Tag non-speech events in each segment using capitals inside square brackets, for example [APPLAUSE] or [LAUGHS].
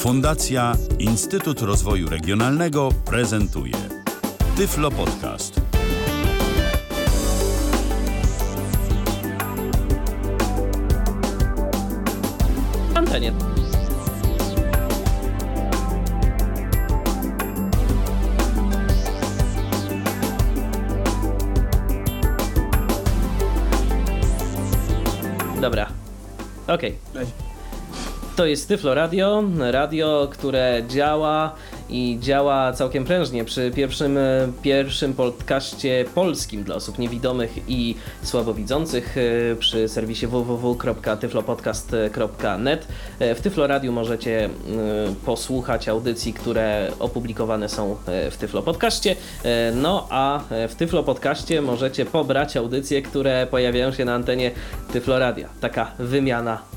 Fundacja Instytut Rozwoju Regionalnego prezentuje Tyflo Podcast. antenie. Dobra. Okej. To jest Tyflo Radio, radio, które działa i działa całkiem prężnie przy pierwszym, e, pierwszym podcaście polskim dla osób niewidomych i słabowidzących e, przy serwisie www.tyflopodcast.net. E, W Tyflo Radio możecie posłuchać audycji, które opublikowane są w Tyflo Podcaście. No a w Tyflo Podcaście możecie pobrać audycje, które pojawiają się na antenie Tyflo Radia. Taka wymiana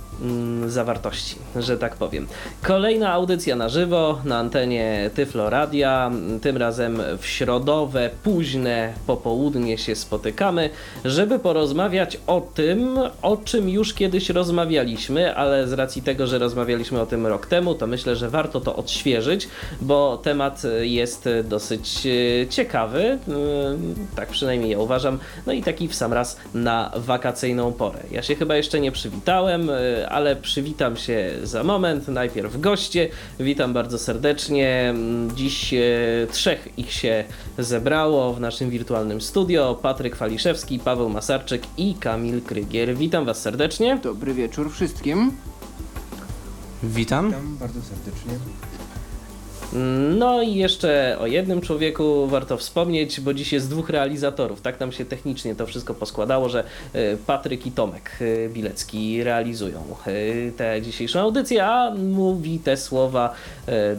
zawartości, że tak powiem. Kolejna audycja na żywo na antenie Tyflo Radia. Tym razem w środowe, późne popołudnie się spotykamy, żeby porozmawiać o tym, o czym już kiedyś rozmawialiśmy, ale z racji tego, że rozmawialiśmy o tym rok temu, to myślę, że warto to odświeżyć, bo temat jest dosyć e, ciekawy, e, tak przynajmniej ja uważam, no i taki w sam raz na wakacyjną porę. Ja się chyba jeszcze nie przywitałem, e, ale przywitam się za moment. Najpierw goście. Witam bardzo serdecznie. Dziś e, trzech ich się zebrało w naszym wirtualnym studio. Patryk Waliszewski, Paweł Masarczyk i Kamil Krygier. Witam Was serdecznie. Dobry wieczór wszystkim. Witam. Witam bardzo serdecznie. No i jeszcze o jednym człowieku warto wspomnieć, bo dziś jest dwóch realizatorów. Tak nam się technicznie to wszystko poskładało, że e, Patryk i Tomek e, Bilecki realizują e, tę dzisiejszą audycję, a mówi te słowa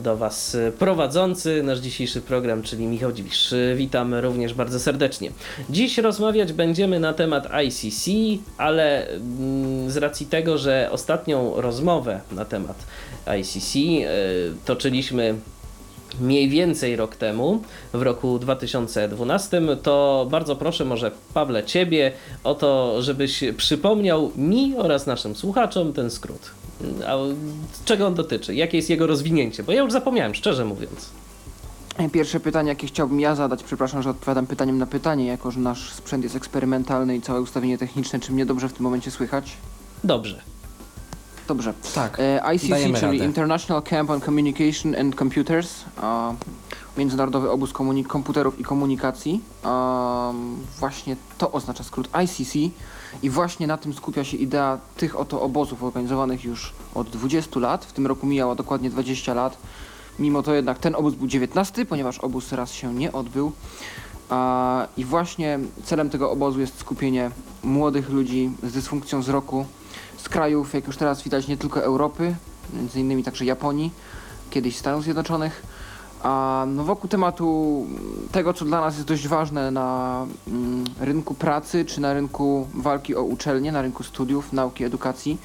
do Was prowadzący nasz dzisiejszy program, czyli Michał Dziwisz. Witam również bardzo serdecznie. Dziś rozmawiać będziemy na temat ICC, ale mm, z racji tego, że ostatnią rozmowę na temat ICC toczyliśmy mniej więcej rok temu, w roku 2012, to bardzo proszę może Pawle Ciebie o to, żebyś przypomniał mi oraz naszym słuchaczom ten skrót. A czego on dotyczy? Jakie jest jego rozwinięcie? Bo ja już zapomniałem, szczerze mówiąc. Pierwsze pytanie, jakie chciałbym ja zadać, przepraszam, że odpowiadam pytaniem na pytanie, jako że nasz sprzęt jest eksperymentalny i całe ustawienie techniczne, czy mnie dobrze w tym momencie słychać? Dobrze. Dobrze. Tak. E, ICC, czyli radę. International Camp on Communication and Computers, Międzynarodowy Obóz Komunik- Komputerów i Komunikacji. Właśnie to oznacza skrót ICC i właśnie na tym skupia się idea tych oto obozów organizowanych już od 20 lat. W tym roku mijało dokładnie 20 lat. Mimo to jednak ten obóz był 19, ponieważ obóz raz się nie odbył. I właśnie celem tego obozu jest skupienie młodych ludzi z dysfunkcją wzroku z krajów, jak już teraz widać, nie tylko Europy, między innymi także Japonii, kiedyś Stanów Zjednoczonych. A no wokół tematu tego, co dla nas jest dość ważne na mm, rynku pracy, czy na rynku walki o uczelnie, na rynku studiów, nauki, edukacji,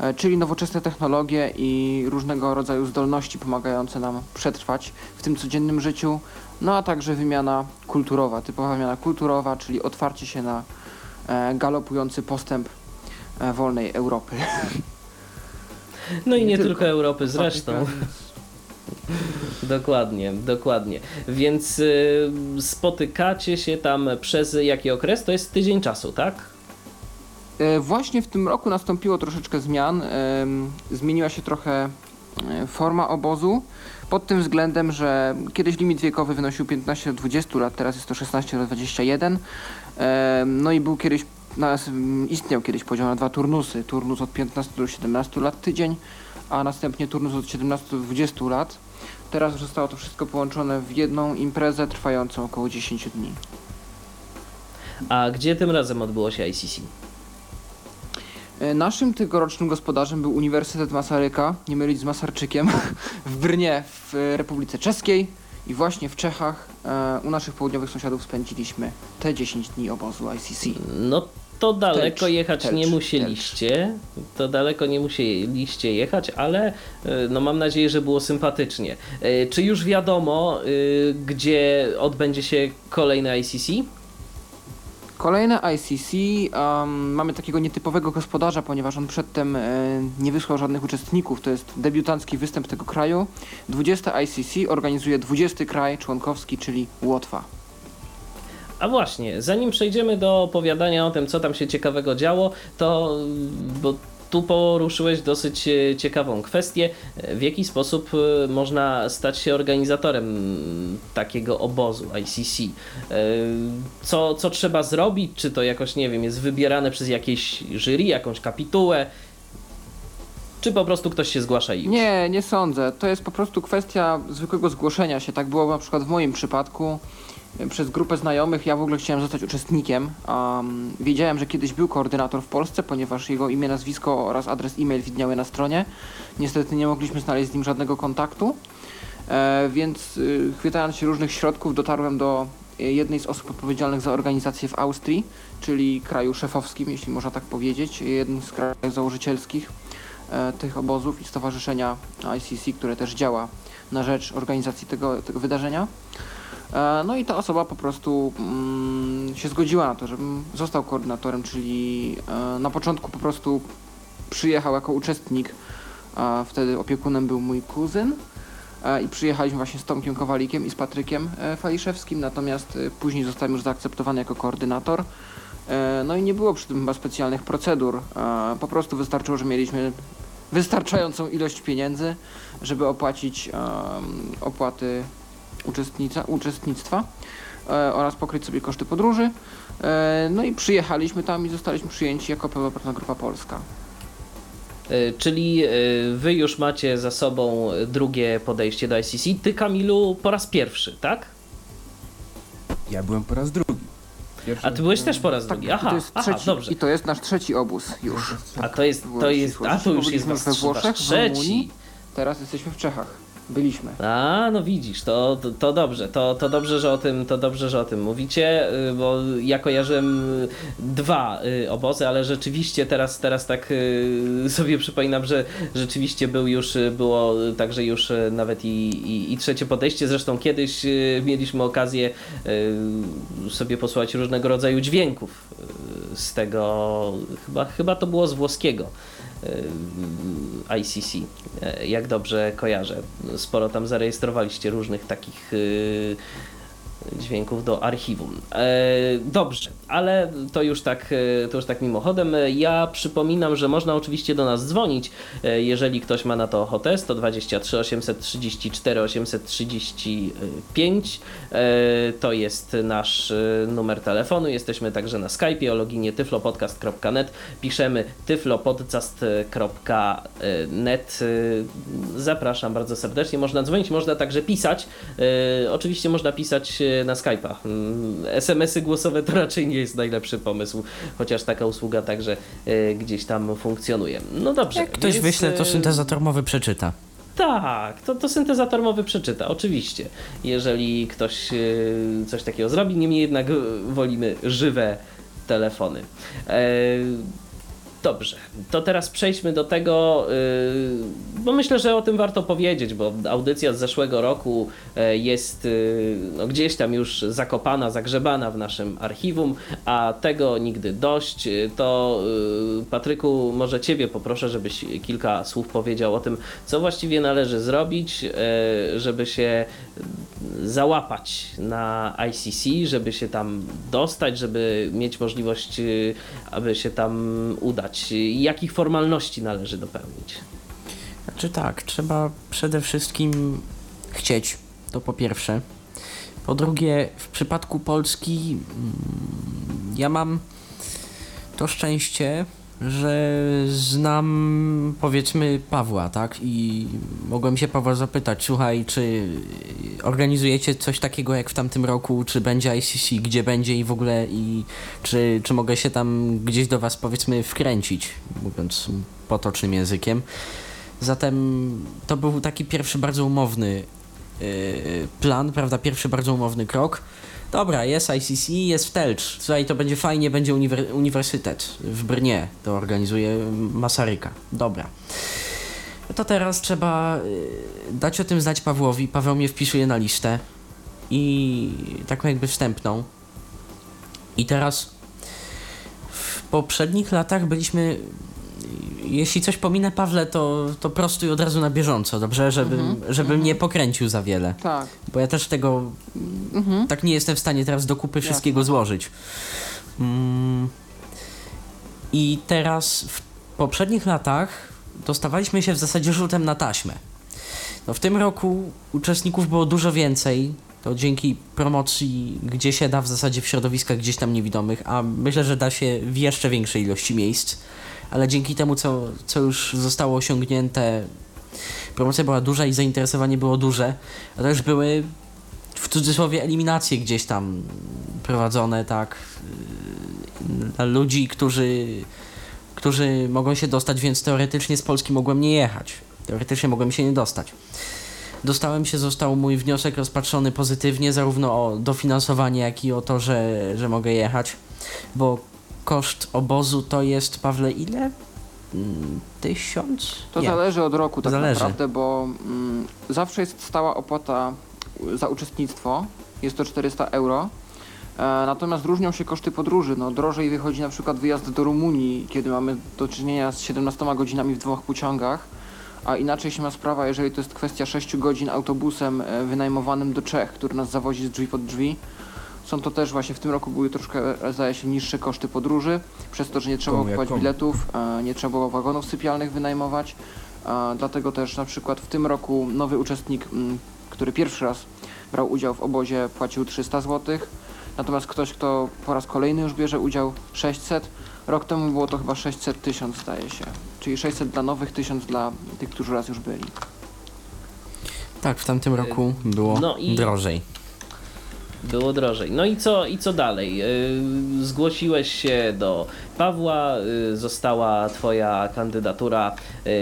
e, czyli nowoczesne technologie i różnego rodzaju zdolności pomagające nam przetrwać w tym codziennym życiu, no a także wymiana kulturowa, typowa wymiana kulturowa, czyli otwarcie się na e, galopujący postęp wolnej Europy. No i nie, Nie tylko. tylko. Europy zresztą. Dokładnie, dokładnie. Więc y, spotykacie się tam przez jaki okres? To jest tydzień czasu, tak? E, Właśnie w tym roku nastąpiło troszeczkę zmian. em, Zmieniła się trochę e, forma obozu. Pod tym względem, że kiedyś limit wiekowy wynosił 15 do 20 lat, teraz jest to 16 do 21. Em, No i był kiedyś, nas- m, istniał kiedyś podział na dwa turnusy. Turnus od 15 do 17 lat tydzień, a następnie turnus od 17 do 20 lat. Teraz zostało to wszystko połączone w jedną imprezę trwającą około 10 dni. A gdzie tym razem odbyło się ICC? E, Naszym tegorocznym gospodarzem był Uniwersytet Masaryka, nie mylić z Masarczykiem, [LAUGHS] w Brnie w e, Republice Czeskiej i właśnie w Czechach e, u naszych południowych sąsiadów spędziliśmy te 10 dni obozu ICC. No to daleko Telcz, jechać telcz, nie musieliście. To daleko nie musieliście jechać, ale e, no mam nadzieję, że było sympatycznie. E, Czy już wiadomo, y, gdzie odbędzie się kolejne ICC? Kolejne ICC, um, mamy takiego nietypowego gospodarza, ponieważ on przedtem e, nie wysłał żadnych uczestników. To jest debiutancki występ tego kraju. 20 ICC organizuje 20 kraj członkowski, czyli Łotwa. A właśnie, zanim przejdziemy do opowiadania o tym, co tam się ciekawego działo, to bo tu poruszyłeś dosyć e, ciekawą kwestię, e, w jaki sposób e, można stać się organizatorem takiego obozu ICC. Co, co trzeba zrobić? Czy to jakoś, nie wiem, jest wybierane przez jakieś jury, jakąś kapitułę? Czy po prostu ktoś się zgłasza i już? Nie, nie sądzę. To jest po prostu kwestia zwykłego zgłoszenia się. Tak było na przykład w moim przypadku. Przez grupę znajomych ja w ogóle chciałem zostać uczestnikiem. Um, wiedziałem, że kiedyś był koordynator w Polsce, ponieważ jego imię, nazwisko oraz adres e-mail widniały na stronie. Niestety nie mogliśmy znaleźć z nim żadnego kontaktu, e, więc y, chwytając się różnych środków dotarłem do e, jednej z osób odpowiedzialnych za organizację w Austrii, czyli kraju szefowskim, jeśli można tak powiedzieć, jednym z krajów założycielskich e, tych obozów i stowarzyszenia ICC, które też działa na rzecz organizacji tego, tego wydarzenia. E, No i ta osoba po prostu mm, się zgodziła na to, żebym został koordynatorem, czyli e, na początku po prostu przyjechał jako uczestnik, a wtedy opiekunem był mój kuzyn e, i przyjechaliśmy właśnie z Tomkiem Kowalikiem i z Patrykiem Faliszewskim, natomiast później zostałem już zaakceptowany jako koordynator. No i nie było przy tym chyba specjalnych procedur, po prostu wystarczyło, że mieliśmy wystarczającą ilość pieniędzy, żeby opłacić opłaty uczestnictwa e, oraz pokryć sobie koszty podróży. E, no i przyjechaliśmy tam i zostaliśmy przyjęci jako pełnoprawna grupa polska. E, Czyli e, wy już macie za sobą drugie podejście do ICC. Ty, Kamilu, po raz pierwszy, tak? Ja byłem po raz drugi. Pierwszy A ty byłeś też po raz Tak, drugi. Aha, to jest aha, trzeci, dobrze. i to jest nasz trzeci obóz już. A to jest, to jest, a to już jest we Włoszech, w trzeci. Rumunii. Teraz jesteśmy w Czechach. Byliśmy. A, no widzisz, to, to, to dobrze, to, to dobrze, że o tym, to dobrze, że o tym mówicie, y, bo ja kojarzyłem y, dwa y, obozy, ale rzeczywiście teraz, teraz tak sobie przypominam, że rzeczywiście był już, było także już nawet i, i, i trzecie podejście. Zresztą kiedyś mieliśmy okazję sobie posłuchać różnego rodzaju dźwięków z tego, chyba, chyba to było z włoskiego. Y, ICC, e, jak dobrze kojarzę. Sporo tam zarejestrowaliście różnych takich y, dźwięków do archiwum. E, dobrze, ale to już tak, e, to już tak mimochodem. Ja przypominam, że można oczywiście do nas dzwonić, e, jeżeli ktoś ma na to ochotę. 123 834 835 e, to jest nasz numer telefonu. Jesteśmy także na Skype'ie o loginie tyflopodcast.net. Piszemy tyflopodcast.net. Zapraszam bardzo serdecznie. Można dzwonić, można także pisać. Oczywiście można pisać na Skype'a. Mm, SMS-y głosowe to raczej nie jest najlepszy pomysł, chociaż taka usługa także e, gdzieś tam funkcjonuje. No dobrze. Jak ktoś więc, wyśle, to e, syntezator mowy przeczyta. tak, to, to syntezator mowy przeczyta, oczywiście. Jeżeli ktoś e, coś takiego zrobi, niemniej jednak wolimy żywe telefony. E, Dobrze, to teraz przejdźmy do tego, yy, bo myślę, że o tym warto powiedzieć, bo audycja z zeszłego roku e, jest yy, no, gdzieś tam już zakopana, zagrzebana w naszym archiwum, a tego nigdy dość. Yy, To Patryku, może Ciebie poproszę, żebyś kilka słów powiedział o tym, co właściwie należy zrobić, yy, żeby się załapać na ICC, żeby się tam dostać, żeby mieć możliwość, yy, aby się tam udać. Jakich formalności należy dopełnić? Znaczy tak, trzeba przede wszystkim chcieć, to po pierwsze. Po drugie, w przypadku Polski mm, ja mam to szczęście, że znam powiedzmy Pawła, tak? I mogłem się Pawła zapytać, słuchaj, czy organizujecie coś takiego jak w tamtym roku, czy będzie ICC, gdzie będzie i w ogóle i czy, czy mogę się tam gdzieś do was powiedzmy wkręcić, mówiąc potocznym językiem. Zatem to był taki pierwszy bardzo umowny yy, plan, prawda? Pierwszy bardzo umowny krok. Dobra, jest ICC, jest w Telcz. Słuchaj, to będzie fajnie, będzie uniwer- uniwersytet w Brnie. To organizuje Masaryka. Dobra. To teraz trzeba yy, dać o tym znać Pawłowi. Paweł mnie wpisuje na listę i taką jakby wstępną. I teraz poprzednich latach byliśmy. Jeśli coś pominę, Pawle, to, to prostuj od razu na bieżąco, dobrze? Żebym, Mhm, żebym mhm. nie pokręcił za wiele. Tak. Bo ja też tego Mhm. tak nie jestem w stanie teraz do kupy wszystkiego złożyć. Mm. I teraz w poprzednich latach dostawaliśmy się w zasadzie rzutem na taśmę. No w tym roku uczestników było dużo więcej. To dzięki promocji, gdzie się da w zasadzie w środowiskach gdzieś tam niewidomych, a myślę, że da się w jeszcze większej ilości miejsc. Ale dzięki temu, co, co już zostało osiągnięte, promocja była duża i zainteresowanie było duże. A już były w cudzysłowie eliminacje gdzieś tam prowadzone, tak, dla ludzi, którzy, którzy mogą się dostać, więc teoretycznie z Polski mogłem nie jechać. Teoretycznie mogłem się nie dostać. Dostałem się, został mój wniosek rozpatrzony pozytywnie, zarówno o dofinansowanie, jak i o to, że, że mogę jechać, bo koszt obozu to jest, Pawle, ile? Mm, Tysiąc? To Nie. zależy od roku tak Zależy. naprawdę, bo mm, zawsze jest stała opłata za uczestnictwo, jest to 400 euro. E, natomiast różnią się koszty podróży. No, drożej wychodzi na przykład wyjazd do Rumunii, kiedy mamy do czynienia z 17 godzinami w dwóch pociągach, a inaczej się ma sprawa, jeżeli to jest kwestia 6 godzin autobusem e, wynajmowanym do Czech, który nas zawozi z drzwi pod drzwi. Są to też właśnie w tym roku były troszkę, zdaje się, niższe koszty podróży, przez to, że nie trzeba Komu kupować komu. biletów, e, nie trzeba było wagonów sypialnych wynajmować. E, Dlatego też na przykład w tym roku nowy uczestnik, który pierwszy raz brał udział w obozie, płacił 300 zł. Natomiast ktoś, kto po raz kolejny już bierze udział 600. Rok temu było to chyba 600 tysiąc zdaje się. Czyli 600 dla nowych, 1000 dla tych, którzy raz już byli. Tak, w tamtym roku było no i- drożej. Było drożej. No i co, i co dalej? Yy, Zgłosiłeś się do Pawła, yy, została Twoja kandydatura yy,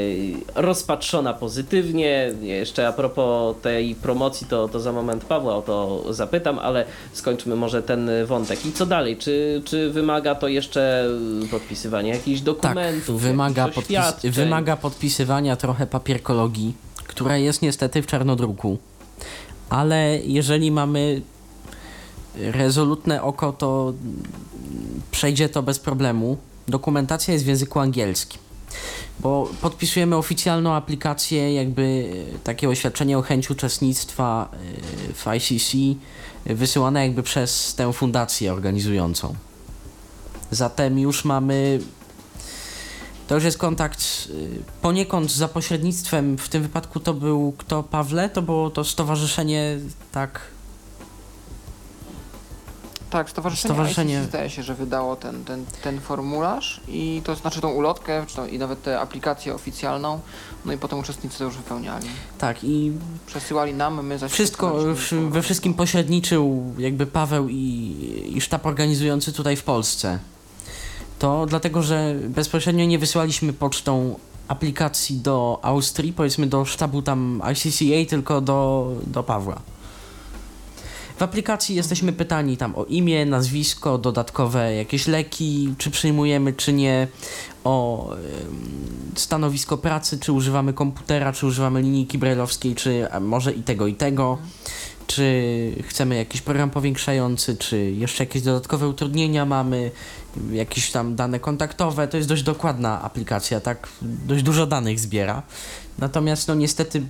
rozpatrzona pozytywnie. Jeszcze a propos tej promocji, to, to za moment Pawła o to zapytam, ale skończmy może ten wątek. I co dalej? Czy, czy wymaga to jeszcze podpisywania jakichś Tak, dokumentów? wymaga, jakichś podpis wymaga podpisywania trochę papierkologii, która jest niestety w czarnodruku. Ale jeżeli mamy rezolutne oko, to przejdzie to bez problemu. Dokumentacja jest w języku angielskim. Bo podpisujemy oficjalną aplikację, jakby takie oświadczenie o chęci uczestnictwa e, w ICC, wysyłane jakby przez tę fundację organizującą. Zatem już mamy to już jest kontakt y, poniekąd za pośrednictwem, w tym wypadku to był kto Pawle, to było to stowarzyszenie, tak, Tak, stowarzyszenie, Stowarzyszenie- ICC zdaje się, że wydało ten, ten, ten formularz i to znaczy tą ulotkę, czy to, i nawet tę aplikację oficjalną, no i potem uczestnicy to już wypełniali. tak i Przesyłali nam, my zaś wszystko, we wszystkim pośredniczył jakby Paweł i, i sztab organizujący tutaj w Polsce. To dlatego, że bezpośrednio nie wysyłaliśmy pocztą aplikacji do Austrii, powiedzmy do sztabu tam ICCA, tylko do, do Pawła. W aplikacji jesteśmy pytani tam o imię, nazwisko, dodatkowe jakieś leki, czy przyjmujemy, czy nie, o stanowisko pracy, czy używamy komputera, czy używamy linijki brajlowskiej, czy może i tego, i tego, czy chcemy jakiś program powiększający, czy jeszcze jakieś dodatkowe utrudnienia mamy, jakieś tam dane kontaktowe. To jest dość dokładna aplikacja, tak? Dość dużo danych zbiera. Natomiast, no niestety,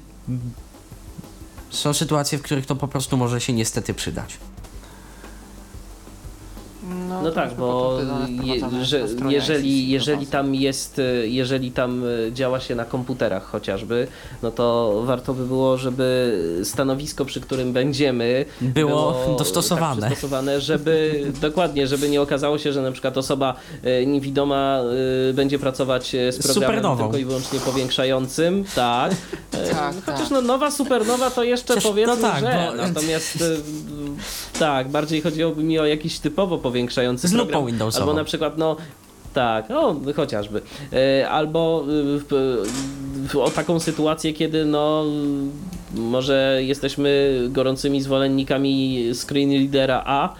są sytuacje, w których to po prostu może się niestety przydać. No to tak, bo je, że, jeżeli, ICC jeżeli tam jest, y, jeżeli tam y, działa się na komputerach chociażby, no to warto by było, żeby stanowisko, przy którym będziemy, Było [LAUGHS] dostosowane. Tak, przystosowane, żeby [LAUGHS] dokładnie, żeby nie okazało się, że na przykład osoba y, niewidoma y, będzie pracować y, z programem supernową. tylko i wyłącznie powiększającym, tak. Y, [LAUGHS] Tak, Chociaż tak. no nowa supernowa to jeszcze Chociaż- powiedzmy, no tak, że bo- natomiast y, tak, bardziej chodziłoby mi o jakiś typowo powiększający Z program. lupą Windowsową. Albo na przykład, no tak, no chociażby. E, Albo w- o taką sytuację, kiedy no może jesteśmy gorącymi zwolennikami screen readera A,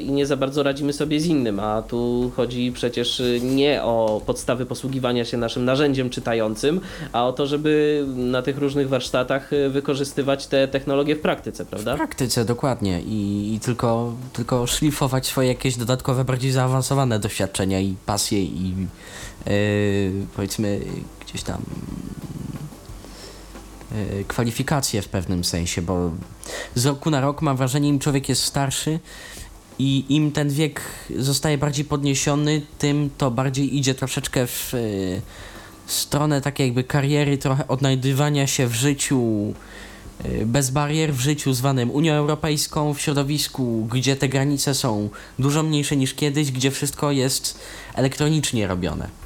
i nie za bardzo radzimy sobie z innym, a tu chodzi przecież nie o podstawy posługiwania się naszym narzędziem czytającym, a o to, żeby na tych różnych warsztatach wykorzystywać te technologie w praktyce, W prawda? praktyce, dokładnie. I, i tylko, tylko szlifować swoje jakieś dodatkowe, bardziej zaawansowane doświadczenia i pasje i yy, powiedzmy gdzieś tam kwalifikacje w pewnym sensie, bo z roku na rok mam wrażenie, im człowiek jest starszy i im ten wiek zostaje bardziej podniesiony, tym to bardziej idzie troszeczkę w yy, stronę takiej jakby kariery, trochę odnajdywania się w życiu y, bez barier w życiu zwanym Unią Europejską, w środowisku, gdzie te granice są dużo mniejsze niż kiedyś, gdzie wszystko jest elektronicznie robione.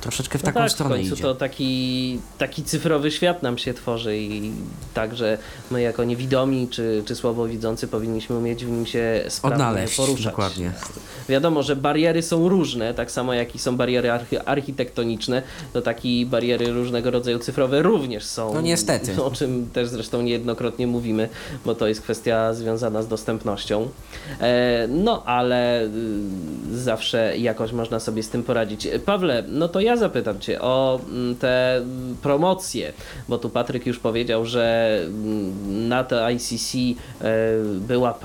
Troszeczkę w No taką tak, w stronę końcu idzie. to taki, taki cyfrowy świat nam się tworzy i także my jako niewidomi czy, czy słabowidzący powinniśmy umieć w nim się sprawnie Odnaleźć, poruszać. dokładnie. Wiadomo, że bariery są różne, tak samo jak i są bariery archi- architektoniczne, to takie bariery różnego rodzaju cyfrowe również są. No niestety. O czym też zresztą niejednokrotnie mówimy, bo to jest kwestia związana z dostępnością. E, no ale y, zawsze jakoś można sobie z tym poradzić. Pawle, no to ja zapytam Cię o mm, te mm, promocje, bo tu Patryk już powiedział, że mm, na to ICC e, była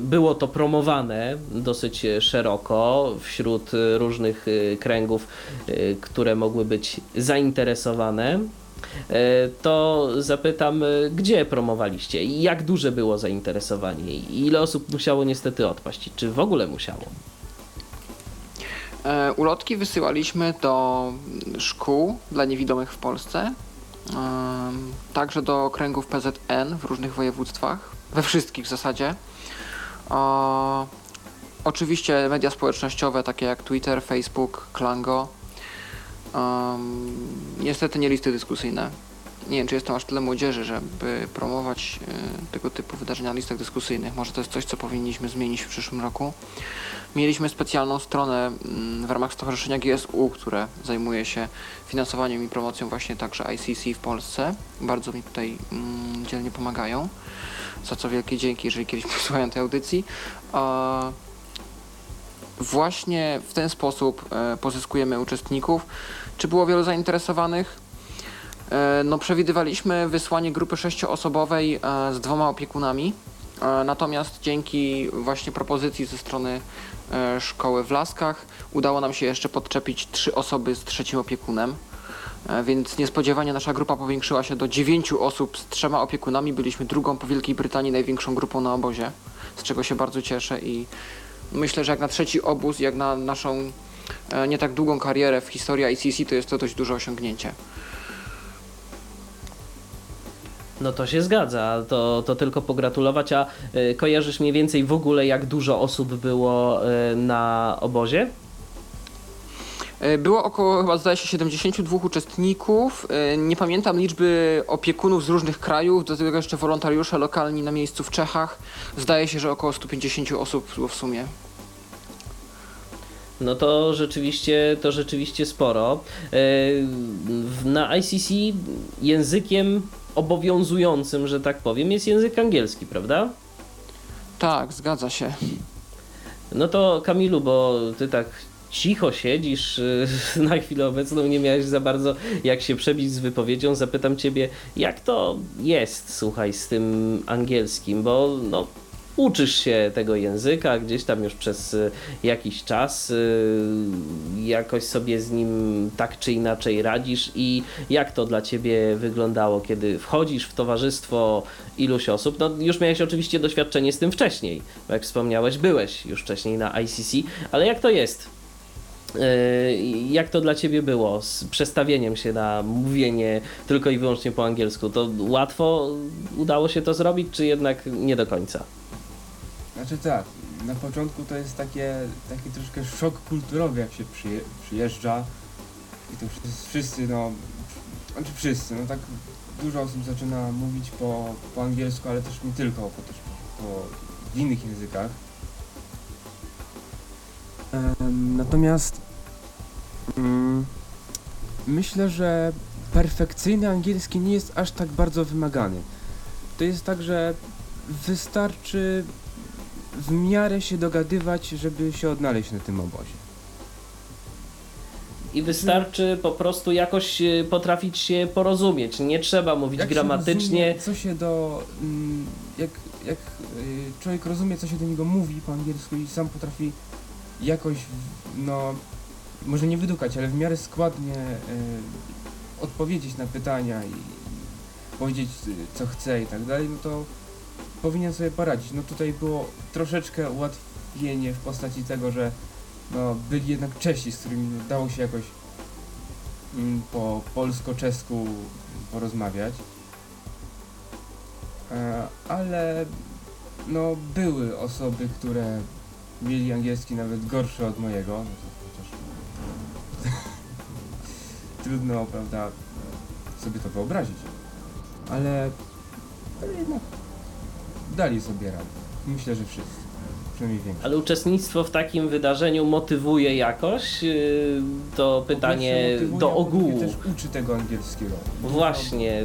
było to promowane dosyć szeroko wśród różnych e, kręgów, e, które mogły być zainteresowane. To zapytam, gdzie promowaliście i jak duże było zainteresowanie i ile osób musiało niestety odpaść? Czy w ogóle musiało? E, ulotki wysyłaliśmy do szkół dla niewidomych w Polsce, em, także do okręgów PZN w różnych województwach, we wszystkich w zasadzie. Oczywiście media społecznościowe takie jak Twitter, Facebook, Klango. Em, niestety nie listy dyskusyjne. Nie wiem, czy jest tam aż tyle młodzieży, żeby promować e, tego typu wydarzenia na listach dyskusyjnych. Może to jest coś, co powinniśmy zmienić w przyszłym roku. Mieliśmy specjalną stronę mm, w ramach Stowarzyszenia GSU, które zajmuje się finansowaniem i promocją właśnie także ICC w Polsce. Bardzo mi tutaj mm, dzielnie pomagają, za co wielkie dzięki, jeżeli kiedyś [LAUGHS] posłuchają tej audycji. Właśnie w ten sposób e, pozyskujemy uczestników. Czy było wielu zainteresowanych? E, No, przewidywaliśmy wysłanie grupy sześcioosobowej e, z dwoma opiekunami. E, Natomiast dzięki właśnie propozycji ze strony szkoły w Laskach udało nam się jeszcze podczepić trzy osoby z trzecim opiekunem. Więc niespodziewanie nasza grupa powiększyła się do dziewięciu osób z trzema opiekunami. Byliśmy drugą po Wielkiej Brytanii największą grupą na obozie, z czego się bardzo cieszę i myślę, że jak na trzeci obóz, jak na naszą nie tak długą karierę w historii ICC, to jest to dość duże osiągnięcie. No to się zgadza, to, to tylko pogratulować, a y, kojarzysz mniej więcej w ogóle jak dużo osób było y, na obozie? E, Było około chyba zdaje się 72 uczestników. E, Nie pamiętam liczby opiekunów z różnych krajów, do tego jeszcze wolontariusze lokalni na miejscu w Czechach. Zdaje się, że około 150 osób było w sumie. No to rzeczywiście, to rzeczywiście sporo. W- Na ICC językiem obowiązującym, że tak powiem, jest język angielski, prawda? Tak, zgadza się. No to Kamilu, bo ty tak cicho siedzisz y, [LAUGHS] na chwilę obecną, nie miałeś za bardzo jak się przebić z wypowiedzią. Zapytam ciebie, jak to jest, słuchaj, z tym angielskim, bo no, uczysz się tego języka gdzieś tam już przez y, jakiś czas, y, jakoś sobie z nim tak czy inaczej radzisz i jak to dla ciebie wyglądało, kiedy wchodzisz w towarzystwo iluś osób? No już miałeś oczywiście doświadczenie z tym wcześniej, bo jak wspomniałeś, byłeś już wcześniej na ICC, ale jak to jest? Yy, Jak to dla Ciebie było z przestawieniem się na mówienie tylko i wyłącznie po angielsku? To łatwo udało się to zrobić, czy jednak nie do końca? Znaczy tak, na początku to jest takie, taki troszkę szok kulturowy, jak się przyje, przyjeżdża i to wszyscy, no, znaczy wszyscy, no tak dużo osób zaczyna mówić po, po angielsku, ale też nie tylko, bo też po, innych językach. Natomiast mm, myślę, że perfekcyjny angielski nie jest aż tak bardzo wymagany. To jest tak, że wystarczy w miarę się dogadywać, żeby się odnaleźć na tym obozie. I wystarczy po prostu jakoś y, potrafić się porozumieć. Nie trzeba mówić Jak gramatycznie. rozumie, co się do. mm, Jak, jak y, człowiek rozumie, co się do niego mówi po angielsku i sam potrafi jakoś, no, może nie wydukać, ale w miarę składnie y, odpowiedzieć na pytania i powiedzieć, co chce i tak dalej, no to powinien sobie poradzić. No tutaj było troszeczkę ułatwienie w postaci tego, że no, byli jednak Czesi, z którymi dało się jakoś mm, po polsko-czesku porozmawiać. E, Ale no były osoby, które mieli angielski nawet gorszy od mojego. No chociaż [LAUGHS] trudno, prawda, sobie to wyobrazić. Ale, ale jednak dali sobie radę. Myślę, że wszyscy. Ale uczestnictwo w takim wydarzeniu motywuje jakoś? Yy, To pytanie do motywuje, drugie ogółu. też uczy tego angielskiego. Właśnie.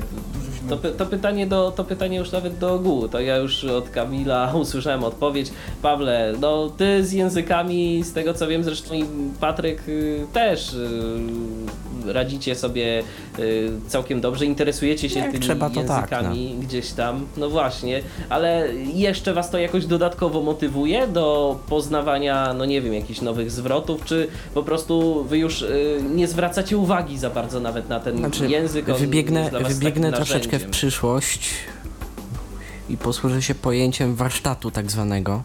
To, py- to, pytanie do, to pytanie już nawet do ogółu. To ja już od Kamila [LAUGHS] usłyszałem odpowiedź. Pawle, no ty z językami, z tego co wiem, zresztą i Patryk y, też y, radzicie sobie y, całkiem dobrze, interesujecie się Jak tymi trzeba, to tak, językami gdzieś tam. No właśnie, ale jeszcze was to jakoś dodatkowo motywuje do poznawania, no nie wiem, jakichś nowych zwrotów, czy po prostu wy już y, nie zwracacie uwagi za bardzo nawet na ten Znaczy, język? on wybiegnę, wybiegnę troszeczkę w przyszłość i posłużę się pojęciem warsztatu tak zwanego.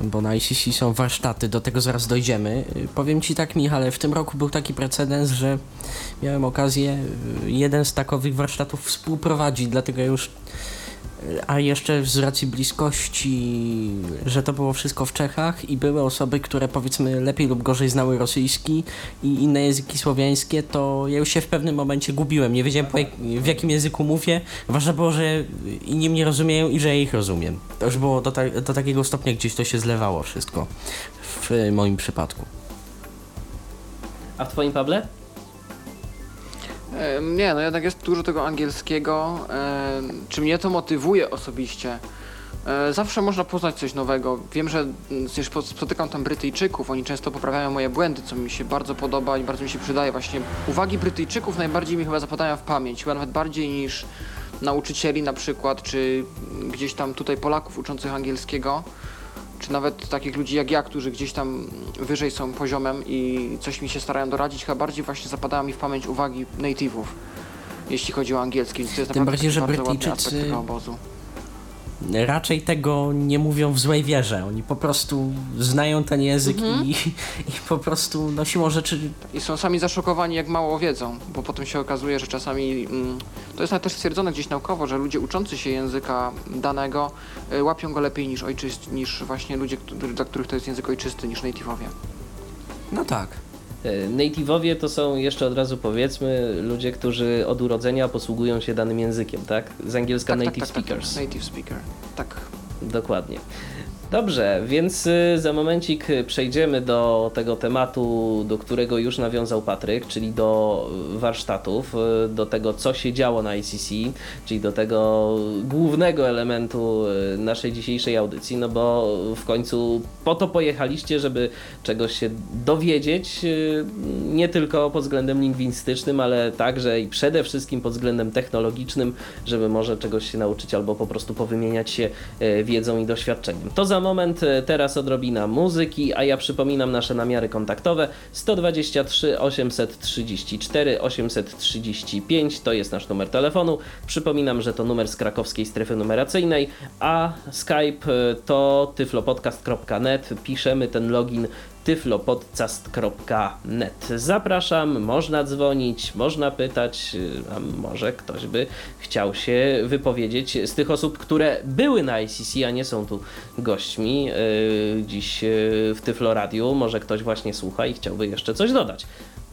Bo na ICC są warsztaty, do tego zaraz dojdziemy. Y, Powiem Ci tak, Michale, w tym roku był taki precedens, że miałem okazję y, jeden z takowych warsztatów współprowadzić, dlatego już. A jeszcze z racji bliskości, że to było wszystko w Czechach i były osoby, które powiedzmy lepiej lub gorzej znały rosyjski i inne języki słowiańskie, to ja już się w pewnym momencie gubiłem. Nie wiedziałem jak, w jakim języku mówię. Ważne było, że inni mnie rozumieją i że ja ich rozumiem. To już było do, ta, do takiego stopnia gdzieś to się zlewało wszystko w moim przypadku. A w twoim Pawle? Nie, no jednak jest dużo tego angielskiego. Czy mnie to motywuje osobiście? E, zawsze można poznać coś nowego. Wiem, że mm, spotykam tam Brytyjczyków, oni często poprawiają moje błędy, co mi się bardzo podoba i bardzo mi się przydaje. Właśnie uwagi Brytyjczyków najbardziej mi chyba zapadają w pamięć, chyba nawet bardziej niż nauczycieli na przykład, czy gdzieś tam tutaj Polaków uczących angielskiego. Czy nawet takich ludzi jak ja, którzy gdzieś tam wyżej są poziomem i coś mi się starają doradzić, chyba bardziej właśnie zapadają mi w pamięć uwagi native'ów, jeśli chodzi o angielski. Więc to jest Tym naprawdę bardziej, że Brytyjczycy-. Raczej tego nie mówią w złej wierze. Oni po prostu znają ten język i, [LAUGHS] i po prostu no siłą rzeczy I są sami zaszokowani, jak mało wiedzą, bo potem się okazuje, że czasami, mm, to jest też stwierdzone gdzieś naukowo, że ludzie uczący się języka danego y, łapią go lepiej niż, ojczyst, niż właśnie ludzie, dla których to jest język ojczysty, niż native'owie. no tak. E, Native'owie to są jeszcze od razu powiedzmy ludzie, którzy od urodzenia posługują się danym językiem, tak? Z angielska native speakers. native speaker, tak. Dokładnie. Dobrze, więc y, za momencik przejdziemy do tego tematu, do którego już nawiązał Patryk, czyli do warsztatów, y, do tego, co się działo na ICC, czyli do tego głównego elementu y, naszej dzisiejszej audycji, no bo w końcu po to pojechaliście, żeby czegoś się dowiedzieć, nie tylko pod względem lingwistycznym, ale także i przede wszystkim pod względem technologicznym, żeby może czegoś się nauczyć albo po prostu powymieniać się wiedzą i doświadczeniem. To za moment, e, teraz odrobina muzyki, a ja przypominam nasze namiary kontaktowe 123 834 835 to jest nasz numer telefonu. Przypominam, że to numer z krakowskiej strefy numeracyjnej, a Skype e, to tyflopodcast.net. Piszemy ten login tyflopodcast.net. Zapraszam, można dzwonić, można pytać, y, a może ktoś by chciał się wypowiedzieć z tych osób, które były na ICC, a nie są tu gośćmi y, dziś y, w Tyflo Radiu. Może ktoś właśnie słucha i chciałby jeszcze coś dodać.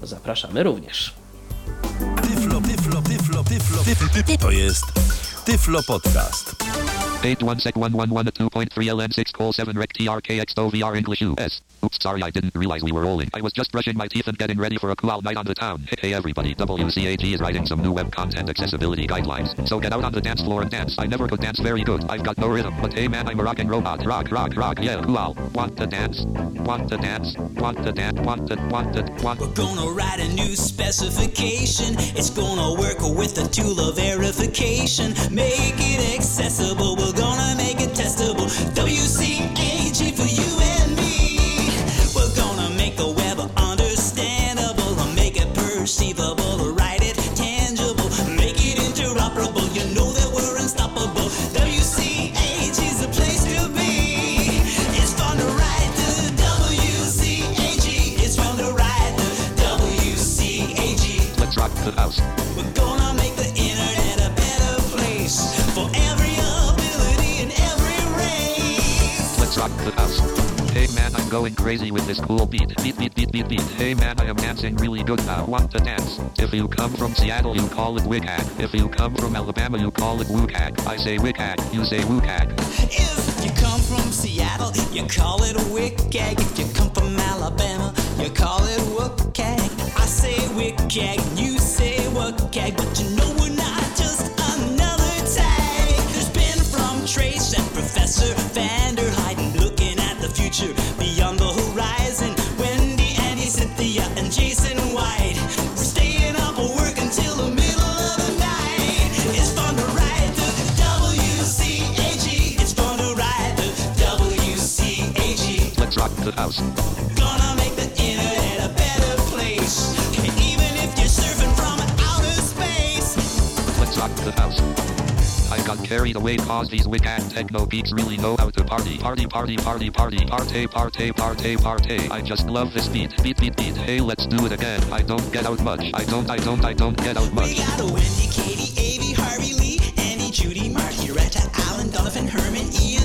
Zapraszamy również. Tyflo, tyflo, tyflo, tyflo, tyflo, tyflo. To jest Tyflo Podcast. Page 1 sec 111 at 2.3 LN6 call 7 rec TRKX VR English US. Oops, sorry, I didn't realize we were rolling. I was just brushing my teeth and getting ready for a cool night on the town. Hey everybody, WCAG is writing some new web content accessibility guidelines. So get out on the dance floor and dance. I never could dance very good. I've got no rhythm. But hey man, I'm a rocking robot. Rock, rock, rock, yeah, cool. Want to dance? Want to dance? Want to dance? Want to, want to, want We're gonna write a new specification. It's gonna work with the tool of verification. Make it accessible. We're gonna make it testable. WCAG for you going crazy with this cool beat. Beat, beat, beat, beat, beat. Hey man, I am dancing really good now. Want to dance? If you come from Seattle, you call it Wighack. If you come from Alabama, you call it Wooghack. I say Wighack, you say Wooghack. If you come from Seattle, you call it a wickag. If you come from Alabama, you call it wookag. I say wickag, you say wookag, but you know the house. Gonna make the internet a better place. Even if you're surfing from outer space. Let's rock the house. I got carried away cause these Wighack techno geeks really know how to party. Party, party, party, party, party, party, party, party. I just love this beat. Beat, beat, beat. Hey, let's do it again. I don't get out much. I don't, I don't, I don't get out We much. got a Wendy, Katie, Avie, Harvey Lee, Andy, Judy, Mark, Loretta, Alan, Donovan, Herman, Ian,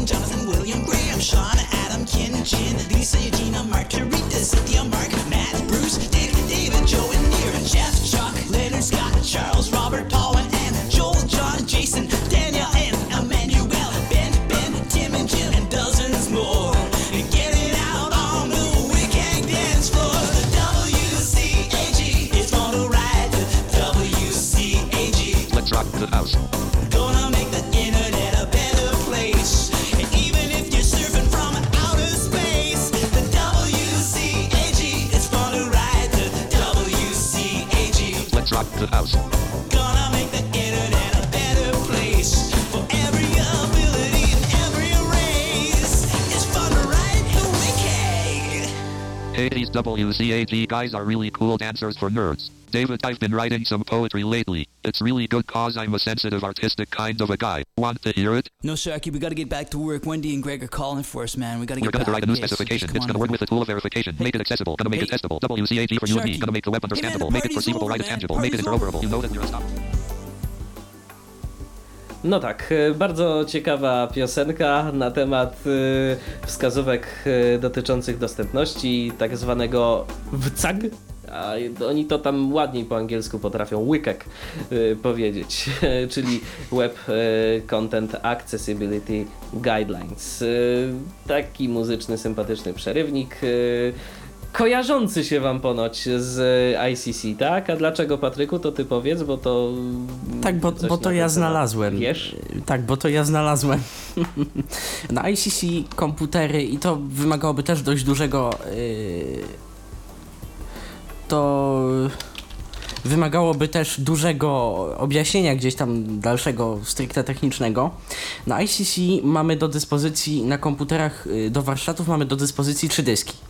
William, Graham, Sean, Adam, Ken, Jen, Lisa, Eugenia, Margarita, Cynthia, Mark, Matt, the house. WCAG guys are really cool dancers for nerds. David, I've been writing some poetry lately. It's really good cause I'm a sensitive artistic kind of a guy. Want to hear it? No, Sharky, we gotta get back to work. Wendy and Greg are calling for us, man. We gotta We're get gonna back. write a new specification. come It's gonna work with the tool of verification. Make it accessible. Gonna make it testable. WCAG for you and me. Gonna make the web Hey, man, understandable. the make it perceivable, over, write it tangible. Make it interoperable. You know that you're a stop. No tak, e, bardzo ciekawa piosenka na temat e, wskazówek e, dotyczących dostępności, tak zwanego WCAG. A oni to tam ładniej po angielsku potrafią łykek e, powiedzieć, [LAUGHS] czyli Web Content Accessibility Guidelines. E, Taki muzyczny, sympatyczny przerywnik. e, Kojarzący się wam ponoć z ICC, tak? A dlaczego Patryku, to ty powiedz, bo to. Tak, bo, bo to ja znalazłem. Wiesz? Tak, bo to ja znalazłem. [LAUGHS] Na ICC komputery i to wymagałoby też dość dużego. Yy, to wymagałoby też dużego objaśnienia gdzieś tam dalszego, stricte technicznego. Na ICC mamy do dyspozycji, na komputerach yy, do warsztatów mamy do dyspozycji trzy dyski.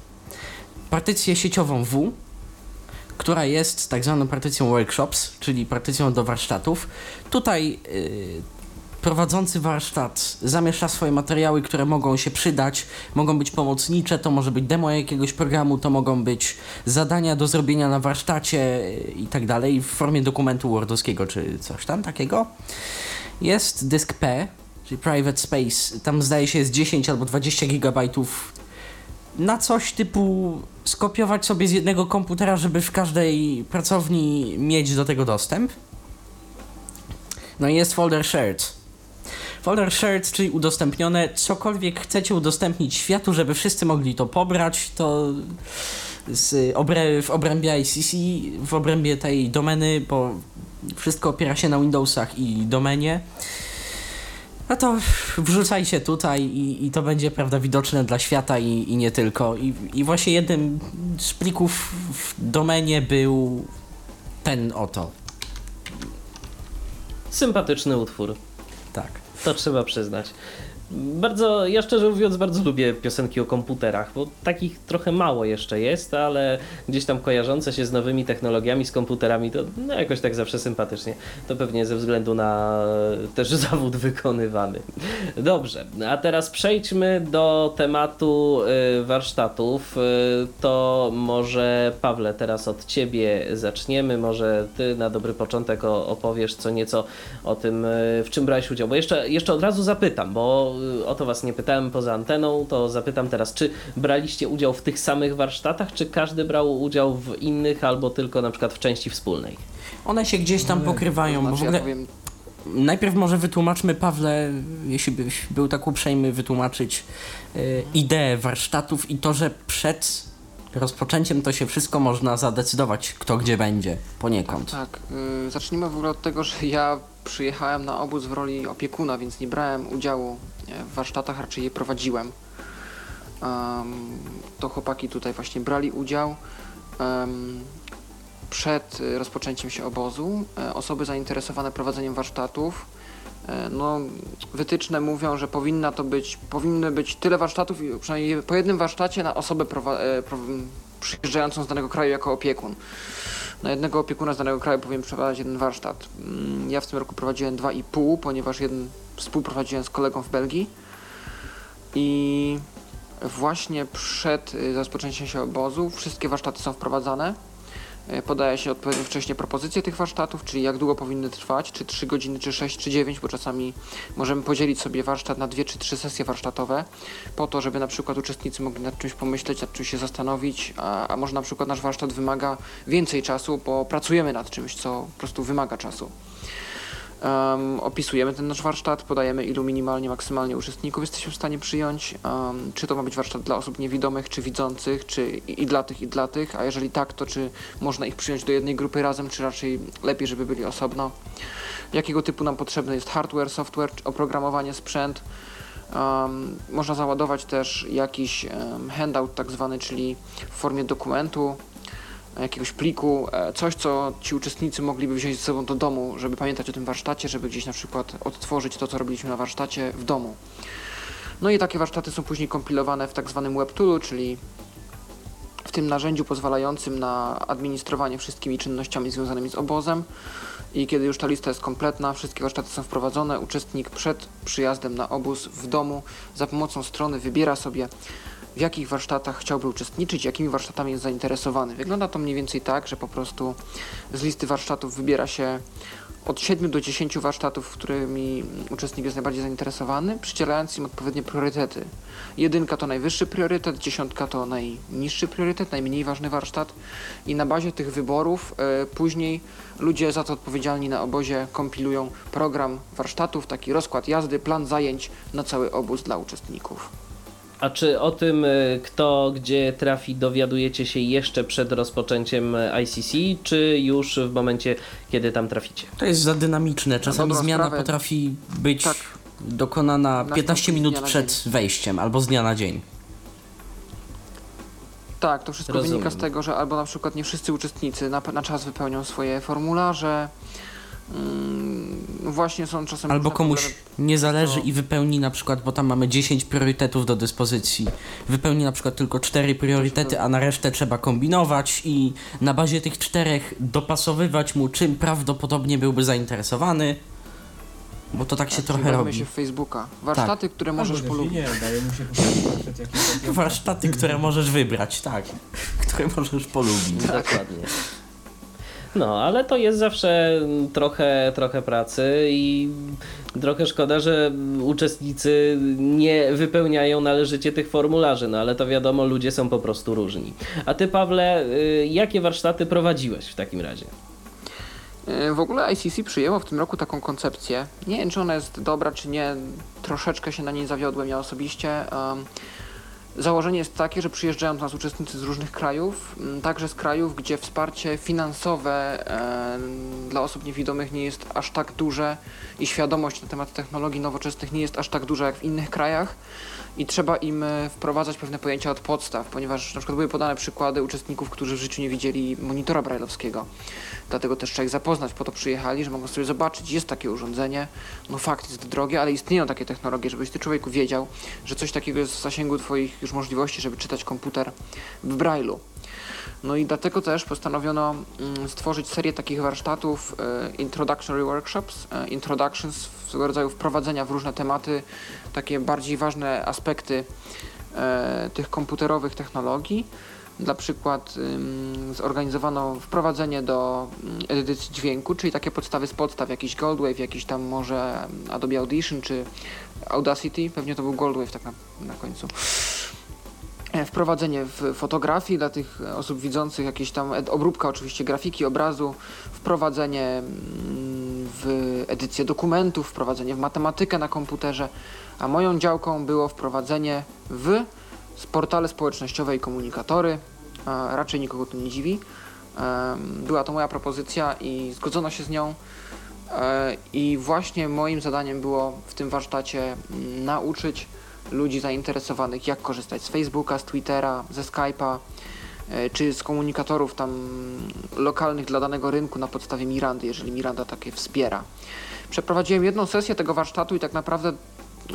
Partycję sieciową W, która jest tak zwaną partycją workshops, czyli partycją do warsztatów. Tutaj yy, prowadzący warsztat zamieszcza swoje materiały, które mogą się przydać, mogą być pomocnicze, to może być demo jakiegoś programu, to mogą być zadania do zrobienia na warsztacie yy, i tak dalej, w formie dokumentu wordowskiego czy coś tam takiego. Jest dysk P, czyli Private Space, tam zdaje się jest 10 albo 20 gigabajtów na coś typu skopiować sobie z jednego komputera, żeby w każdej pracowni mieć do tego dostęp. No i jest folder shared. Polar Shared, czyli udostępnione, cokolwiek chcecie udostępnić światu, żeby wszyscy mogli to pobrać, to z w obrębie ICC, w obrębie tej domeny, bo wszystko opiera się na Windowsach i domenie. No to wrzucajcie tutaj i, i to będzie prawda widoczne dla świata i, i nie tylko. I, I właśnie jednym z plików w domenie był ten oto. Sympatyczny utwór. Tak. To trzeba przyznać. Bardzo, ja szczerze mówiąc, bardzo lubię piosenki o komputerach, bo takich trochę mało jeszcze jest, ale gdzieś tam kojarzące się z nowymi technologiami, z komputerami, to no, jakoś tak zawsze sympatycznie. To pewnie ze względu na e, też [LAUGHS] zawód wykonywany. Dobrze, a teraz przejdźmy do tematu e, warsztatów. E, To może Pawle, teraz od ciebie zaczniemy. Może ty na dobry początek opowiesz co nieco o tym, w czym brałeś udział. Bo jeszcze, jeszcze od razu zapytam, bo o to was nie pytałem poza anteną, to zapytam teraz, czy braliście udział w tych samych warsztatach, czy każdy brał udział w innych, albo tylko na przykład w części wspólnej? One się gdzieś tam pokrywają, bo w Znaczy, ja ogóle powiem, najpierw może wytłumaczmy, Pawle, jeśli byś był tak uprzejmy wytłumaczyć y, ideę warsztatów i to, że przed rozpoczęciem to się wszystko można zadecydować, kto gdzie będzie, poniekąd. tak, y, zacznijmy w ogóle od tego, że ja przyjechałem na obóz w roli opiekuna, więc nie brałem udziału w warsztatach, raczej je prowadziłem. Em, to chłopaki tutaj właśnie brali udział. Przed rozpoczęciem się obozu e, osoby zainteresowane prowadzeniem warsztatów e, no, wytyczne mówią, że powinna to być, powinny być tyle warsztatów, przynajmniej po jednym warsztacie na osobę e, przyjeżdżającą z danego kraju jako opiekun. Na jednego opiekuna z danego kraju powinien przeprowadzać jeden warsztat. Mm, Ja w tym roku prowadziłem dwa i pół, ponieważ jeden współprowadziłem z kolegą w Belgii. I właśnie przed y, rozpoczęciem się obozu wszystkie warsztaty są wprowadzane. E, Podaje się odpowiednio wcześnie propozycje tych warsztatów, czyli jak długo powinny trwać, czy 3 godziny, czy 6, czy 9, bo czasami możemy podzielić sobie warsztat na dwie czy trzy sesje warsztatowe, po to, żeby na przykład uczestnicy mogli nad czymś pomyśleć, nad czymś się zastanowić, a, a może na przykład nasz warsztat wymaga więcej czasu, bo pracujemy nad czymś, co po prostu wymaga czasu. Em, opisujemy ten nasz warsztat, podajemy ilu minimalnie, maksymalnie uczestników jesteśmy w stanie przyjąć, em, czy to ma być warsztat dla osób niewidomych, czy widzących, czy i, i dla tych, i dla tych, a jeżeli tak, to czy można ich przyjąć do jednej grupy razem, czy raczej lepiej, żeby byli osobno. Jakiego typu nam potrzebny jest hardware, software, oprogramowanie, sprzęt. Um, można załadować też jakiś um, handout tak zwany, czyli w formie dokumentu, jakiegoś pliku, e, coś, co ci uczestnicy mogliby wziąć ze sobą do domu, żeby pamiętać o tym warsztacie, żeby gdzieś na przykład odtworzyć to, co robiliśmy na warsztacie w domu. No i takie warsztaty są później kompilowane w tak zwanym WebToolu, czyli w tym narzędziu pozwalającym na administrowanie wszystkimi czynnościami związanymi z obozem. I kiedy już ta lista jest kompletna, wszystkie warsztaty są wprowadzone, uczestnik przed przyjazdem na obóz w domu za pomocą strony wybiera sobie w jakich warsztatach chciałby uczestniczyć, jakimi warsztatami jest zainteresowany. Wygląda to mniej więcej tak, że po prostu z listy warsztatów wybiera się od 7 do 10 warsztatów, którymi uczestnik jest najbardziej zainteresowany, przydzielając im odpowiednie priorytety. Jedynka to najwyższy priorytet, dziesiątka to najniższy priorytet, najmniej ważny warsztat i na bazie tych wyborów e, później ludzie za to odpowiedzialni na obozie kompilują program warsztatów, taki rozkład jazdy, plan zajęć na cały obóz dla uczestników. A czy o tym, y, kto gdzie trafi, dowiadujecie się jeszcze przed rozpoczęciem y, ICC, czy już w momencie, kiedy tam traficie? To jest za dynamiczne. Czasami zmiana sprawę- potrafi być Tak. dokonana Na 15 skróty z minut przed wejściem albo z dnia na dzień. Tak, to wszystko Rozumiem. wynika z tego, że albo na przykład nie wszyscy uczestnicy na, na czas wypełnią swoje formularze. Mm, właśnie są czasem. Albo komuś problemy. nie zależy co- i wypełni na przykład, bo tam mamy 10 priorytetów do dyspozycji. Wypełni na przykład tylko 4 priorytety, a na resztę trzeba kombinować i na bazie tych czterech dopasowywać mu, czym prawdopodobnie byłby zainteresowany. Bo to tak się Tak, trochę robi. się w Facebooka. Warsztaty, które Albo możesz polubić. nie, daje mu się Warsztaty, które możesz wybrać, tak. Które możesz polubić. Dokładnie. No, ale to jest zawsze trochę, trochę pracy i trochę szkoda, że uczestnicy nie wypełniają należycie tych formularzy, no ale to wiadomo, ludzie są po prostu różni. A ty, Pawle, y, jakie warsztaty prowadziłeś w takim razie? E, W ogóle ICC przyjęło w tym roku taką koncepcję. Nie wiem, czy ona jest dobra, czy nie. Troszeczkę się na niej zawiodłem ja osobiście. Em, Założenie jest takie, że przyjeżdżają do nas uczestnicy z różnych krajów, m, także z krajów, gdzie wsparcie finansowe dla osób niewidomych nie jest aż tak duże i świadomość na temat technologii nowoczesnych nie jest aż tak duża jak w innych krajach i trzeba im e, wprowadzać pewne pojęcia od podstaw, ponieważ na przykład były podane przykłady uczestników, którzy w życiu nie widzieli monitora brajlowskiego. Dlatego też trzeba ich zapoznać, po to przyjechali, że mogą sobie zobaczyć, jest takie urządzenie, no fakt, jest drogie, ale istnieją takie technologie, żebyś ty człowieku wiedział, że coś takiego jest w zasięgu twoich już możliwości, żeby czytać komputer w brajlu. No i dlatego też postanowiono mm, stworzyć serię takich warsztatów, e, introductory workshops, e, introductions, swego rodzaju wprowadzenia w różne tematy, takie bardziej ważne aspekty e, tych komputerowych technologii. Dla przykład ym, zorganizowano wprowadzenie do mm, edycji dźwięku, czyli takie podstawy z podstaw, jakiś Goldwave, jakiś tam może Adobe Audition czy Audacity, pewnie to był Goldwave tak na, na końcu. E, Wprowadzenie w fotografii dla tych osób widzących, jakieś tam obróbka oczywiście grafiki, obrazu, wprowadzenie mm, w edycję dokumentów, wprowadzenie w matematykę na komputerze, a moją działką było wprowadzenie w portale społecznościowe i komunikatory. Raczej nikogo to nie dziwi. Była to moja propozycja i zgodzono się z nią. E, I właśnie moim zadaniem było w tym warsztacie mm, nauczyć ludzi zainteresowanych, jak korzystać z Facebooka, z Twittera, ze Skype'a, e, czy z komunikatorów tam lokalnych dla danego rynku na podstawie Mirandy, jeżeli Miranda takie wspiera. Przeprowadziłem jedną sesję tego warsztatu i tak naprawdę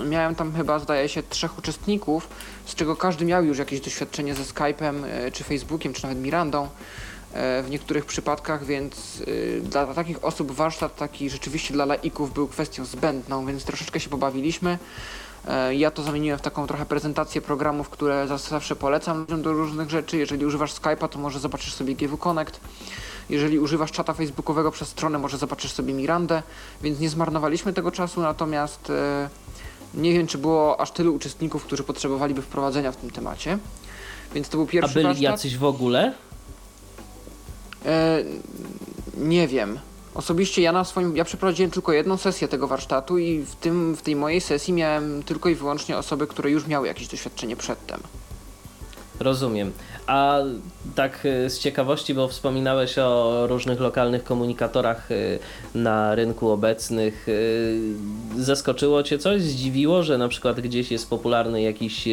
miałem tam chyba, zdaje się, trzech uczestników, z czego każdy miał już jakieś doświadczenie ze Skype'em, e, czy Facebookiem, czy nawet Mirandą e, w niektórych przypadkach, więc dla takich osób warsztat taki rzeczywiście dla laików był kwestią zbędną, więc troszeczkę się pobawiliśmy. E, Ja to zamieniłem w taką trochę prezentację programów, które zawsze polecam ludziom do różnych rzeczy. Jeżeli używasz Skype'a, to może zobaczysz sobie GW Connect. Jeżeli używasz czata facebookowego przez stronę, może zobaczysz sobie Mirandę, więc nie zmarnowaliśmy tego czasu, natomiast e, nie wiem, czy było aż tylu uczestników, którzy potrzebowaliby wprowadzenia w tym temacie. Więc to był A pierwszy byli warsztat. jacyś w ogóle? E, nie wiem. Osobiście ja na swoim, ja przeprowadziłem tylko jedną sesję tego warsztatu i w tym, w tej mojej sesji miałem tylko i wyłącznie osoby, które już miały jakieś doświadczenie przedtem. Rozumiem. A tak y, z ciekawości, bo wspominałeś o różnych lokalnych komunikatorach y, na rynku obecnych. y, Zaskoczyło Cię coś? Zdziwiło, że na przykład gdzieś jest popularny jakiś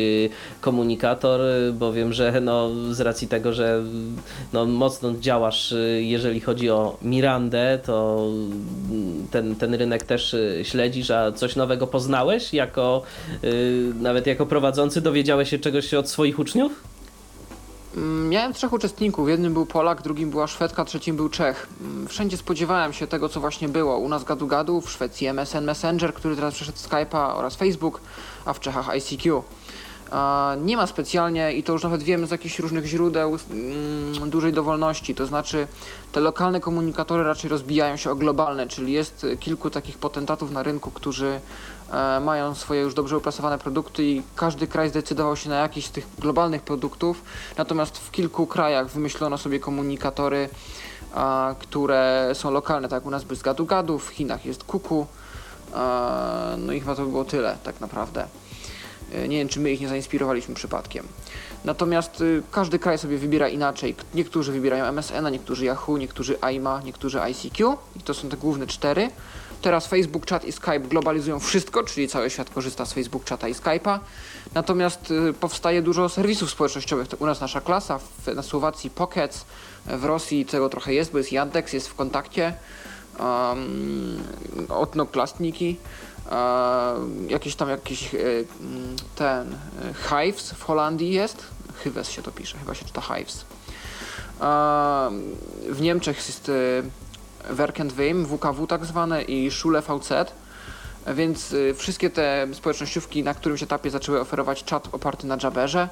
komunikator, bo wiem, że no, z racji tego, że no, mocno działasz, jeżeli chodzi o Mirandę, to mm, ten, ten rynek też śledzisz, a coś nowego poznałeś? Jako, nawet jako prowadzący dowiedziałeś się czegoś od swoich uczniów? Mm, Miałem trzech uczestników. Jednym był Polak, drugim była Szwedka, trzecim był Czech. Mm, Wszędzie spodziewałem się tego, co właśnie było. U nas gadu gadu, w Szwecji MSN Messenger, który teraz przeszedł Skype'a oraz Facebook, a w Czechach ICQ. Nie ma specjalnie, i to już nawet wiemy z jakichś różnych źródeł, mm, dużej dowolności. To znaczy, te lokalne komunikatory raczej rozbijają się o globalne, czyli jest kilku takich potentatów na rynku, którzy mają swoje już dobrze uplasowane produkty i każdy kraj zdecydował się na jakiś z tych globalnych produktów. Natomiast w kilku krajach wymyślono sobie komunikatory, a, które są lokalne. Tak, u nas jest gadu gadu, w Chinach jest kuku. A, no i chyba to by było tyle, tak naprawdę. E, Nie wiem, czy my ich nie zainspirowaliśmy przypadkiem. Natomiast y, każdy kraj sobie wybiera inaczej. Niektórzy wybierają MSN, niektórzy Yahoo, niektórzy AIMA, niektórzy ICQ. I to są te główne cztery. Teraz Facebook, Chat i Skype globalizują wszystko, czyli cały świat korzysta z Facebook, Chata i Skype'a. Natomiast y, powstaje dużo serwisów społecznościowych. U nas nasza klasa, na Słowacji Pockets, w Rosji tego trochę jest, bo jest Yandex, jest w kontakcie. Um, Odnoklastniki. Um, jakieś tam jakieś e, mm, ten Hives w Holandii jest. Hyves się to pisze, chyba się czyta Hives. Um, w Niemczech jest Werk WKW tak zwane i Schule VZ. Więc y, wszystkie te społecznościówki na którymś etapie zaczęły oferować czat oparty na Jabberze.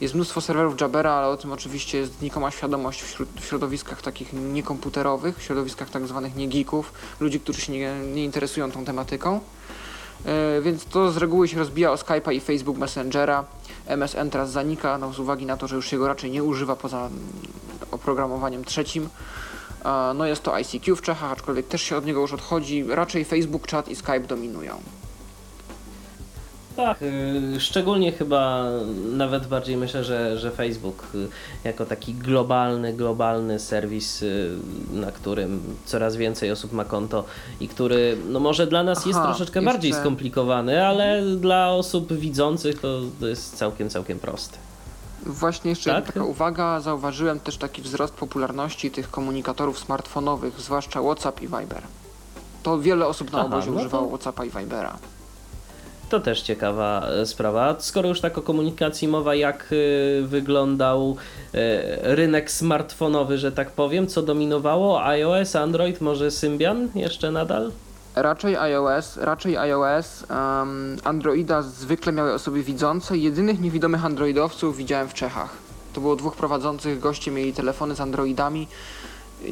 Jest mnóstwo serwerów Jabbera, ale o tym oczywiście jest znikoma świadomość w środowiskach takich niekomputerowych, w środowiskach tak zwanych niegeeków, ludzi, którzy się nie, nie interesują tą tematyką. E, Więc to z reguły się rozbija o Skype'a i Facebook Messengera. MSN teraz zanika, no, z uwagi na to, że już się go raczej nie używa poza mm, oprogramowaniem trzecim. No jest to ICQ w Czechach, aczkolwiek też się od niego już odchodzi. Raczej Facebook, chat i Skype dominują. Tak, y, szczególnie chyba nawet bardziej myślę, że, że Facebook y, jako taki globalny, globalny serwis, y, na którym coraz więcej osób ma konto i który no może dla nas jest Aha, troszeczkę jeszcze- bardziej skomplikowany, ale dla osób widzących to, to jest całkiem, całkiem prosty. Właśnie jeszcze Tak? taka uwaga, zauważyłem też taki wzrost popularności tych komunikatorów smartfonowych, zwłaszcza WhatsApp i Viber. To wiele osób na Aha, obozie no to- używało WhatsAppa i Vibera. To też ciekawa e, sprawa. Skoro już tak o komunikacji mowa, jak y, wyglądał e, rynek smartfonowy, że tak powiem, co dominowało? iOS, Android, może Symbian jeszcze nadal? Raczej iOS, raczej iOS. Um, Androida zwykle miały osoby widzące. Jedynych niewidomych androidowców widziałem w Czechach. To było dwóch prowadzących, goście mieli telefony z androidami.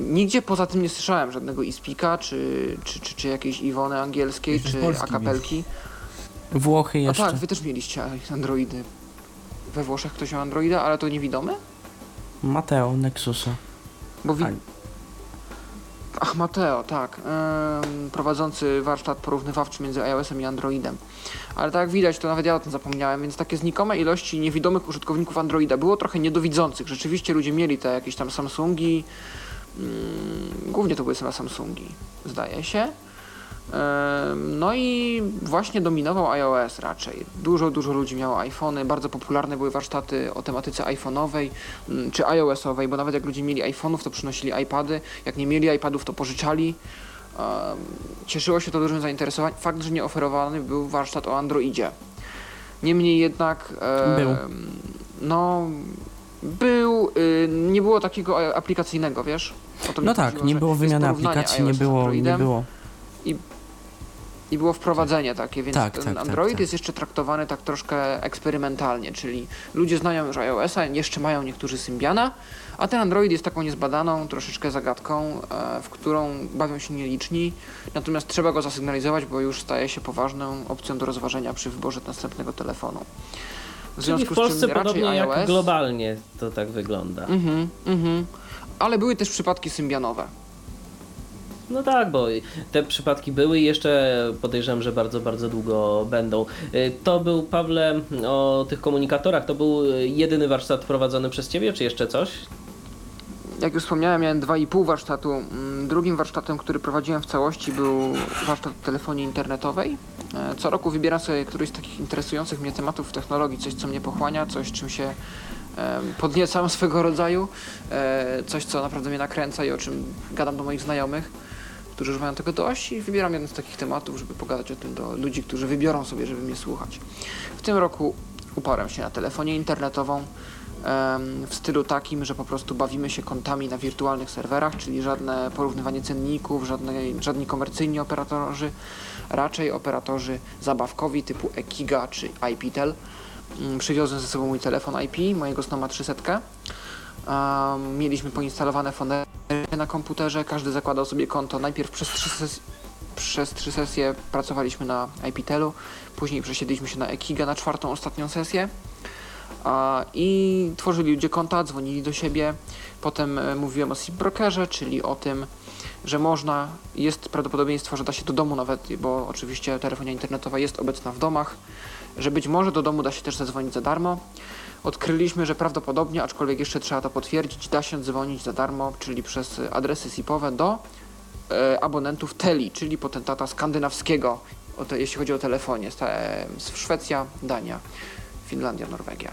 Nigdzie poza tym nie słyszałem żadnego iSpeaka, czy, czy, czy, czy jakiejś Iwony angielskiej, Jeszcze z czy Polski akapelki. Włochy A jeszcze. tak, wy też mieliście androidy. We Włoszech ktoś miał androida, ale to niewidomy? Mateo, Nexusa. Bo wi- A- Ach, Mateo, tak. Prowadzący warsztat porównywawczy między iOS-em i Androidem. Ale tak jak widać, to nawet ja o tym zapomniałem, więc takie znikome ilości niewidomych użytkowników Androida było trochę niedowidzących. Rzeczywiście ludzie mieli te jakieś tam Samsungi. Ym, głównie to były same Samsungi, zdaje się. No i właśnie dominował iOS raczej. Dużo, dużo ludzi miało iPhony, bardzo popularne były warsztaty o tematyce iPhone'owej mm, czy iOS-owej, bo nawet jak ludzie mieli iPhone'ów, to przynosili iPady, jak nie mieli iPadów, to pożyczali. Cieszyło się to dużym zainteresowaniem. Fakt, że nie oferowany był warsztat o Androidzie. Niemniej jednak. Był. No. Był. y, Nie było takiego e, aplikacyjnego, wiesz? No tak, chodziło, nie było wymiany aplikacji, nie było, nie było. i było wprowadzenie takie, więc Tak, ten tak, tak, Android tak. jest jeszcze traktowany tak troszkę eksperymentalnie, czyli ludzie znają już iOS-a, jeszcze mają niektórzy Symbiana, a ten Android jest taką niezbadaną troszeczkę zagadką, e, w którą bawią się nieliczni, natomiast trzeba go zasygnalizować, bo już staje się poważną opcją do rozważenia przy wyborze następnego telefonu. W Czyli w związku z Polsce czym raczej podobnie jak iOS, globalnie to tak wygląda. Mhm, mhm. Ale były też przypadki symbianowe. No tak, bo te przypadki były i jeszcze podejrzewam, że bardzo, bardzo długo będą. Y, To był, Pawle, o tych komunikatorach, to był jedyny warsztat prowadzony przez Ciebie, czy jeszcze coś? Jak już wspomniałem, miałem 2,5 warsztatu. Mm, Drugim warsztatem, który prowadziłem w całości, był warsztat telefonii internetowej. E, Co roku wybieram sobie któryś z takich interesujących mnie tematów w technologii, coś, co mnie pochłania, coś, czym się podniecam [LAUGHS] swego rodzaju, e, coś, co naprawdę mnie nakręca i o czym gadam do moich znajomych, którzy już mają tego dość i wybieram jeden z takich tematów, żeby pogadać o tym do ludzi, którzy wybiorą sobie, żeby mnie słuchać. W tym roku uparłem się na telefonię internetową w stylu takim, że po prostu bawimy się kontami na wirtualnych serwerach, czyli żadne porównywanie cenników, żadne, żadni komercyjni operatorzy, raczej operatorzy zabawkowi typu Ekiga czy IPTEL. Mm, Przywiozłem ze sobą mój telefon IP, mojego Snoma 300. Um, mieliśmy poinstalowane fonery na komputerze, każdy zakładał sobie konto. Najpierw przez trzy, ses- przez trzy sesje pracowaliśmy na IPTelu, później przesiedliśmy się na Ekiga na czwartą, ostatnią sesję. A, I tworzyli ludzie konta, dzwonili do siebie. Potem e, mówiłem o SIP brokerze, czyli o tym, że można, jest prawdopodobieństwo, że da się do domu nawet, bo oczywiście telefonia internetowa jest obecna w domach, że być może do domu da się też zadzwonić za darmo. Odkryliśmy, że prawdopodobnie, aczkolwiek jeszcze trzeba to potwierdzić, da się dzwonić za darmo, czyli przez e, adresy SIP-owe do e, abonentów Teli, czyli potentata skandynawskiego, te, jeśli chodzi o telefonie. Sta- e, Szwecja, Dania, Finlandia, Norwegia.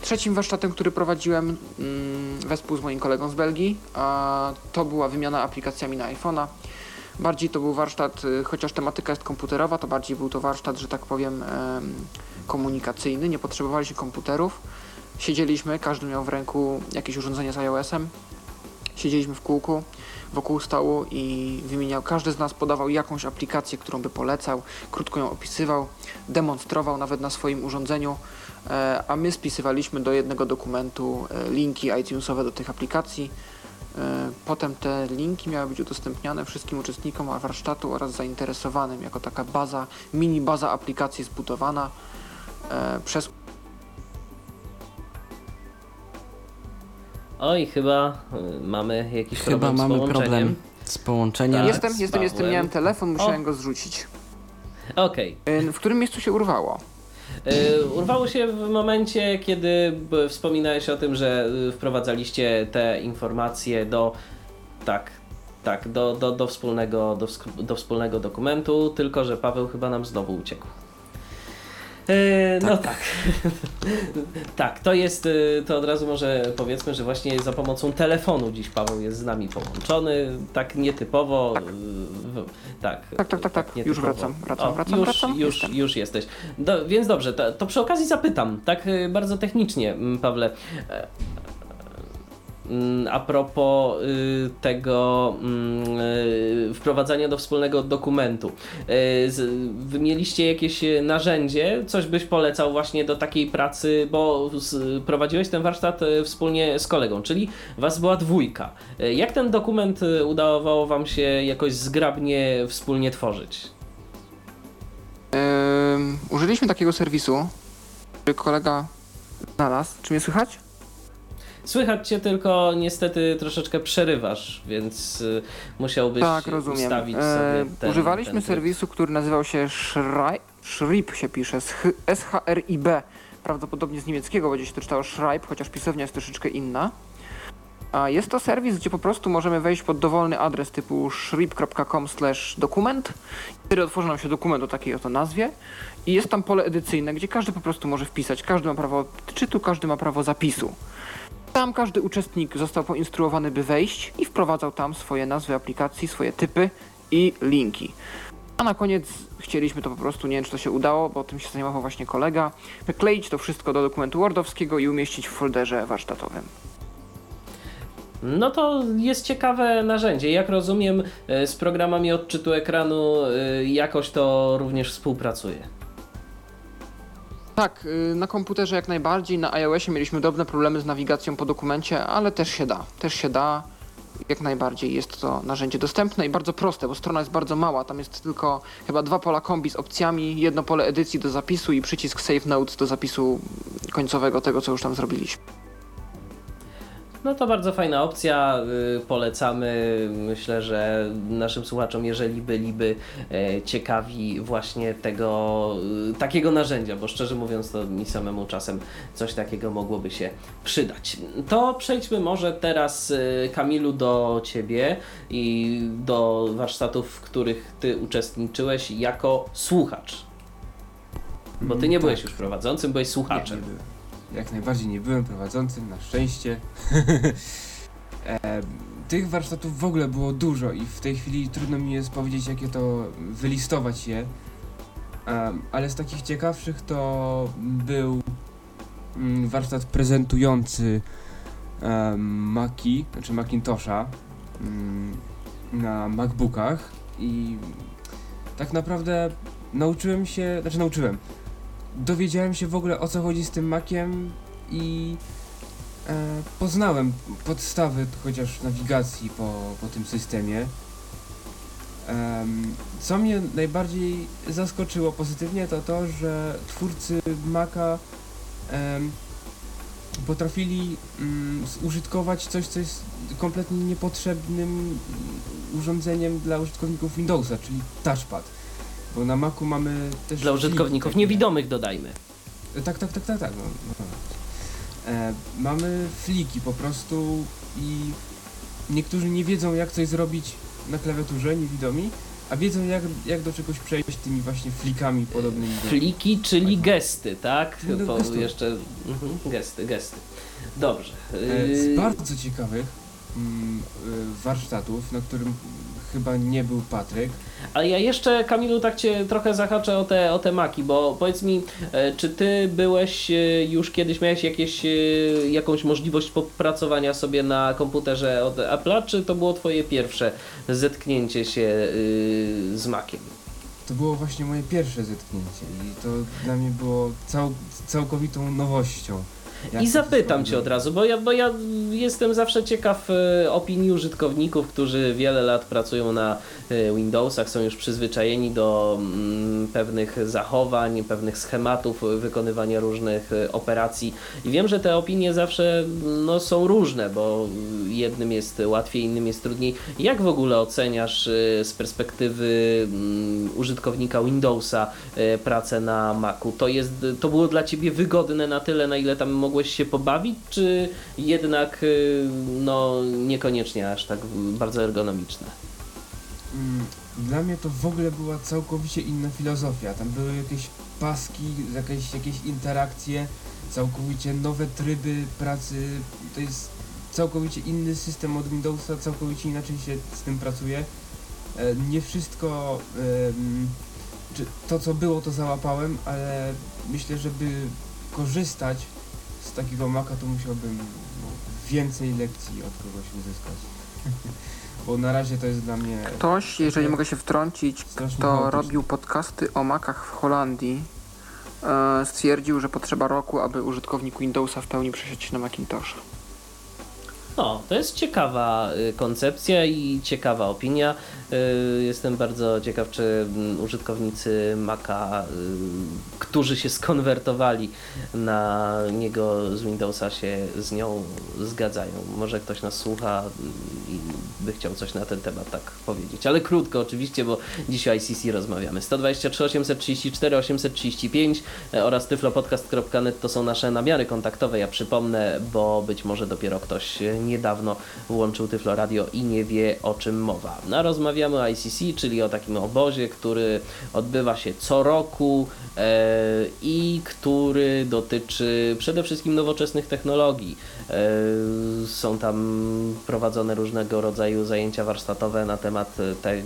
Trzecim warsztatem, który prowadziłem mm, wespół z moim kolegą z Belgii, a to była wymiana aplikacjami na iPhone'a. Bardziej to był warsztat, y, chociaż tematyka jest komputerowa, to bardziej był to warsztat, że tak powiem, em, komunikacyjny. Nie potrzebowaliśmy komputerów. Siedzieliśmy, każdy miał w ręku jakieś urządzenie z iOS-em. Siedzieliśmy w kółku wokół stołu i wymieniał, każdy z nas podawał jakąś aplikację, którą by polecał, krótko ją opisywał, demonstrował nawet na swoim urządzeniu, e, a my spisywaliśmy do jednego dokumentu e, linki iTunesowe do tych aplikacji. E, Potem te linki miały być udostępniane wszystkim uczestnikom warsztatu oraz zainteresowanym jako taka baza, mini baza aplikacji zbudowana przez Oj, chyba y, mamy jakiś Chyba problem z mamy połączeniem. problem z połączeniem. Tak. jestem, z jestem, jestem, miałem telefon, musiałem O. go zrzucić. Okej. Y, W którym miejscu się urwało? Urwało się w momencie, kiedy wspominałeś o tym, że wprowadzaliście te informacje do tak, tak, do, do, do, wspólnego, do, do wspólnego dokumentu, tylko że Paweł chyba nam znowu uciekł. Y, No tak. [LAUGHS] tak, to jest, y, to od razu może powiedzmy, że właśnie za pomocą telefonu dziś Paweł jest z nami połączony, tak nietypowo. y, w- Tak, Tak, tak, tak, tak. Już wracam, wracam, O, wracam, już, wracam. Już, Jestem. już jesteś. Do, więc dobrze, to, to przy okazji zapytam, tak y, bardzo technicznie, Pawle. Mm, A propos y, tego mm, y, wprowadzania do wspólnego dokumentu. Y, mieliście jakieś narzędzie, coś byś polecał właśnie do takiej pracy, bo prowadziłeś ten warsztat wspólnie z kolegą, czyli was była dwójka. Jak ten dokument udawało wam się jakoś zgrabnie wspólnie tworzyć? Ym, użyliśmy takiego serwisu, który kolega znalazł. Czy mnie słychać? Słychać cię tylko niestety troszeczkę przerywasz, więc y, musiałbyś tak, rozumiem. ustawić E, sobie ten, używaliśmy ten serwisu, który nazywał się Schreib, Schreib się pisze, S-H-R-I-B. Prawdopodobnie z niemieckiego będzie się to czytało Schreib, chociaż pisownia jest troszeczkę inna. A jest to serwis, gdzie po prostu możemy wejść pod dowolny adres typu schreib.com dokument. Wtedy otworzy nam się dokument o takiej oto nazwie i jest tam pole edycyjne, gdzie każdy po prostu może wpisać. Każdy ma prawo odczytu, każdy ma prawo zapisu. Tam każdy uczestnik został poinstruowany, by wejść i wprowadzał tam swoje nazwy aplikacji, swoje typy i linki. A na koniec chcieliśmy to po prostu, nie wiem czy to się udało, bo tym się zajmował właśnie kolega, wykleić to wszystko do dokumentu Wordowskiego i umieścić w folderze warsztatowym. No to jest ciekawe narzędzie. Jak rozumiem, y, z programami odczytu ekranu y, jakoś to również współpracuje. Tak, y, na komputerze jak najbardziej, na iOSie mieliśmy drobne problemy z nawigacją po dokumencie, ale też się da, też się da. Jak najbardziej jest to narzędzie dostępne i bardzo proste, bo strona jest bardzo mała. Tam jest tylko chyba dwa pola kombi z opcjami, jedno pole edycji do zapisu i przycisk Save Notes do zapisu końcowego tego, co już tam zrobiliśmy. No to bardzo fajna opcja, y, polecamy. Myślę, że naszym słuchaczom, jeżeli byliby e, ciekawi właśnie tego y, takiego narzędzia, bo szczerze mówiąc, to mi samemu czasem coś takiego mogłoby się przydać. To przejdźmy może teraz, y, Kamilu, do ciebie i do warsztatów, w których ty uczestniczyłeś jako słuchacz. Bo ty Mm, nie byłeś tak. już prowadzącym, byłeś słuchaczem. Nie, nie. Jak najbardziej nie byłem prowadzącym, na szczęście. [LAUGHS] e, tych warsztatów w ogóle było dużo i w tej chwili trudno mi jest powiedzieć, jakie to wylistować je. Em, ale z takich ciekawszych to był mm, warsztat prezentujący um, Maki, znaczy Macintosha mm, na MacBookach i tak naprawdę nauczyłem się, znaczy nauczyłem, dowiedziałem się w ogóle o co chodzi z tym Maciem i e, poznałem podstawy chociaż nawigacji po, po tym systemie. Em, co mnie najbardziej zaskoczyło pozytywnie to to, że twórcy Maca potrafili mm, zużytkować coś, co jest kompletnie niepotrzebnym urządzeniem dla użytkowników Windowsa, czyli touchpad. Bo na Macu mamy też Dla użytkowników niewidomych dodajmy. Tak, tak, tak, tak, tak. No, no. E, mamy fliki po prostu i niektórzy nie wiedzą jak coś zrobić na klawiaturze, niewidomi, a wiedzą jak, jak do czegoś przejść tymi właśnie flikami podobnymi do... Fliki, czyli gesty, tak? No, Po, gesty. jeszcze mhm, gesty, gesty. Dobrze. E, Yy, z bardzo ciekawych mm, y, warsztatów, na którym chyba nie był Patryk. Ale ja jeszcze, Kamilu, tak cię trochę zahaczę o te, o te maki, bo powiedz mi, e, czy ty byłeś e, już kiedyś, miałeś jakieś, e, jakąś możliwość popracowania sobie na komputerze od Apple'a, czy to było twoje pierwsze zetknięcie się z Maciem? To było właśnie moje pierwsze zetknięcie i to dla mnie było cał, całkowitą nowością. Jak I zapytam cię od razu, bo ja, bo ja jestem zawsze ciekaw e, opinii użytkowników, którzy wiele lat pracują na e, Windowsach, są już przyzwyczajeni do mm, pewnych zachowań, pewnych schematów wykonywania różnych e, operacji. I wiem, że te opinie zawsze no, są różne, bo jednym jest łatwiej, innym jest trudniej. Jak w ogóle oceniasz z perspektywy mm, użytkownika Windowsa pracę na Macu? To, jest, to było dla Ciebie wygodne na tyle, na ile tam się pobawić, czy jednak e, no, niekoniecznie aż tak bardzo ergonomiczne? Mm, Dla mnie to w ogóle była całkowicie inna filozofia. Tam były jakieś paski, jakieś, jakieś interakcje, całkowicie nowe tryby pracy. To jest całkowicie inny system od Windowsa, całkowicie inaczej się z tym pracuje. E, Nie wszystko, to co było, to załapałem, ale myślę, żeby korzystać z takiego Maca, to musiałbym no, więcej lekcji od kogoś uzyskać. [LAUGHS] Bo na razie to jest dla mnie Ktoś, jeżeli mogę się wtrącić, strasznie kto chaotyczne. robił podcasty o makach w Holandii, e, stwierdził, że potrzeba roku, aby użytkownik Windowsa w pełni przesiąść się na Macintosha. No, to jest ciekawa y, koncepcja i ciekawa opinia. Y, Jestem bardzo ciekaw, czy mm, użytkownicy Maca, y, którzy się skonwertowali na niego z Windowsa, się z nią zgadzają. Może ktoś nas słucha mm, i by chciał coś na ten temat tak powiedzieć. Ale krótko oczywiście, bo dzisiaj o ICC rozmawiamy. 123 834 835 e, oraz tyflopodcast.net to są nasze namiary kontaktowe. Ja przypomnę, bo być może dopiero ktoś e, niedawno włączył Tyflo Radio i nie wie o czym mowa. No, rozmawiamy o ICC, czyli o takim obozie, który odbywa się co roku e, i który dotyczy przede wszystkim nowoczesnych technologii. E, są tam prowadzone różnego rodzaju zajęcia warsztatowe na temat e, tej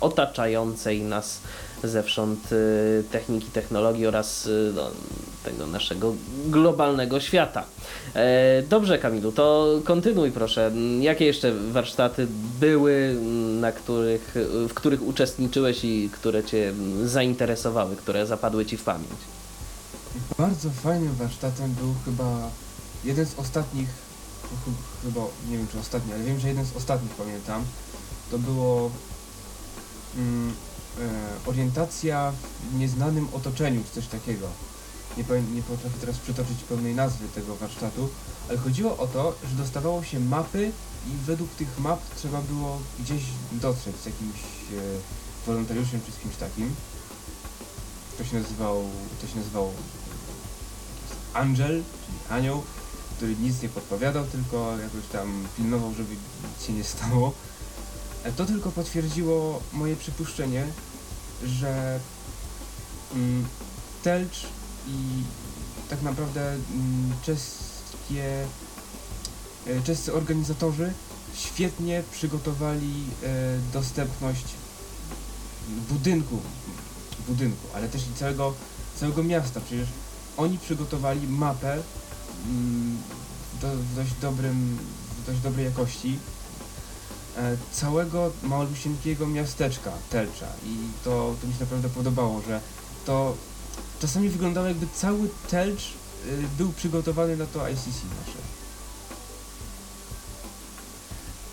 otaczającej nas zewsząd e, techniki, technologii oraz e, no, tego naszego globalnego świata. E, Dobrze, Kamilu, to kontynuuj proszę. Jakie jeszcze warsztaty były, na których, w których uczestniczyłeś i które Cię zainteresowały, które zapadły Ci w pamięć? Bardzo fajnym warsztatem był chyba jeden z ostatnich, ch- chyba nie wiem czy ostatni, ale wiem, że jeden z ostatnich pamiętam. To było mm, orientacja w nieznanym otoczeniu, czy coś takiego. Nie, nie potrafię teraz przytoczyć pełnej nazwy tego warsztatu, ale chodziło o to, że dostawało się mapy i według tych map trzeba było gdzieś dotrzeć z jakimś e, wolontariuszem czy z kimś takim. To się nazywał, to się nazywał Angel, czyli anioł, który nic nie podpowiadał, tylko jakoś tam pilnował, żeby nic się nie stało. E, To tylko potwierdziło moje przypuszczenie, że mm, Telcz i tak naprawdę mm, czeskie, e, czescy organizatorzy świetnie przygotowali e, dostępność budynku, budynku, ale też i całego, całego miasta. Przecież oni przygotowali mapę mm, do, w dość dobrym, w dość dobrej jakości całego malusieńkiego miasteczka Telcza i to, to mi się naprawdę podobało, że to czasami wyglądało jakby cały Telcz y, był przygotowany na to ICC nasze.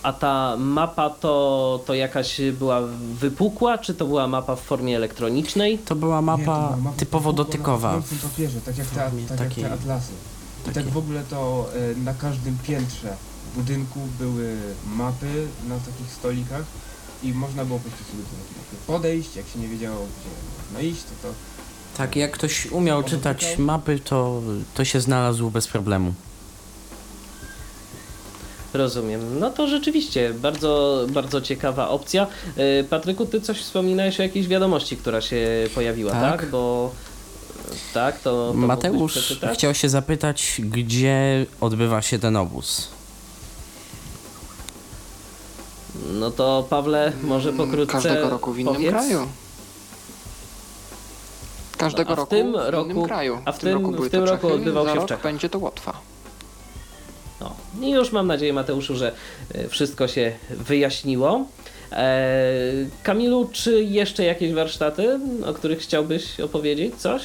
A ta mapa to, to jakaś była wypukła, czy to była mapa w formie elektronicznej? To była Nie, to mapa była mapa typowo dotykowa. Na papierze, tak jak, te, tak jak te atlasy. I tak w ogóle to e, na każdym piętrze budynku były mapy na takich stolikach i można było po prostu sobie do takiej mapy podejść, jak się nie wiedziało gdzie można iść, to to Tak, jak ktoś umiał czytać dotykał? mapy, to, to się znalazł bez problemu. Rozumiem. No to rzeczywiście bardzo, bardzo ciekawa opcja. E, Patryku, ty coś wspominałeś o jakiejś wiadomości, która się pojawiła, tak? Tak. Bo tak, to, to Mateusz chciał się zapytać, gdzie odbywa się ten obóz. No to Pawle, może Mm, pokrótce Każdego roku w innym powiedz. kraju. Każdego a w roku tym w roku- innym kraju. a w tym- roku były w tym to roku Czechy, odbywał za się w rok Czechach. będzie to Łotwa. No. I już mam nadzieję, Mateuszu, że e, wszystko się wyjaśniło. E, Kamilu, czy jeszcze jakieś warsztaty, o których chciałbyś opowiedzieć coś?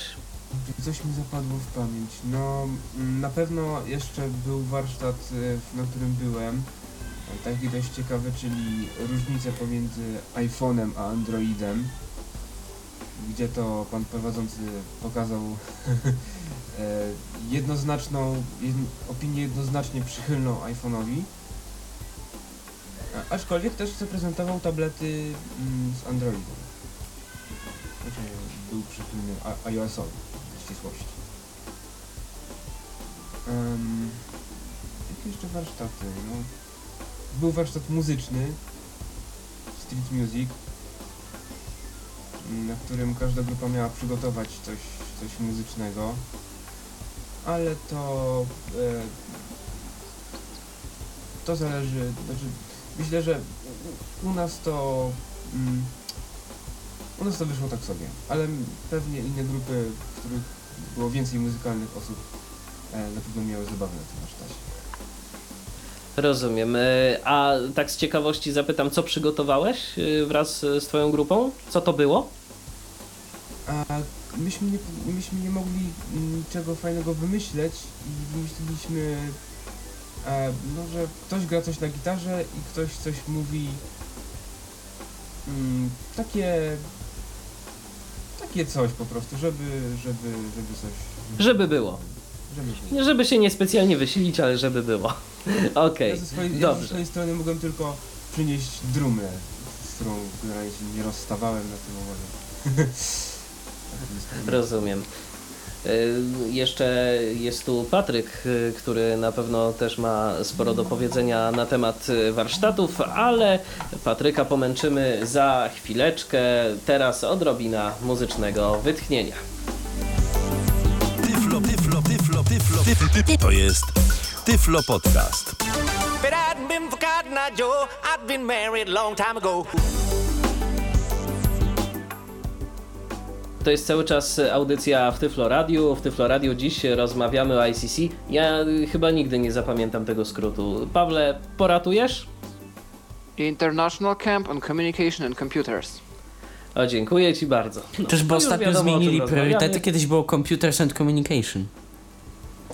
Coś mi zapadło w pamięć. No, mm, na pewno jeszcze był warsztat, e, na którym byłem. Taki dość ciekawy, czyli różnice pomiędzy iPhone'em a Androidem. Gdzie to pan prowadzący pokazał [LAUGHS] e, jednoznaczną, jedn, opinię jednoznacznie przychylną iPhone'owi. Aczkolwiek też zaprezentował tablety mm, z Androidem. Znaczy był przychylny iOS-owi w ścisłości. Um, jakie jeszcze warsztaty? No, był warsztat muzyczny, Street Music, na którym każda grupa miała przygotować coś, coś muzycznego. Ale to e, to zależy, znaczy myślę, że u- nas to mm, u nas to wyszło tak sobie, ale pewnie inne grupy, w których było więcej muzykalnych osób e, na pewno miały zabawę na tym warsztacie. Rozumiem. A tak z ciekawości zapytam, co przygotowałeś e, wraz z twoją grupą? Co to było? A myśmy nie, myśmy nie mogli niczego fajnego wymyśleć i wymyśliliśmy, e, no, że ktoś gra coś na gitarze i ktoś coś mówi mm, takie takie coś po prostu, żeby, żeby, żeby coś, Żeby było. żeby Żeby się niespecjalnie wysilić, ale żeby było. [LAUGHS] Okej, Ja ze swojej, ja ze dobrze. swojej strony mogłem tylko przynieść drumę, z którą generalnie się nie rozstawałem na tym obozie. [LAUGHS] Rozumiem. Y, Jeszcze jest tu Patryk, y, który na pewno też ma sporo do powiedzenia na temat y, warsztatów, ale Patryka pomęczymy za chwileczkę. Teraz odrobina muzycznego wytchnienia. Tyflo, tyflo, tyflo, tyflo, tyflo, tyflo. To jest Tyflo Podcast. But I'd been forgotten, I Joe. I'd been married a long time ago. To jest cały czas audycja w Tyflo Radio. W Tyflo Radio dziś rozmawiamy o ICC. Ja y, chyba nigdy nie zapamiętam tego skrótu. Pawle, poratujesz? International Camp on Communication and Computers. O, dziękuję Ci bardzo. No, Czyżby to już ostatnio wiadomo, zmienili priorytety? Kiedyś było Computers and Communication.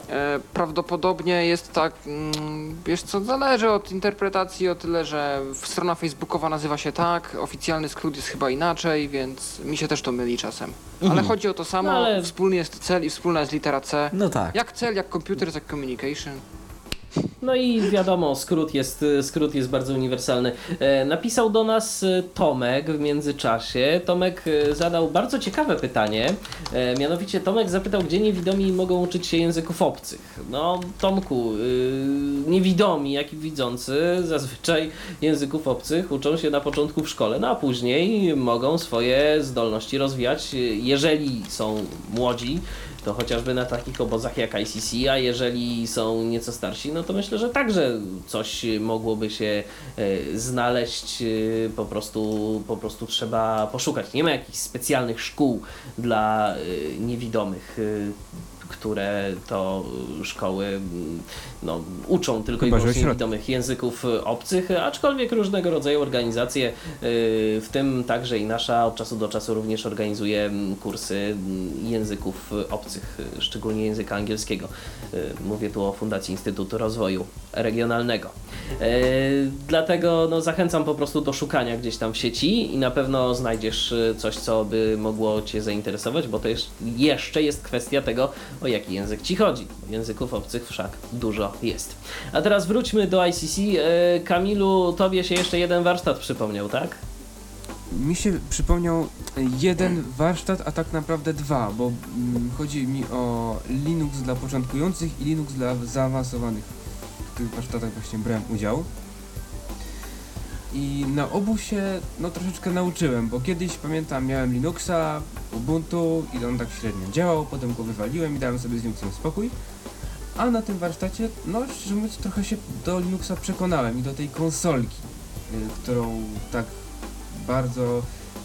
E, prawdopodobnie jest tak, mm, wiesz co, zależy od interpretacji o tyle, że strona facebookowa nazywa się tak, oficjalny skrót jest chyba inaczej, więc mi się też to myli czasem. Ale chodzi o to samo, No ale- wspólny jest cel i wspólna jest litera C. No tak. Jak cel, jak computers, jak communication. No i wiadomo, skrót jest, skrót jest bardzo uniwersalny. E, Napisał do nas e, Tomek w międzyczasie. Tomek e, zadał bardzo ciekawe pytanie. Mianowicie Tomek zapytał, gdzie niewidomi mogą uczyć się języków obcych. No, Tomku, niewidomi, jak i widzący, zazwyczaj języków obcych uczą się na początku w szkole, no a później mogą swoje zdolności rozwijać, jeżeli są młodzi, to chociażby na takich obozach jak ICC, a jeżeli są nieco starsi, no to myślę, że także coś mogłoby się e, znaleźć, e, po prostu, po prostu trzeba poszukać. Nie ma jakichś specjalnych szkół dla e, niewidomych, które to e, szkoły mm, no, uczą tylko Chyba, i wyłącznie niewidomych języków e, obcych, aczkolwiek różnego rodzaju organizacje, e, w tym także i nasza od czasu do czasu również organizuje mm, kursy mm, języków obcych, szczególnie języka angielskiego. Mówię tu o Fundacji Instytutu Rozwoju Regionalnego. Dlatego no, zachęcam po prostu do szukania gdzieś tam w sieci i na pewno znajdziesz coś, co by mogło Cię zainteresować, bo to jeszcze jest kwestia tego, o jaki język Ci chodzi. Języków obcych wszak dużo jest. A teraz wróćmy do ICC. E, Kamilu, Tobie się jeszcze jeden warsztat przypomniał, tak? Mi się przypomniał jeden warsztat, a tak naprawdę dwa, bo mm, chodzi mi o Linux dla początkujących i Linux dla zaawansowanych. W tych warsztatach właśnie brałem udział. I na obu się no troszeczkę nauczyłem, bo kiedyś pamiętam miałem Linuxa, Ubuntu i on tak średnio działał, potem go wywaliłem i dałem sobie z Linuxem spokój. A na tym warsztacie, no szczerze mówiąc, trochę się do Linuxa przekonałem i do tej konsolki, y, którą tak bardzo,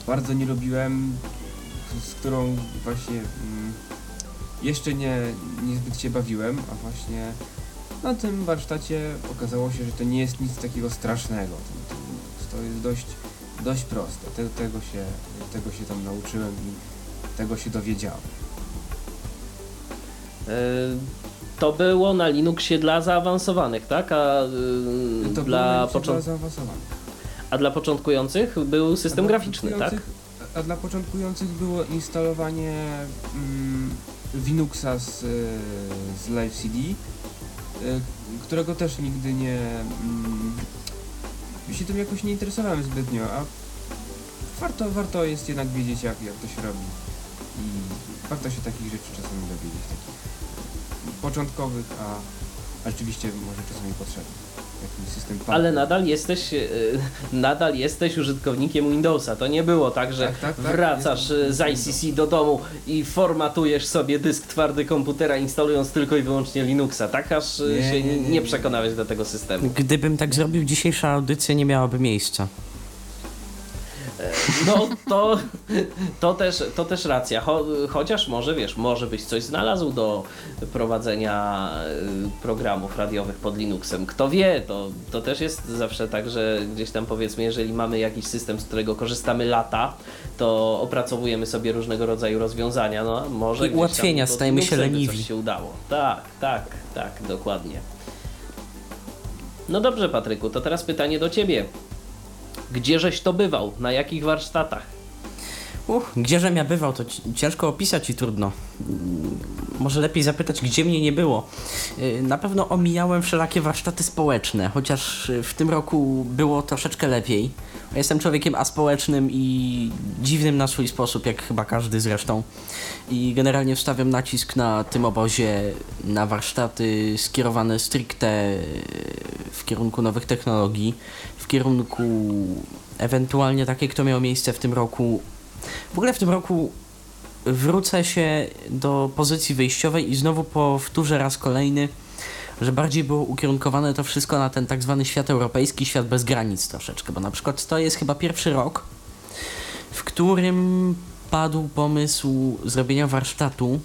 bardzo nie lubiłem, z którą właśnie mm, jeszcze nie, niezbyt się bawiłem, a właśnie na tym warsztacie okazało się, że to nie jest nic takiego strasznego. To, to, to jest dość, dość proste. Te, tego, się, tego się tam nauczyłem i tego się dowiedziałem. E, To było na Linuxie dla zaawansowanych, tak? A, y, To dla, było począ- dla zaawansowanych. a dla początkujących był system dla graficzny, tak? A dla początkujących było instalowanie mm, Linuxa z, y, z Live CD, y, którego też nigdy nie... Się tym jakoś nie interesowałem zbytnio, a warto, warto jest jednak wiedzieć jak, jak to się robi. I warto się takich rzeczy czasami dowiedzieć, takich początkowych, a, a rzeczywiście może czasami potrzebnych. Jakiś system Ale nadal jesteś, y, nadal jesteś użytkownikiem Windowsa. To nie było tak, że Tak, tak, tak, wracasz y, z ICC do domu i formatujesz sobie dysk twardy komputera, instalując tylko i wyłącznie Linuxa. Tak aż y, Nie, się nie, nie nie. przekonałeś do tego systemu. Gdybym tak zrobił, dzisiejsza audycja nie miałaby miejsca. No to, to, też, to też racja. Cho, chociaż może wiesz, może byś coś znalazł do prowadzenia y, programów radiowych pod Linuxem. Kto wie, to, to też jest zawsze tak, że gdzieś tam powiedzmy, jeżeli mamy jakiś system, z którego korzystamy lata, to opracowujemy sobie różnego rodzaju rozwiązania. No, może I ułatwienia, stajemy się leniwi. Coś się udało. Tak, tak, tak, dokładnie. No dobrze, Patryku, to teraz pytanie do ciebie. Gdzieżeś to bywał? Na jakich warsztatach? Uch, ja bywał, to ci- ciężko opisać i trudno. Może lepiej zapytać, gdzie mnie nie było. Yy, Na pewno omijałem wszelakie warsztaty społeczne, chociaż yy, w tym roku było troszeczkę lepiej. Jestem człowiekiem aspołecznym i dziwnym na swój sposób, jak chyba każdy zresztą. I generalnie wstawiam nacisk na tym obozie na warsztaty skierowane stricte yy, w kierunku nowych technologii, w kierunku ewentualnie takie, kto miał miejsce w tym roku w ogóle w tym roku wrócę się do pozycji wyjściowej i znowu powtórzę raz kolejny, że bardziej było ukierunkowane to wszystko na ten tak zwany świat europejski, świat bez granic troszeczkę, bo na przykład to jest chyba pierwszy rok, w którym padł pomysł zrobienia warsztatu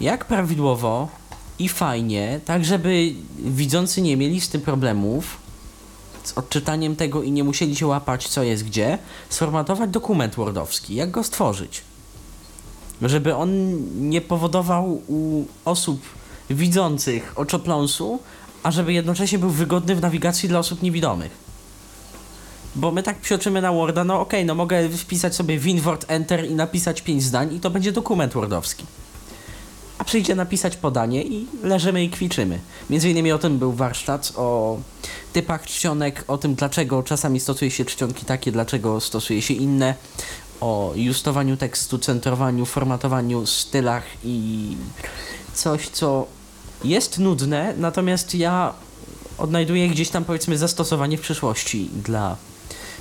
jak prawidłowo i fajnie, tak żeby widzący nie mieli z tym problemów, z odczytaniem tego i nie musieli się łapać, co jest gdzie, sformatować dokument Wordowski, jak go stworzyć. Żeby on nie powodował u osób widzących oczopląsu, a żeby jednocześnie był wygodny w nawigacji dla osób niewidomych. Bo my tak psioczymy na Worda, no okej, no mogę wpisać sobie winword enter i napisać 5 zdań i to będzie dokument Wordowski. A przyjdzie napisać podanie i leżymy i kwiczymy. Między innymi o tym był warsztat, o typach czcionek, o tym dlaczego czasami stosuje się czcionki takie, dlaczego stosuje się inne, o justowaniu tekstu, centrowaniu, formatowaniu, stylach i coś, co jest nudne, natomiast ja odnajduję gdzieś tam powiedzmy zastosowanie w przyszłości dla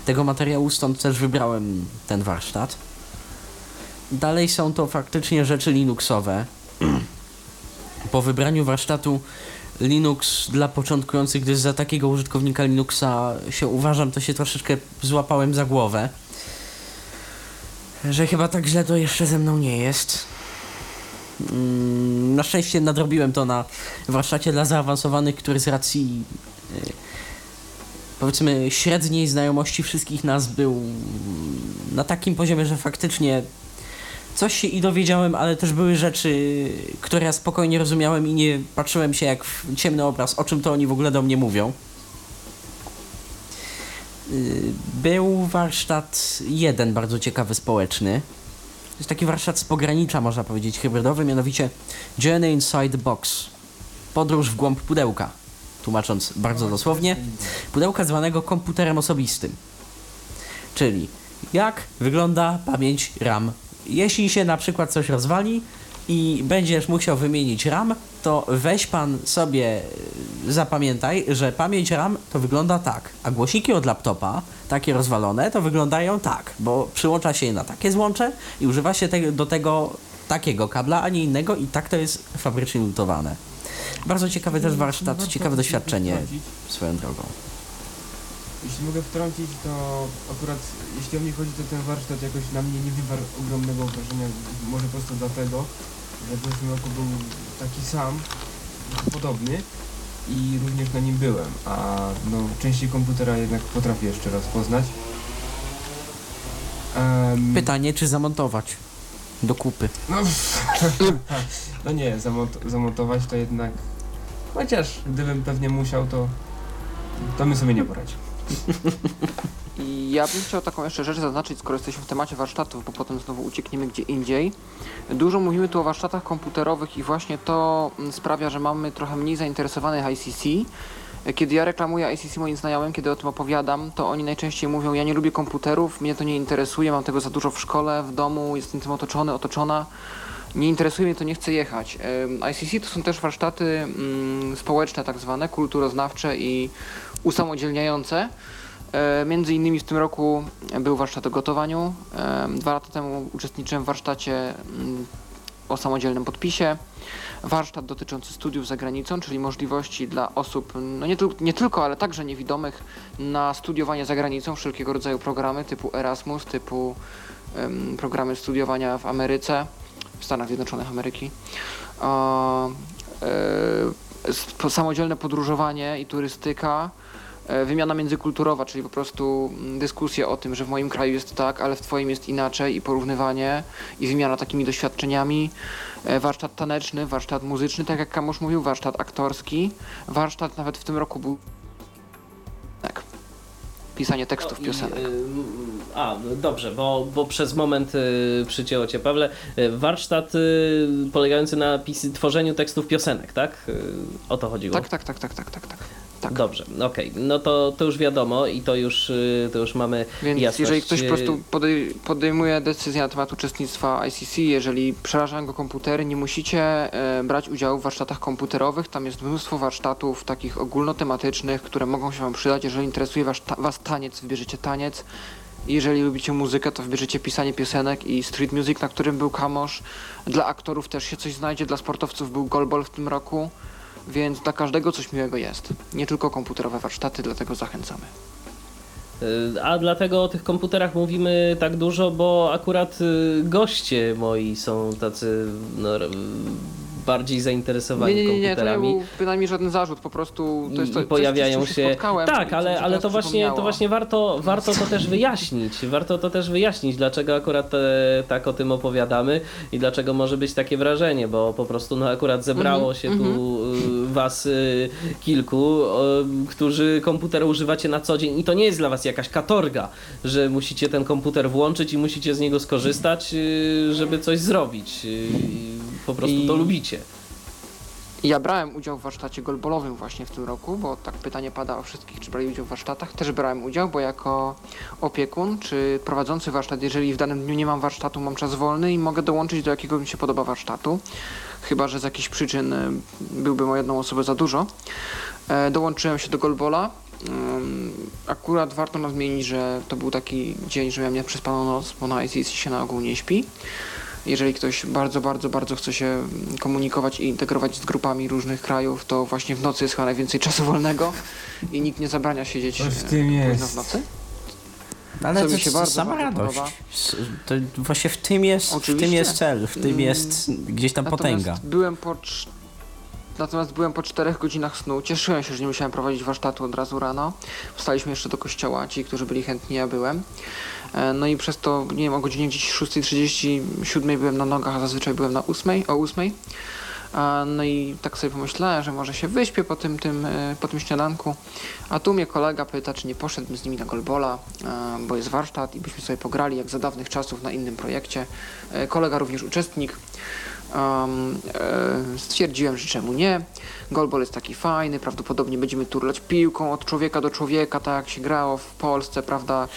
tego materiału, stąd też wybrałem ten warsztat. Dalej są to faktycznie rzeczy Linuxowe. Po wybraniu warsztatu Linux dla początkujących, gdyż za takiego użytkownika Linuxa się uważam, to się troszeczkę złapałem za głowę. Że chyba tak źle to jeszcze ze mną nie jest. Mm, Na szczęście nadrobiłem to na warsztacie dla zaawansowanych, który z racji y, powiedzmy średniej znajomości wszystkich nas był na takim poziomie, że faktycznie coś się i dowiedziałem, ale też były rzeczy, które ja spokojnie rozumiałem i nie patrzyłem się jak w ciemny obraz, o czym to oni w ogóle do mnie mówią. Y, Był warsztat jeden bardzo ciekawy społeczny. To jest taki warsztat z pogranicza, można powiedzieć, hybrydowy, mianowicie Journey Inside Box. Podróż w głąb pudełka. Tłumacząc bardzo dosłownie, pudełka zwanego komputerem osobistym. Czyli jak wygląda pamięć RAM. Jeśli się na przykład coś rozwali i będziesz musiał wymienić RAM, to weź pan sobie, y, zapamiętaj, że pamięć RAM to wygląda tak, a głośniki od laptopa, takie rozwalone, to wyglądają tak, bo przyłącza się je na takie złącze i używa się te, do tego takiego kabla, a nie innego i tak to jest fabrycznie lutowane. Bardzo ciekawy też warsztat, ciekawe doświadczenie swoją drogą. Jeśli mogę wtrącić, to akurat jeśli o mnie chodzi, to ten warsztat jakoś na mnie nie wywarł ogromnego wrażenia. Może po prostu dlatego, że w zeszłym roku był taki sam, podobny i również na nim byłem, a no części komputera jednak potrafię jeszcze raz poznać. Em, Pytanie, czy zamontować? do kupy. No, [LAUGHS] no nie, zamont- zamontować to jednak. Chociaż gdybym pewnie musiał, to. To bym sobie nie poradził. Ja bym chciał taką jeszcze rzecz zaznaczyć, skoro jesteśmy w temacie warsztatów, bo potem znowu uciekniemy gdzie indziej. Dużo mówimy tu o warsztatach komputerowych i właśnie to mm, sprawia, że mamy trochę mniej zainteresowanych ICC. Kiedy ja reklamuję ICC moim znajomym, kiedy o tym opowiadam, to oni najczęściej mówią, ja nie lubię komputerów, mnie to nie interesuje, mam tego za dużo w szkole, w domu, jestem tym otoczony, otoczona. Nie interesuje mnie to, nie chcę jechać. ICC to są też warsztaty mm, społeczne tak zwane, kulturoznawcze i usamodzielniające. E, Między innymi w tym roku był warsztat o gotowaniu. Dwa lata temu uczestniczyłem w warsztacie mm, o samodzielnym podpisie. Warsztat dotyczący studiów za granicą, czyli możliwości dla osób, no nie, nie tylko, ale także niewidomych, na studiowanie za granicą, wszelkiego rodzaju programy typu Erasmus, typu em, programy studiowania w Ameryce, w Stanach Zjednoczonych Ameryki. E, samodzielne podróżowanie i turystyka, e, wymiana międzykulturowa, czyli po prostu mm, dyskusja o tym, że w moim kraju jest tak, ale w twoim jest inaczej i porównywanie i wymiana takimi doświadczeniami. E, Warsztat taneczny, warsztat muzyczny, tak jak Kamusz mówił, warsztat aktorski, warsztat nawet w tym roku był pisanie tekstów No i, piosenek. y, A, dobrze, bo, bo przez moment y, przycięło cię, Pawle. Y, Warsztat y, polegający na pis- tworzeniu tekstów piosenek, tak? Y, O to chodziło. Tak, tak, tak, tak, tak, tak, tak. Tak. Dobrze, okej. No to, to już wiadomo i to już, y, to już mamy Więc jasność. jeżeli ktoś po Y, prostu podej podejmuje decyzję na temat uczestnictwa ICC, jeżeli przerażają go komputery, nie musicie e, brać udziału w warsztatach komputerowych. Tam jest mnóstwo warsztatów takich ogólnotematycznych, które mogą się Wam przydać. Jeżeli interesuje was, was taniec, wybierzecie taniec. Jeżeli lubicie muzykę, to wybierzecie pisanie piosenek i street music, na którym był Kamosz. Dla aktorów też się coś znajdzie, dla sportowców był golbol w tym roku. Więc dla każdego coś miłego jest. Nie tylko komputerowe warsztaty, dlatego zachęcamy. Y, A dlatego o tych komputerach mówimy tak dużo, bo akurat y, goście moi są tacy no, bardziej zainteresowani Nie, nie, nie, nie, to nie komputerami. był bynajmniej żaden zarzut, po prostu to jest to, I pojawiają coś, się. tak, ale, ale to właśnie, to właśnie warto, warto to też wyjaśnić. Warto to też wyjaśnić, dlaczego akurat e, tak o tym opowiadamy i dlaczego może być takie wrażenie, bo po prostu no akurat zebrało Mhm, się tu e, was e, kilku, e, którzy komputer używacie na co dzień i to nie jest dla was jakaś katorga, że musicie ten komputer włączyć i musicie z niego skorzystać, e, żeby coś zrobić. E, Po prostu I- to lubicie. Ja brałem udział w warsztacie golbolowym właśnie w tym roku, bo tak pytanie pada o wszystkich, czy brali udział w warsztatach. Też brałem udział, bo jako opiekun czy prowadzący warsztat, jeżeli w danym dniu nie mam warsztatu, mam czas wolny i mogę dołączyć do jakiego mi się podoba warsztatu. Chyba, że z jakichś przyczyn y, byłbym o jedną osobę za dużo. E, dołączyłem się do golbola. Ym, Akurat warto nadmienić, że to był taki dzień, że miałem nieprzespaną noc, bo na ICC się na ogół nie śpi. Jeżeli ktoś bardzo, bardzo, bardzo chce się komunikować i integrować z grupami różnych krajów, to właśnie w nocy jest chyba najwięcej czasu wolnego i nikt nie zabrania siedzieć w e, tym jest. w nocy. Ale Co to się jest bardzo, sama bardzo radość. To właśnie w tym jest, w tym jest cel, w tym Mm, jest gdzieś tam potęga. Natomiast byłem po cz- Natomiast byłem po czterech godzinach snu. Cieszyłem się, że nie musiałem prowadzić warsztatu od razu rano. Wstaliśmy jeszcze do kościoła, ci, którzy byli chętni, ja byłem. E, No i przez to, nie wiem, o godzinie gdzieś 6.30, 7 byłem na nogach, a zazwyczaj byłem na 8, o 8. A, No i tak sobie pomyślałem, że może się wyśpię po tym, tym, e, po tym śniadanku. A tu mnie kolega pyta, czy nie poszedłbym z nimi na golbola, e, bo jest warsztat i byśmy sobie pograli jak za dawnych czasów na innym projekcie. E, Kolega również uczestnik. Um, e, stwierdziłem, że czemu nie. Golbol jest taki fajny, prawdopodobnie będziemy turlać piłką od człowieka do człowieka, tak jak się grało w Polsce, prawda?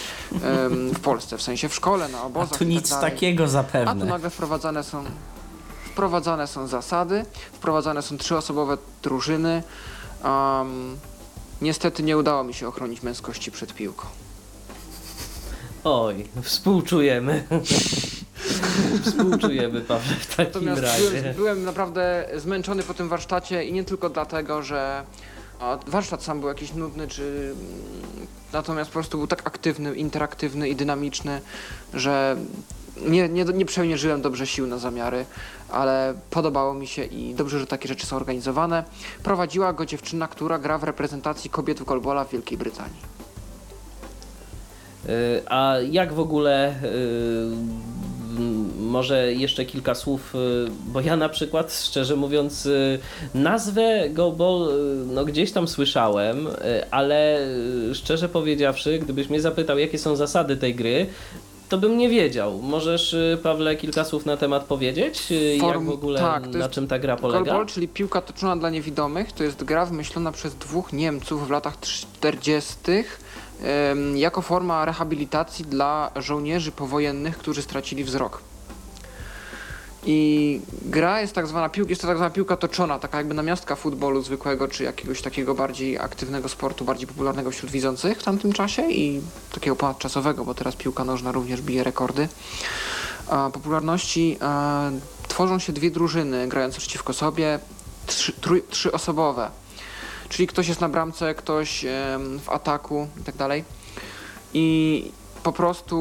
W Polsce, w sensie w szkole, na A obozach tu i tak nic takiego A tu zapewne. nagle wprowadzane są wprowadzane są zasady, wprowadzane są trzyosobowe drużyny. Um, niestety nie udało mi się ochronić męskości przed piłką. Oj, współczujemy. [LAUGHS] współczujemy, Paweł, w takim Natomiast razie. byłem, byłem naprawdę zmęczony po tym warsztacie i nie tylko dlatego, że a, warsztat sam był jakiś nudny, czy natomiast po prostu był tak aktywny, interaktywny i dynamiczny, że nie, nie, nie przemierzyłem dobrze sił na zamiary, ale podobało mi się i dobrze, że takie rzeczy są organizowane. Prowadziła go dziewczyna, która gra w reprezentacji kobiet w golbola w Wielkiej Brytanii. Y, A jak w ogóle y, może jeszcze kilka słów, y, bo ja na przykład, szczerze mówiąc, y, nazwę Go Ball y, no, gdzieś tam słyszałem, ale szczerze powiedziawszy, gdybyś mnie zapytał, jakie są zasady tej gry, to bym nie wiedział. Możesz, Pawle, kilka słów na temat powiedzieć? Y, Jak Form- w ogóle, tak, na czym ta gra polega? Goalball, czyli piłka toczona dla niewidomych, to jest gra wymyślona przez dwóch Niemców w latach 40. jako forma rehabilitacji dla żołnierzy powojennych, którzy stracili wzrok. I gra jest tak zwana piłka, jest to tak zwana piłka toczona, taka jakby namiastka futbolu zwykłego, czy jakiegoś takiego bardziej aktywnego sportu, bardziej popularnego wśród widzących w tamtym czasie i takiego ponadczasowego, bo teraz piłka nożna również bije rekordy a, popularności. A, tworzą się dwie drużyny grające przeciwko sobie, trzy, trój, trzyosobowe. Czyli ktoś jest na bramce, ktoś w ataku i tak dalej. I po prostu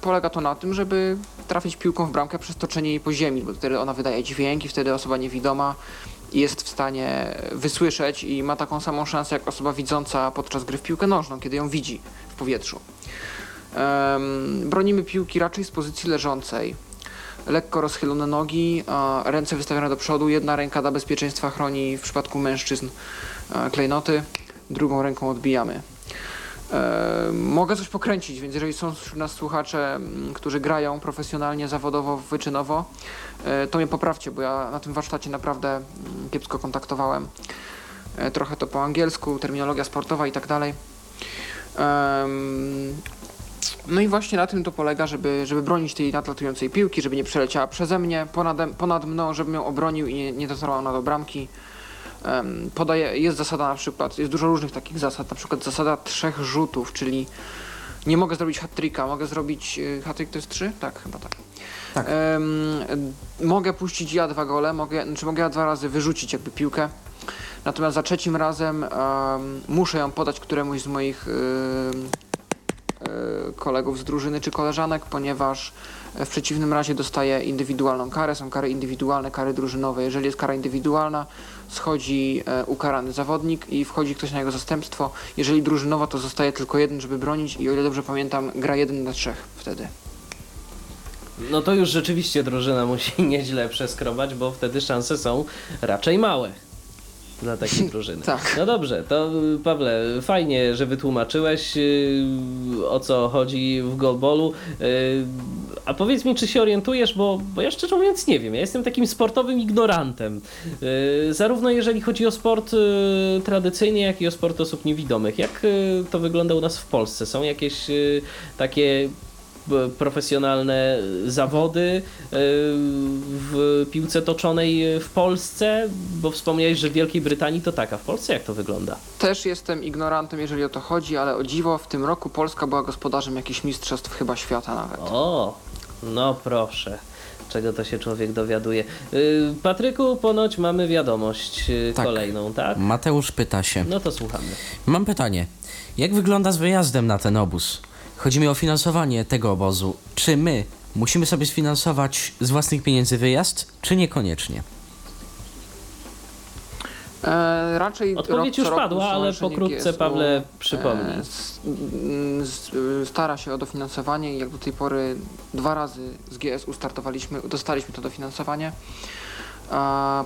polega to na tym, żeby trafić piłką w bramkę przez toczenie jej po ziemi, bo wtedy ona wydaje dźwięk i wtedy osoba niewidoma jest w stanie wysłyszeć i ma taką samą szansę jak osoba widząca podczas gry w piłkę nożną, kiedy ją widzi w powietrzu. Em, bronimy piłki raczej z pozycji leżącej. Lekko rozchylone nogi, ręce wystawione do przodu. Jedna ręka dla bezpieczeństwa chroni w przypadku mężczyzn e, klejnoty, drugą ręką odbijamy. E, mogę coś pokręcić, więc jeżeli są wśród nas słuchacze, którzy grają profesjonalnie, zawodowo, wyczynowo, e, to mnie poprawcie, bo ja na tym warsztacie naprawdę kiepsko kontaktowałem. Trochę to po angielsku, terminologia sportowa i tak dalej. No i właśnie na tym to polega, żeby, żeby bronić tej nadlatującej piłki, żeby nie przeleciała przeze mnie, ponad, ponad mną, żebym ją obronił i nie, nie dotarła ona do bramki. Em, podaje, jest zasada na przykład, jest dużo różnych takich zasad, na przykład zasada trzech rzutów, czyli nie mogę zrobić hat-tricka, mogę zrobić, y, hat-trick to jest trzy? Tak, chyba tak. Tak. Em, mogę puścić ja dwa gole, mogę, znaczy mogę ja dwa razy wyrzucić jakby piłkę, natomiast za trzecim razem em, muszę ją podać któremuś z moich kolegów z drużyny czy koleżanek, ponieważ w przeciwnym razie dostaje indywidualną karę. Są kary indywidualne, kary drużynowe. Jeżeli jest kara indywidualna, schodzi e, ukarany zawodnik i wchodzi ktoś na jego zastępstwo. Jeżeli drużynowa, to zostaje tylko jeden, żeby bronić i o ile dobrze pamiętam, gra jeden na trzech wtedy. No to już rzeczywiście drużyna musi [LAUGHS] nieźle przeskrobać, bo wtedy szanse są raczej małe dla takiej [LAUGHS] drużyny. Tak. No dobrze, to y, Pawle, fajnie, że wytłumaczyłeś y, o co chodzi w golbolu. Y, A powiedz mi, czy się orientujesz, bo, bo ja szczerze mówiąc nie wiem. Ja jestem takim sportowym ignorantem. Zarówno jeżeli chodzi o sport tradycyjny, jak i o sport osób niewidomych. Jak to wygląda u nas w Polsce? Są jakieś takie profesjonalne zawody y, w piłce toczonej w Polsce? Bo wspomniałeś, że w Wielkiej Brytanii to tak, a w Polsce jak to wygląda? Też jestem ignorantem, jeżeli o to chodzi, ale o dziwo, w tym roku Polska była gospodarzem jakichś mistrzostw chyba świata nawet. O, no proszę. Czego to się człowiek dowiaduje. Y, Patryku, ponoć mamy wiadomość y, Tak. kolejną, tak? Mateusz pyta się. No to słuchamy. Mam pytanie. Jak wygląda z wyjazdem na ten obóz? Chodzi mi o finansowanie tego obozu. Czy my musimy sobie sfinansować z własnych pieniędzy wyjazd, czy niekoniecznie? E, raczej Odpowiedź już padła, ale pokrótce, GSU, Pawle, przypomnij. e, s- s- y, stara się o dofinansowanie i jak do tej pory dwa razy z GSU startowaliśmy, dostaliśmy to dofinansowanie.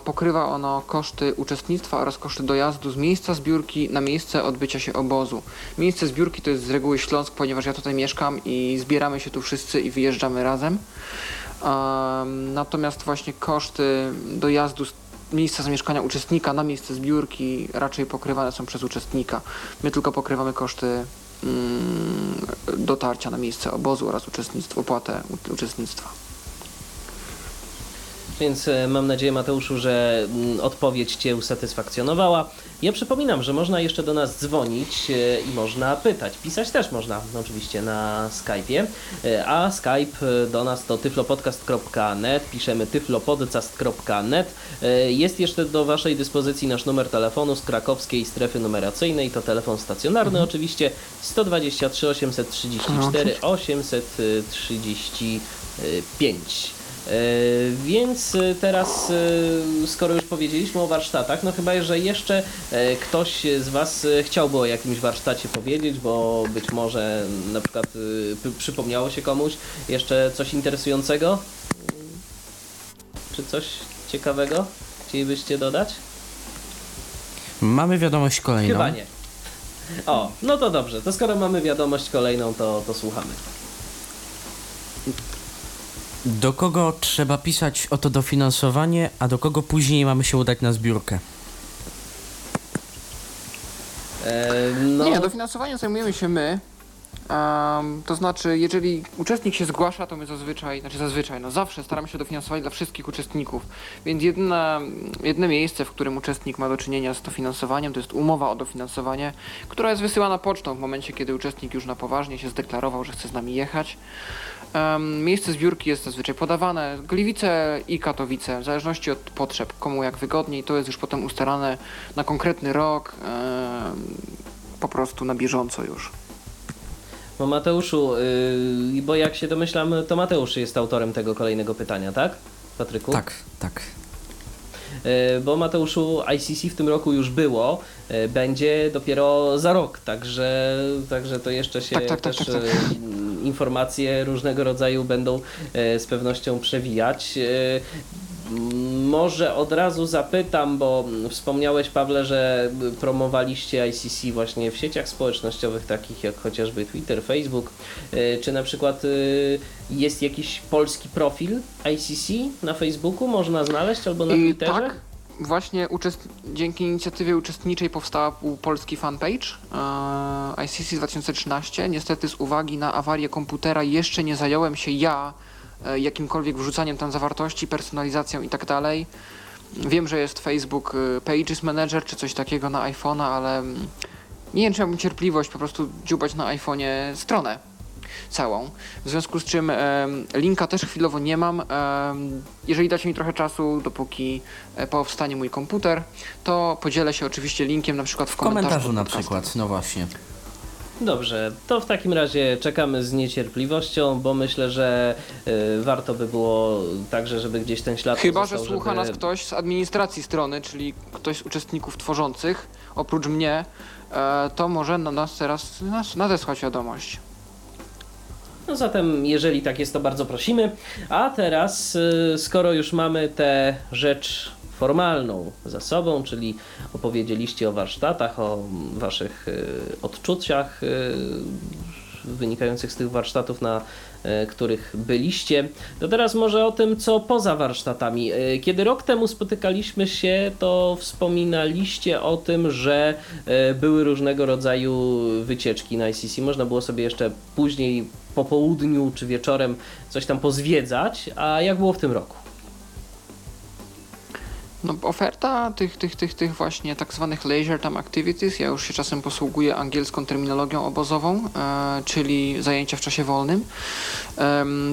Pokrywa ono koszty uczestnictwa oraz koszty dojazdu z miejsca zbiórki na miejsce odbycia się obozu. Miejsce zbiórki to jest z reguły Śląsk, ponieważ ja tutaj mieszkam i zbieramy się tu wszyscy i wyjeżdżamy razem. Natomiast właśnie koszty dojazdu z miejsca zamieszkania uczestnika na miejsce zbiórki raczej pokrywane są przez uczestnika. My tylko pokrywamy koszty mm, dotarcia na miejsce obozu oraz uczestnictwo, opłatę uczestnictwa. Więc e, mam nadzieję, Mateuszu, że mm, odpowiedź Cię usatysfakcjonowała. Ja przypominam, że można jeszcze do nas dzwonić e, i można pytać. Pisać też można, oczywiście, na Skype'ie. E, A Skype do nas to tyflopodcast.net, piszemy tyflopodcast.net. Jest jeszcze do Waszej dyspozycji nasz numer telefonu z krakowskiej strefy numeracyjnej. To telefon stacjonarny oczywiście 123 834 835. E, Więc e, teraz, e, skoro już powiedzieliśmy o warsztatach, no chyba, że jeszcze ktoś z Was chciałby o jakimś warsztacie powiedzieć, bo być może na przykład przypomniało się komuś jeszcze coś interesującego. Czy coś ciekawego chcielibyście dodać? Mamy wiadomość kolejną. Chyba nie. O, no to dobrze. To skoro mamy wiadomość kolejną, to, to słuchamy. Do kogo trzeba pisać o to dofinansowanie, a do kogo później mamy się udać na zbiórkę? E, no, Nie, dofinansowaniem zajmujemy się my. Em, to znaczy, jeżeli uczestnik się zgłasza, to my zazwyczaj, znaczy zazwyczaj, no zawsze staramy się dofinansować dla wszystkich uczestników. Więc jedyne, jedne miejsce, w którym uczestnik ma do czynienia z dofinansowaniem, to jest umowa o dofinansowanie, która jest wysyłana pocztą w momencie, kiedy uczestnik już na poważnie się zdeklarował, że chce z nami jechać. Em, miejsce zbiórki jest zazwyczaj podawane. Gliwice i Katowice, w zależności od potrzeb, komu jak wygodniej. To jest już potem ustalane na konkretny rok, po prostu na bieżąco już. bo Mateuszu, yy, bo jak się domyślam, to Mateusz jest autorem tego kolejnego pytania, tak? Patryku? Tak, tak. E, bo Mateuszu ICC w tym roku już było, e, będzie dopiero za rok, także, także to jeszcze się Tak, tak, tak, też tak, tak. e, informacje różnego rodzaju będą z pewnością przewijać. E, Może od razu zapytam, bo wspomniałeś Pawle, że promowaliście ICC właśnie w sieciach społecznościowych takich jak chociażby Twitter, Facebook. E, Czy na przykład e, jest jakiś polski profil ICC na Facebooku? Można znaleźć albo na I Twitterze? tak, właśnie dzięki inicjatywie uczestniczej powstała polski fanpage e, ICC 2013. Niestety z uwagi na awarię komputera jeszcze nie zająłem się ja e, jakimkolwiek wrzucaniem tam zawartości, personalizacją i tak dalej. Wiem, że jest Facebook e, Pages Manager czy coś takiego na iPhone'a, ale mm, nie wiem, czy miałbym cierpliwość po prostu dziubać na iPhone'ie stronę całą. W związku z czym linka też chwilowo nie mam. Jeżeli dacie mi trochę czasu, dopóki e, powstanie mój komputer, to podzielę się oczywiście linkiem na przykład w, W komentarzu na przykład, no właśnie. Dobrze, to w takim razie czekamy z niecierpliwością, bo myślę, że y, warto by było także, żeby gdzieś ten ślad Chyba, że pozostał, słucha żeby... nas ktoś z administracji strony, czyli ktoś z uczestników tworzących, oprócz mnie, e, to może na nas teraz nas nadesłać wiadomość. No zatem, jeżeli tak jest, to bardzo prosimy. A teraz, y, skoro już mamy tę rzecz formalną za sobą, czyli opowiedzieliście o warsztatach, o waszych y, odczuciach y, wynikających z tych warsztatów, na y, których byliście, to teraz może o tym, co poza warsztatami. Kiedy rok temu spotykaliśmy się, to wspominaliście o tym, że były różnego rodzaju wycieczki na ICC. Można było sobie jeszcze później po południu czy wieczorem coś tam pozwiedzać. A jak było w tym roku? Oferta tych, tych, tych, tych właśnie tak zwanych leisure time activities, ja już się czasem posługuję angielską terminologią obozową, e, czyli zajęcia w czasie wolnym,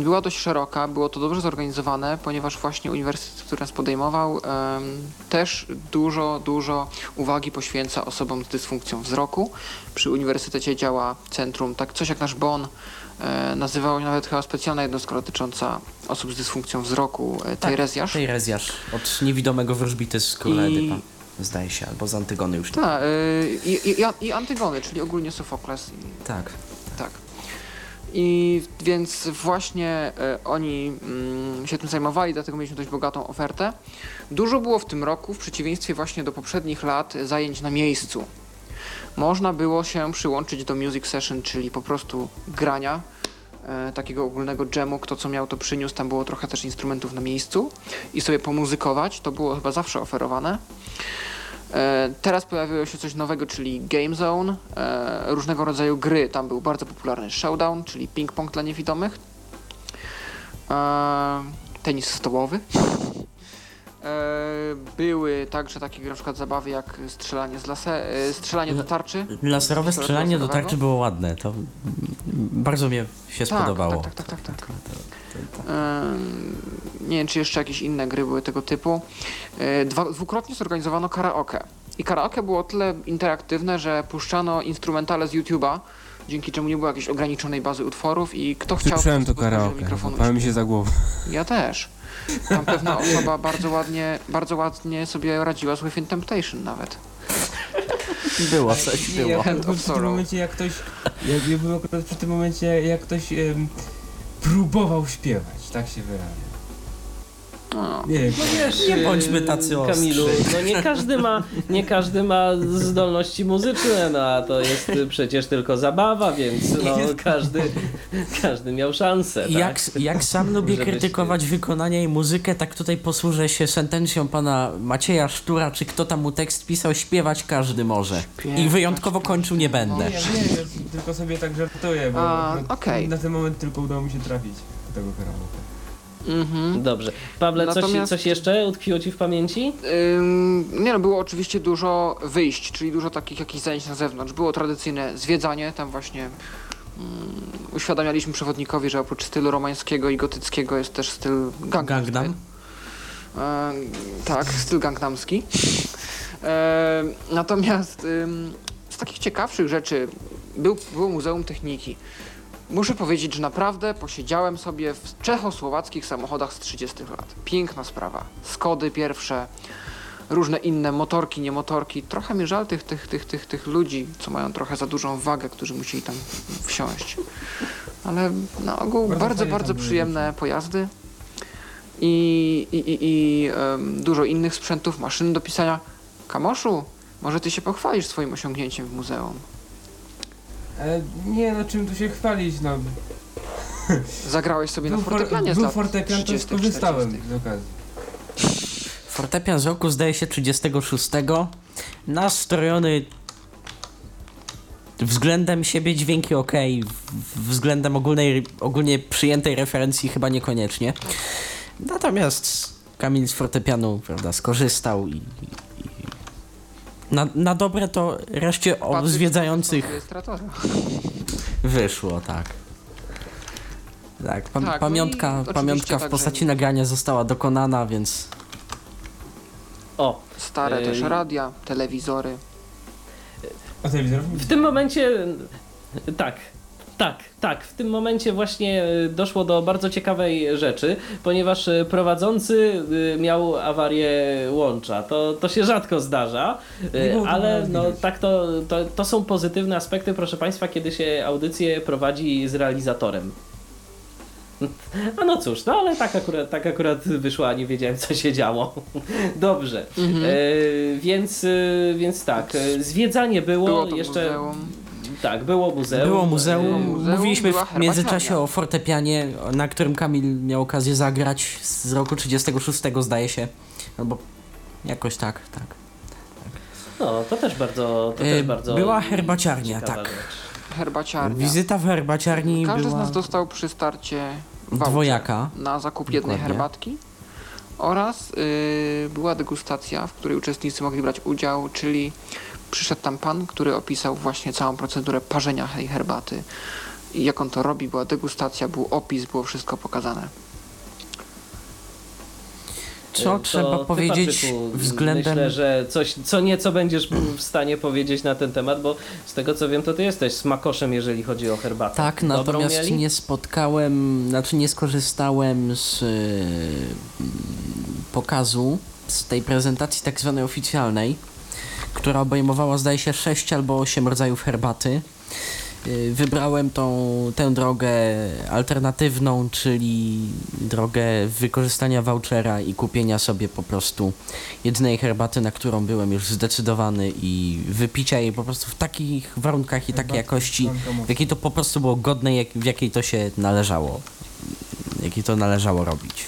była dość szeroka, było to dobrze zorganizowane, ponieważ właśnie uniwersytet, który nas podejmował, też dużo, dużo uwagi poświęca osobom z dysfunkcją wzroku. Przy uniwersytecie działa centrum, tak coś jak nasz BON, nazywało się nawet chyba specjalna jednostka dotycząca osób z dysfunkcją wzroku, e, tej rezjasz. Tej rezjasz. Od niewidomego wróżbity z króla I- Edypa. Zdaje się, albo z Antygony już. nie- Tak, i, i, i Antygony, czyli ogólnie Sofokles. I, Tak. tak. I więc właśnie y, oni mm, się tym zajmowali, dlatego mieliśmy dość bogatą ofertę. Dużo było w tym roku, w przeciwieństwie właśnie do poprzednich lat, zajęć na miejscu. Można było się przyłączyć do music session, czyli po prostu grania, e, takiego ogólnego jamu, kto co miał to przyniósł, tam było trochę też instrumentów na miejscu i sobie pomuzykować, to było chyba zawsze oferowane. E, Teraz pojawiło się coś nowego, czyli Game Zone, e, różnego rodzaju gry. Tam był bardzo popularny Showdown, czyli ping-pong dla niewidomych, e, tenis stołowy. E, Były także takie na przykład zabawy jak strzelanie z lase, e, strzelanie do tarczy. Laserowe strzelanie do tarczy było ładne. To bardzo mi się Tak, spodobało. tak, tak, tak, tak, tak. Em, Nie wiem, czy jeszcze jakieś inne gry były tego typu. E, Dwa, dwukrotnie zorganizowano karaoke. I karaoke było o tyle interaktywne, że puszczano instrumentale z YouTube'a, dzięki czemu nie było jakiejś ograniczonej bazy utworów i kto chciał... Słyszałem to karaoke, mikrofonu mi się za głowę. Ja też. Tam pewna osoba bardzo ładnie, bardzo ładnie sobie radziła z Within Temptation nawet. Było coś, Nie, było. ja Hand byłem of przy tym Sorrow. momencie jak ktoś, ja, ja byłem akurat przy tym momencie jak ktoś em, próbował śpiewać, tak się wyrażę. No. Nie. No wiesz, Nie bądźmy tacy yy, Kamilu, ostrzy. no nie każdy ma, nie każdy ma zdolności muzyczne, no a to jest przecież tylko zabawa, więc no każdy, każdy miał szansę, tak? Jak, jak sam lubię Żebyś- krytykować wykonanie i muzykę, tak tutaj posłużę się sentencją pana Macieja Sztura, czy kto tam mu tekst pisał, śpiewać każdy może. I wyjątkowo kończył nie będę. Nie, nie, ja tylko sobie tak żartuję, bo A, no, okej. na ten moment tylko udało mi się trafić do tego karaoke. Mhm. Dobrze. Pawle, coś, Natomiast- coś jeszcze utkwiło ci w pamięci? Ym, nie no, było oczywiście dużo wyjść, czyli dużo takich jakichś zajęć na zewnątrz. Było tradycyjne zwiedzanie, tam właśnie uświadamialiśmy przewodnikowi, że oprócz stylu romańskiego i gotyckiego jest też styl Gangnam. Gangnam? E, tak, styl gangnamski. E, natomiast ym, z takich ciekawszych rzeczy był, było Muzeum Techniki. Muszę powiedzieć, że naprawdę posiedziałem sobie w czechosłowackich samochodach z 30 lat. Piękna sprawa. Skody pierwsze, różne inne motorki, nie motorki. Trochę mi żal tych, tych, tych, tych, tych ludzi, co mają trochę za dużą wagę, którzy musieli tam wsiąść. Ale na ogół Bardzo bardzo, bardzo, przyjemne pojazdy. I, i, i, i em, dużo innych sprzętów, maszyn do pisania. Kamoszu, może ty się pochwalisz swoim osiągnięciem w muzeum. E, nie no, czym tu się chwalić, no. Zagrałeś sobie Był, na for, fortepianie z był fortepian, to 30, skorzystałem 40. z okazji. Fortepian z roku zdaje się 36. Nastrojony względem siebie dźwięki ok, względem ogólnej, ogólnie przyjętej referencji chyba niekoniecznie. Natomiast Kamil z fortepianu, prawda, skorzystał i na, na dobre to reszcie o, Patryk zwiedzających rejestratora. wyszło, tak. Tak, pam- Tak, no i pamiątka, oczywiście pamiątka w także- postaci nagrania została dokonana, więc O, Stare Ej. też radia, telewizory. A telewizorów nie w tym momencie tak. Tak, tak. W tym momencie właśnie y, doszło do bardzo ciekawej rzeczy, ponieważ y, prowadzący y, miał awarię łącza. To, to się rzadko zdarza, ale no, tak to, to, to są pozytywne aspekty, proszę Państwa, kiedy się audycję prowadzi z realizatorem. [LAUGHS] A no cóż, no ale tak akurat, tak akurat wyszło, a nie wiedziałem co się działo. [LAUGHS] Dobrze. Mhm. E, więc, e, więc tak, e, zwiedzanie było, Było jeszcze. muzeum. Tak, było muzeum. Było muzeum. Muzeum, Mówiliśmy w międzyczasie o fortepianie, na którym Kamil miał okazję zagrać z roku 36, zdaje się. Albo jakoś tak, tak. No, to też bardzo. To też bardzo była herbaciarnia, tak. rzecz. Herbaciarnia. Wizyta w herbaciarni Każdy z była nas dostał przy starcie dwojaka. na zakup jednej Dokładnie. herbatki oraz y, była degustacja, w której uczestnicy mogli brać udział, czyli przyszedł tam pan, który opisał właśnie całą procedurę parzenia tej herbaty i jak on to robi, była degustacja, był opis, było wszystko pokazane. Co E, trzeba powiedzieć Patryku, względem... Myślę, że coś, co nieco będziesz w stanie powiedzieć na ten temat, bo z tego co wiem, to ty jesteś smakoszem, jeżeli chodzi o herbatę. Tak, Dobrą natomiast mieli? nie spotkałem, znaczy nie skorzystałem z y, pokazu, z tej prezentacji tak zwanej oficjalnej, która obejmowała zdaje się 6 albo 8 rodzajów herbaty. Y, Wybrałem tą, tę drogę alternatywną, czyli drogę wykorzystania vouchera i kupienia sobie po prostu jednej herbaty, na którą byłem już zdecydowany i wypicia jej po prostu w takich warunkach i takiej jakości, w jakiej to po prostu było godne, jak, w jakiej to się należało, jakiej to należało robić.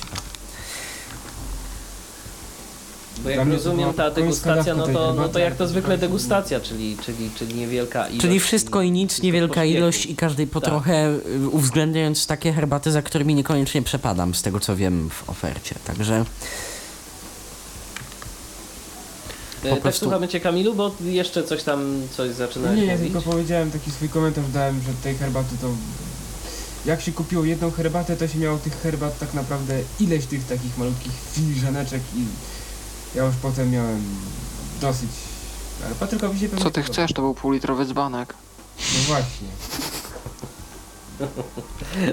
Bo jak rozumiem, ta degustacja, no to, no to jak to zwykle degustacja, czyli, czyli, czyli niewielka ilość. Czyli wszystko i nic, niewielka ilość i każdej po Tak. trochę, y, uwzględniając takie herbaty, za którymi niekoniecznie przepadam, z tego co wiem w ofercie. Także E, po tak prostu- słuchamy Cię Kamilu, bo jeszcze coś tam, coś zaczynałeś Nie, ja mówić. tylko powiedziałem, taki swój komentarz dałem, że tej herbaty to... Jak się kupiło jedną herbatę, to się miało tych herbat tak naprawdę ileś tych takich malutkich filiżaneczek i ja już potem miałem dosyć... Ale Patrykowi się pewnie Co ty podoba. chcesz? To był półlitrowy dzbanek. No właśnie.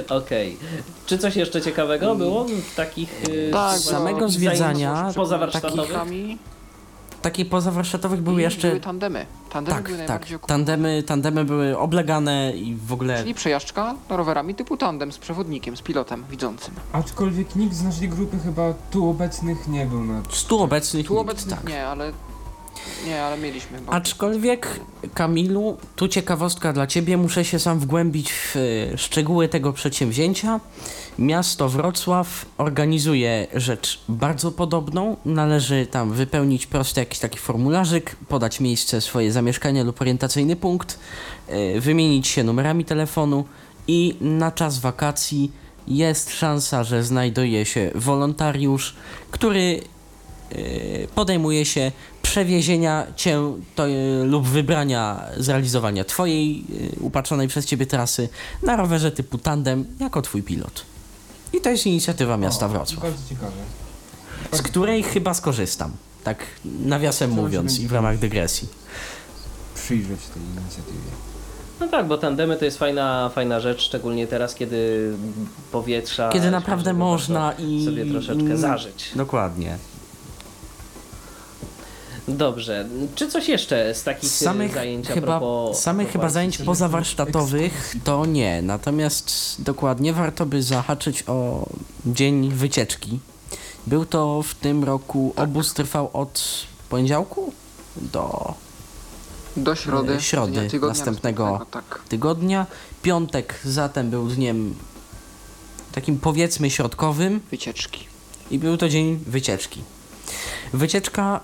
[LAUGHS] Okej. Czy coś jeszcze ciekawego było w takich... y, Tak, samego zwiedzania, Pozawarsztatowych? Takich takich pozawarsztatowych były I jeszcze... Były tandemy. Tandemy tak, były tak. okupowane. Tandemy, tandemy były oblegane i w ogóle... Czyli przejażdżka rowerami typu tandem z przewodnikiem, z pilotem widzącym. Aczkolwiek nikt z naszej grupy chyba tu obecnych nie był na Stu obecnych Tu nikt, obecnych tak. nie, ale... Nie, ale mieliśmy. Aczkolwiek, Kamilu, tu ciekawostka dla Ciebie, muszę się sam wgłębić w e, szczegóły tego przedsięwzięcia. Miasto Wrocław organizuje rzecz bardzo podobną. Należy tam wypełnić prosty jakiś taki formularzyk, podać miejsce swoje zamieszkania lub orientacyjny punkt, e, wymienić się numerami telefonu i na czas wakacji jest szansa, że znajduje się wolontariusz, który e, podejmuje się przewiezienia cię to, e, lub wybrania zrealizowania twojej e, upatrzonej przez ciebie trasy na rowerze typu tandem jako twój pilot. I to jest inicjatywa miasta O, Wrocław, Bardzo ciekawe. z której chyba skorzystam. Tak nawiasem mówiąc i w ramach dygresji. Przyjrzeć tej inicjatywie. No tak, bo tandemy to jest fajna, fajna rzecz, szczególnie teraz, kiedy powietrza... Kiedy naprawdę można i... sobie troszeczkę i- zażyć. Dokładnie. Dobrze. Czy coś jeszcze z takich e, samych zajęć chyba, propos... samych chyba zajęć pozawarsztatowych to nie, natomiast dokładnie warto by zahaczyć o dzień wycieczki. Był to w tym roku, obóz trwał od poniedziałku do Do środy. e, środy dnia- tygodnia następnego. Tak. tygodnia. Piątek zatem był dniem takim powiedzmy środkowym Wycieczki. i był to dzień wycieczki. Wycieczka,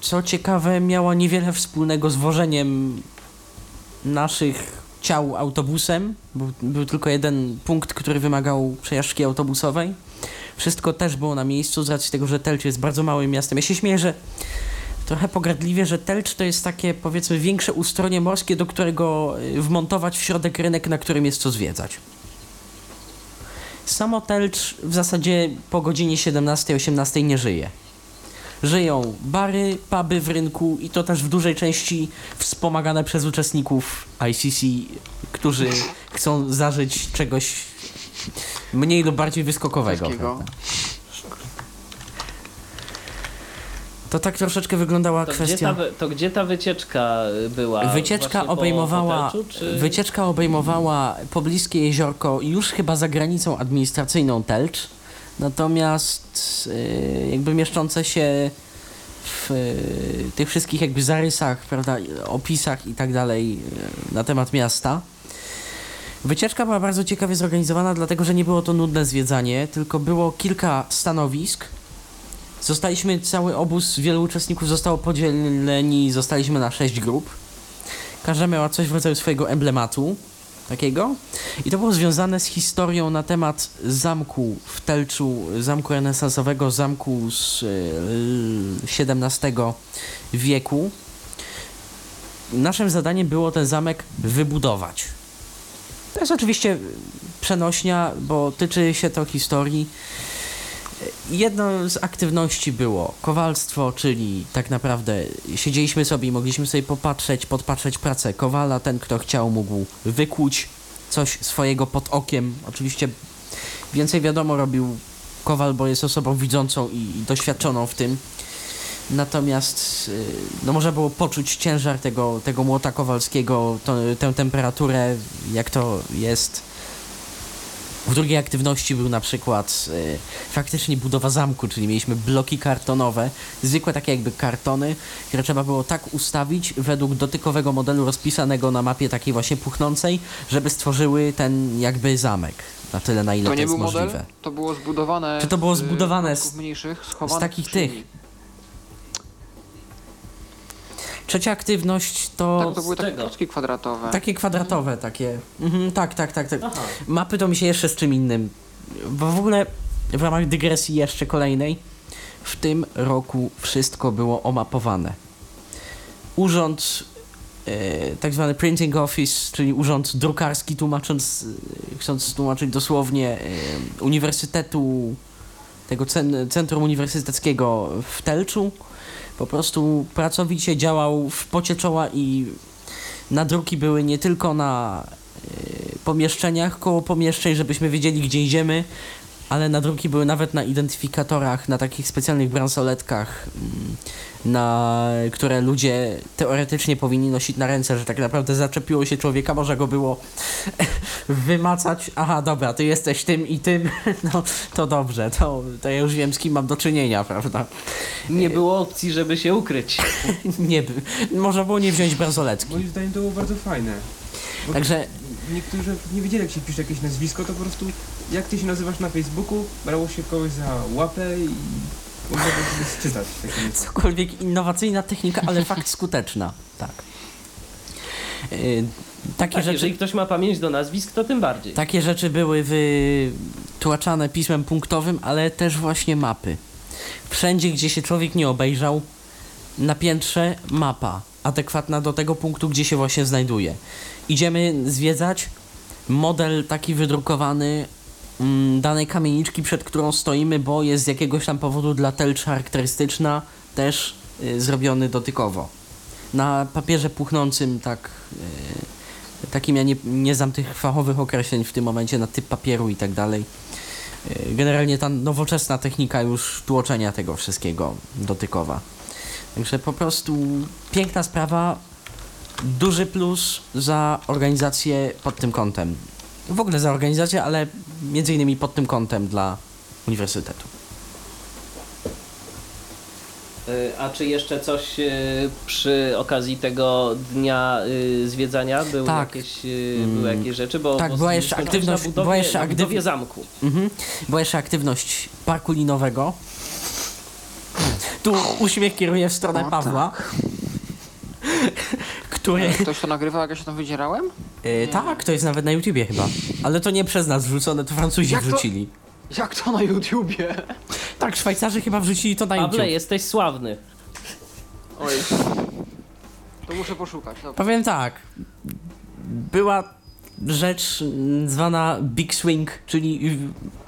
co ciekawe, miała niewiele wspólnego z wożeniem naszych ciał autobusem. Był, był tylko jeden punkt, który wymagał przejażdżki autobusowej. Wszystko też było na miejscu z racji tego, że Telcz jest bardzo małym miastem. Ja się śmieję, że trochę pogardliwie, że Telcz to jest takie powiedzmy większe ustronie morskie, do którego y, wmontować w środek rynek, na którym jest co zwiedzać. Samo Telcz w zasadzie po godzinie 17-18 nie żyje. Żyją bary, puby w rynku i to też w dużej części wspomagane przez uczestników ICC, którzy chcą zażyć czegoś mniej lub bardziej wyskokowego. To tak troszeczkę wyglądała To gdzie, kwestia. ta, wy- to gdzie ta wycieczka była? Wycieczka obejmowała, Hotelczu, czy... wycieczka obejmowała pobliskie jeziorko już chyba za granicą administracyjną Telcz, natomiast y, jakby mieszczące się w y, tych wszystkich jakby zarysach, prawda, opisach i tak dalej y, na temat miasta. Wycieczka była bardzo ciekawie zorganizowana, dlatego że nie było to nudne zwiedzanie, tylko było kilka stanowisk. Zostaliśmy, cały obóz, wielu uczestników zostało podzieleni, zostaliśmy na sześć grup. Każda miała coś w rodzaju swojego emblematu takiego. I to było związane z historią na temat zamku w Telczu, zamku renesansowego, zamku z XVII wieku. Naszym zadaniem było ten zamek wybudować. To jest oczywiście przenośnia, bo tyczy się to historii. Jedną z aktywności było kowalstwo, czyli tak naprawdę siedzieliśmy sobie i mogliśmy sobie popatrzeć, podpatrzeć pracę kowala. Ten, kto chciał, mógł wykłuć coś swojego pod okiem. Oczywiście więcej wiadomo robił kowal, bo jest osobą widzącą i, i doświadczoną w tym. Natomiast y, no można było poczuć ciężar tego, tego młota kowalskiego, to, tę temperaturę, jak to jest. W drugiej aktywności był na przykład y, faktycznie budowa zamku, czyli mieliśmy bloki kartonowe, zwykłe takie jakby kartony, które trzeba było tak ustawić według dotykowego modelu rozpisanego na mapie takiej właśnie puchnącej, żeby stworzyły ten jakby zamek. Na tyle, na ile to, To nie jest był możliwe. model? To było zbudowane. Czy to było z, zbudowane z- bloków mniejszych, schowanych takich tych? Trzecia aktywność to, Tak, to były takie klocki kwadratowe. takie kwadratowe, takie. Mhm, tak, tak, tak, tak. Aha. Mapy to mi się jeszcze z czym innym. Bo w ogóle w ramach dygresji jeszcze kolejnej, w tym roku wszystko było omapowane. Urząd, e, tak zwany printing office, czyli urząd drukarski, tłumacząc, e, chcąc tłumaczyć dosłownie, e, Uniwersytetu, tego cen, Centrum Uniwersyteckiego w Telczu, po prostu pracowicie działał w pocie czoła i nadruki były nie tylko na e, pomieszczeniach, koło pomieszczeń, żebyśmy wiedzieli, gdzie idziemy, ale nadruki były nawet na identyfikatorach, na takich specjalnych bransoletkach, mm, na które ludzie teoretycznie powinni nosić na ręce, że tak naprawdę zaczepiło się człowieka, można go było [LAUGHS] wymacać. Aha, dobra, ty jesteś tym i tym, [LAUGHS] no to dobrze, to, to ja już wiem z kim mam do czynienia, prawda? Nie było opcji, żeby się ukryć. [LAUGHS] Nie, można było nie wziąć bransoletki. Moim zdaniem to było bardzo fajne. Bo Także Niektórzy nie wiedzieli jak się pisze jakieś nazwisko, to po prostu jak ty się nazywasz na Facebooku, brało się kogoś za łapę i cokolwiek innowacyjna technika, ale fakt skuteczna. Tak. Yy, takie Tak, rzeczy. jeżeli ktoś ma pamięć do nazwisk, to tym bardziej. Takie rzeczy były wytłaczane pismem punktowym, ale też właśnie mapy. Wszędzie, gdzie się człowiek nie obejrzał, na piętrze mapa, adekwatna do tego punktu, gdzie się właśnie znajduje. Idziemy zwiedzać model taki wydrukowany danej kamieniczki, przed którą stoimy, bo jest z jakiegoś tam powodu dla telcz charakterystyczna, też y, zrobiony dotykowo. Na papierze puchnącym tak y, takim ja nie, nie znam tych fachowych określeń w tym momencie na typ papieru i tak dalej. Y, Generalnie ta nowoczesna technika już tłoczenia tego wszystkiego dotykowa. Także po prostu piękna sprawa, duży plus za organizację pod tym kątem. W ogóle za organizację, ale między innymi pod tym kątem dla uniwersytetu. Y, A czy jeszcze coś y, przy okazji tego dnia y, zwiedzania? Były, Tak. jakieś, były Mm. jakieś rzeczy? Bo, Tak, bo była jeszcze aktywność- budowie, była jeszcze na budowie aktyw- zamku. Mhm. Była jeszcze aktywność parku linowego. Tu uśmiech kieruje w stronę O, Pawła. [LAUGHS] Który. Ktoś to nagrywał, jak ja się tam wydzierałem? E, tak, to jest nawet na YouTubie chyba. Ale to nie przez nas wrzucone, to Francuzi Jak to- wrzucili. Jak to na YouTubie? Tak, Szwajcarzy chyba wrzucili to na YouTube. Pawle, jesteś sławny. Oj. To muszę poszukać. Dobra. Powiem tak. Była rzecz zwana Big Swing, czyli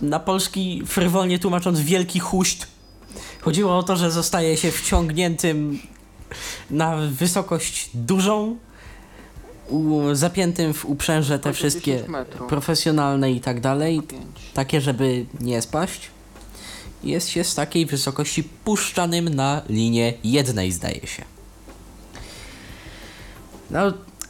na polski frywolnie tłumacząc wielki huść. Chodziło o to, że zostaje się wciągniętym na wysokość dużą, u, zapiętym w uprzęże te wszystkie 10 metrów. profesjonalne i tak dalej, takie, żeby nie spaść. Jest się z takiej wysokości puszczanym na linię jednej, zdaje się. No,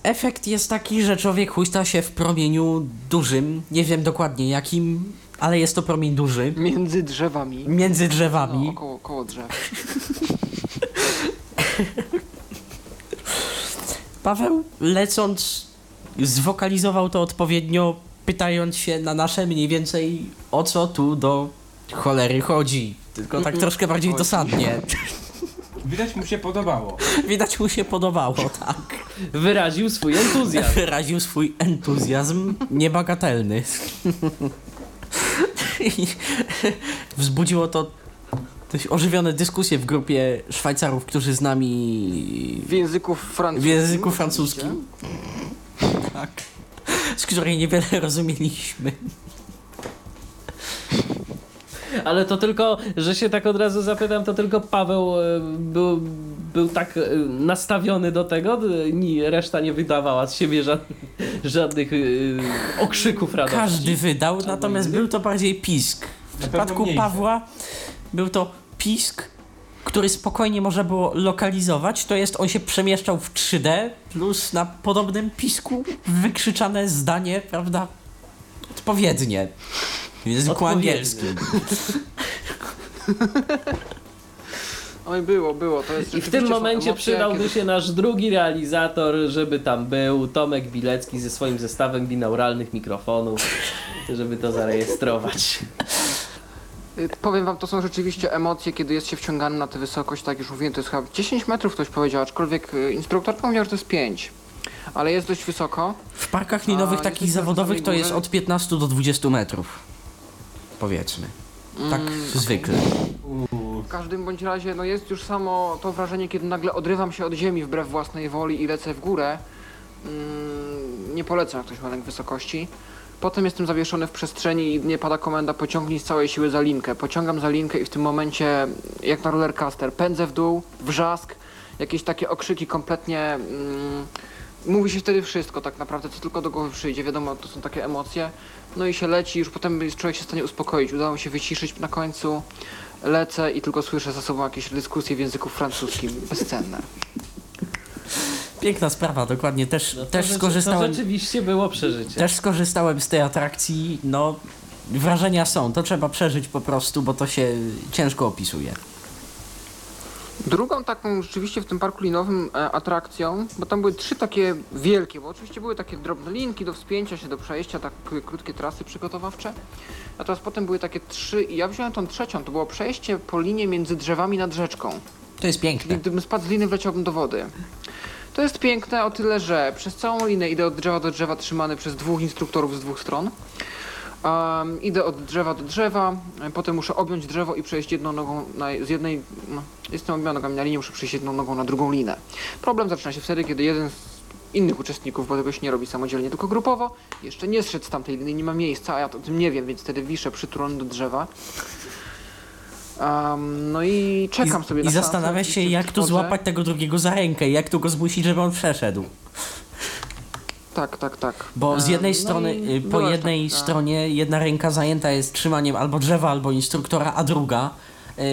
efekt jest taki, że człowiek huśta się w promieniu dużym, nie wiem dokładnie jakim, ale jest to promień duży, Między drzewami. między No, drzewami. około, koło drzew. [LAUGHS] [LAUGHS] Paweł, lecąc, zwokalizował to odpowiednio, pytając się na nasze mniej więcej o co tu do cholery chodzi. Tylko tak troszkę bardziej Chodzi. dosadnie. [LAUGHS] Widać mu się podobało. [LAUGHS] Widać mu się podobało, tak. Wyraził swój entuzjazm. Wyraził swój entuzjazm niebagatelny. I wzbudziło to dość ożywione dyskusje w grupie Szwajcarów, którzy z nami W języku francuskim. w języku francuskim. Tak. Z której niewiele rozumieliśmy. Ale to tylko, że się tak od razu zapytam, to tylko Paweł e, był, był tak e, nastawiony do tego, ni reszta nie wydawała z siebie żadnych, żadnych e, okrzyków radości. Każdy wydał, natomiast był to bardziej pisk. W przypadku. Pawła był to pisk, który spokojnie można było lokalizować, to jest on się przemieszczał w 3D, plus na podobnym pisku wykrzyczane zdanie, prawda, odpowiednie. W języku angielskim. Oj, było, było. To jest I w tym momencie emocje, przydałby kiedy- się nasz drugi realizator, żeby tam był Tomek Bilecki ze swoim zestawem binauralnych mikrofonów, żeby to zarejestrować. [LAUGHS] Y, Powiem wam, to są rzeczywiście emocje, kiedy jest się wciągany na tę wysokość, tak już mówiłem, to jest chyba 10 metrów ktoś powiedział, aczkolwiek y, instruktor powiedział, że to jest 5. Ale jest dość wysoko. W parkach linowych A, takich jesteśmy zawodowych to samej jest górze. od 15 do 20 metrów. Powiedzmy. Tak Mm, zwykle. W każdym bądź razie, no jest już samo to wrażenie, kiedy nagle odrywam się od ziemi wbrew własnej woli i lecę w górę. Mm, nie polecam, jak ktoś ma lęk wysokości. Potem jestem zawieszony w przestrzeni i nie pada komenda pociągnij z całej siły za linkę. Pociągam za linkę i w tym momencie, jak na rollercoaster, pędzę w dół, wrzask, jakieś takie okrzyki kompletnie mm, mówi się wtedy wszystko tak naprawdę, co tylko do głowy przyjdzie. Wiadomo, to są takie emocje. No i się leci, już potem człowiek się w stanie uspokoić. Udało mi się wyciszyć na końcu. Lecę i tylko słyszę za sobą jakieś dyskusje w języku francuskim. Bezcenne. Piękna sprawa, dokładnie. Też, No to też rzeczy- skorzystałem. To rzeczywiście było przeżycie. Też skorzystałem z tej atrakcji. No, wrażenia są. To trzeba przeżyć po prostu, bo to się ciężko opisuje. Drugą taką rzeczywiście w tym parku linowym e, atrakcją, bo tam były trzy takie wielkie, bo oczywiście były takie drobne linki do wspięcia się, do przejścia, tak k- krótkie trasy przygotowawcze. Natomiast potem były takie trzy i ja wziąłem tą trzecią, to było przejście po linie między drzewami nad rzeczką. To jest Czyli piękne. gdybym spadł z liny, wleciałbym do wody. To jest piękne o tyle, że przez całą linę idę od drzewa do drzewa trzymany przez dwóch instruktorów z dwóch stron. Um, idę od drzewa do drzewa, potem muszę objąć drzewo i przejść jedną nogą na, z jednej, no, jestem obiema nogami na muszę przejść jedną nogą na drugą linę. Problem zaczyna się wtedy, kiedy jeden z innych uczestników, bo tego się nie robi samodzielnie, tylko grupowo, jeszcze nie zszedł z tamtej linii, nie ma miejsca, a ja o tym nie wiem, więc wtedy wiszę przytulony do drzewa. Um, no i czekam sobie I, na i szansę, zastanawiasz się, jak tu złapać tego drugiego za rękę, jak tu go zmusić, żeby on przeszedł. Tak, tak, tak. Bo z jednej no strony, i y, po była jednej taka- stronie jedna ręka zajęta jest trzymaniem albo drzewa, albo instruktora, a druga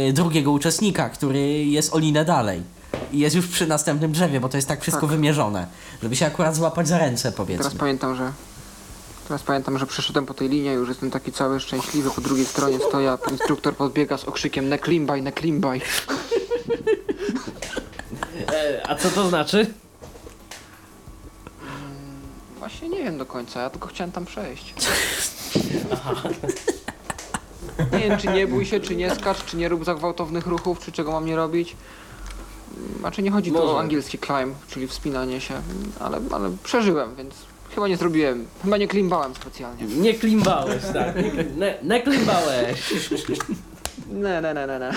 y, drugiego uczestnika, który jest o linę dalej. I jest już przy następnym drzewie, bo to jest tak wszystko Tak. wymierzone. Żeby się akurat złapać za ręce, powiedzmy. Teraz pamiętam, że teraz pamiętam, że przeszedłem po tej linie, już jestem taki cały szczęśliwy, po drugiej stronie stoję, a instruktor podbiega z okrzykiem ne klimbaj, ne klimbaj. E, a co to znaczy? Właśnie nie wiem do końca, ja tylko chciałem tam przejść. Nie wiem, czy nie bój się, czy nie skacz, czy nie rób za gwałtownych ruchów, czy czego mam nie robić. Znaczy nie chodzi tu Może. o angielski climb, czyli wspinanie się, ale, ale przeżyłem, więc chyba nie zrobiłem, chyba nie klimbałem specjalnie. Nie klimbałeś, tak. Nie, nie, nie klimbałeś. Ne, ne, ne, ne, ne.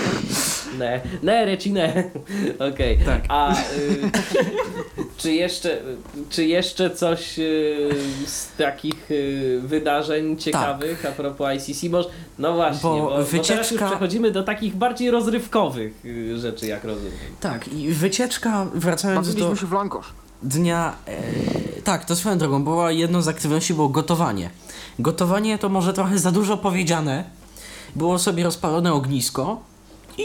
Ne, ne, reci ne. Okej. Tak. A y, czy jeszcze, czy jeszcze coś y, z takich y, wydarzeń ciekawych a propos ICC? Bo, no właśnie, Bo bo, bo, teraz już wycieczka- przechodzimy do takich bardziej rozrywkowych y, rzeczy, jak rozumiem. Tak, i wycieczka, wracając do Bawiliśmy się w lankosz. Dnia... E, tak, to swoją drogą, była jedną z aktywności było gotowanie. Gotowanie to może trochę za dużo powiedziane. Było sobie rozpalone ognisko i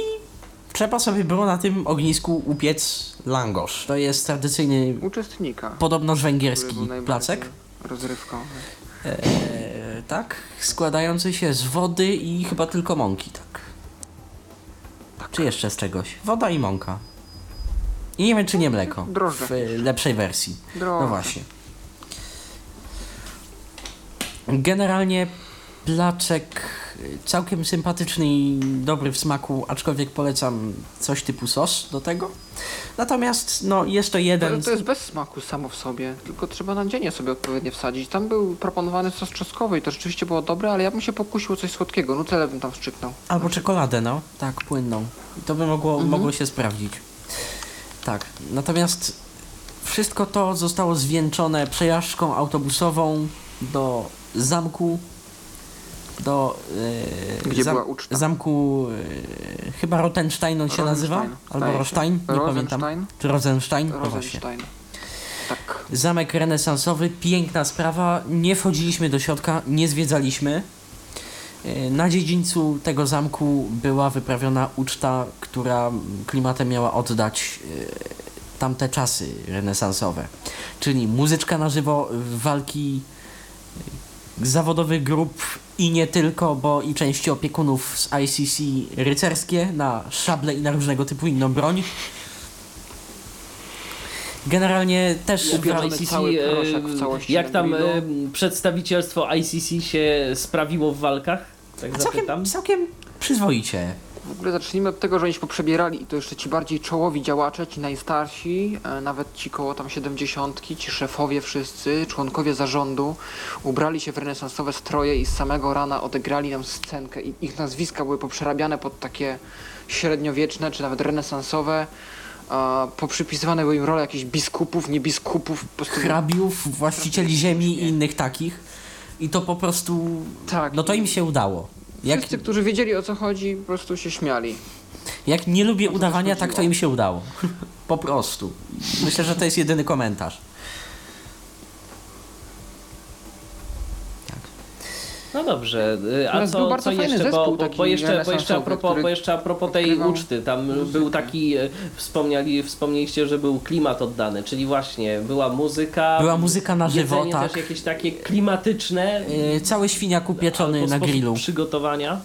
trzeba sobie było na tym ognisku upiec langosz. To jest tradycyjny, Uczestnika. podobno węgierski placek. Rozrywkowy. E, tak, składający się z wody i chyba tylko mąki, tak. Czy jeszcze z czegoś? Woda i mąka. I nie wiem, czy nie mleko. Drożdże. W e, lepszej wersji. Drożdże. No właśnie. Generalnie placzek y, całkiem sympatyczny i dobry w smaku, aczkolwiek polecam coś typu sos do tego. Natomiast no jest to jeden Ale to jest bez smaku samo w sobie, tylko trzeba nadzienie sobie odpowiednio wsadzić. Tam był proponowany sos czosnkowy i to rzeczywiście było dobre, ale ja bym się pokusił o coś słodkiego, nutellę bym tam wstrzyknął. Albo czekoladę, no. Tak, płynną. I to by mogło, Mhm. mogło się sprawdzić. Tak. Natomiast wszystko to zostało zwieńczone przejażdżką autobusową do zamku. Do. e, Gdzie była uczta? Zamku. e, chyba Rottenstein on się nazywa? Albo zdaje się. Rostein? Nie pamiętam. Rosenstein? Czy Rosenstein? Właśnie. Rosenstein. Tak. Zamek renesansowy, piękna sprawa. Nie wchodziliśmy do środka, nie zwiedzaliśmy. E, Na dziedzińcu tego zamku była wyprawiona uczta, która klimatem miała oddać e, tamte czasy renesansowe. Czyli muzyczka na żywo, walki e, zawodowych grup i nie tylko, bo i części opiekunów z ICC rycerskie na szable i na różnego typu inną broń. Generalnie też w ICC, cały proszek w całości jak tam przedstawicielstwo ICC się sprawiło w walkach? Tak zapytam. całkiem, całkiem przyzwoicie. W ogóle zacznijmy od tego, że oni się poprzebierali i to jeszcze ci bardziej czołowi działacze, ci najstarsi, e, nawet ci koło tam siedemdziesiątki, ci szefowie wszyscy, członkowie zarządu, ubrali się w renesansowe stroje i z samego rana odegrali nam scenkę i ich nazwiska były poprzerabiane pod takie średniowieczne, czy nawet renesansowe, a poprzypisywane były im role jakichś biskupów, nie biskupów, po prostu... hrabiów, właścicieli ziemi i innych takich. I to po prostu. Tak. No to im się udało. Jak, Wszyscy, którzy wiedzieli o co chodzi, po prostu się śmiali. jak nie lubię udawania, tak to im się udało. Po prostu. Myślę, że to jest jedyny komentarz. No dobrze, y, a Natomiast był co, bardzo co fajny jeszcze, bo, zespół bo, taki bo, jeszcze, bo, jeszcze a propos, który bo jeszcze a propos tej odkrywał uczty, tam był muzykę. taki, y, wspomniali, wspomnieliście, że był klimat oddany, czyli właśnie była muzyka, Była muzyka na żywo, tak. też jakieś takie klimatyczne, Yy, cały świniak upieczony na grillu. przygotowania.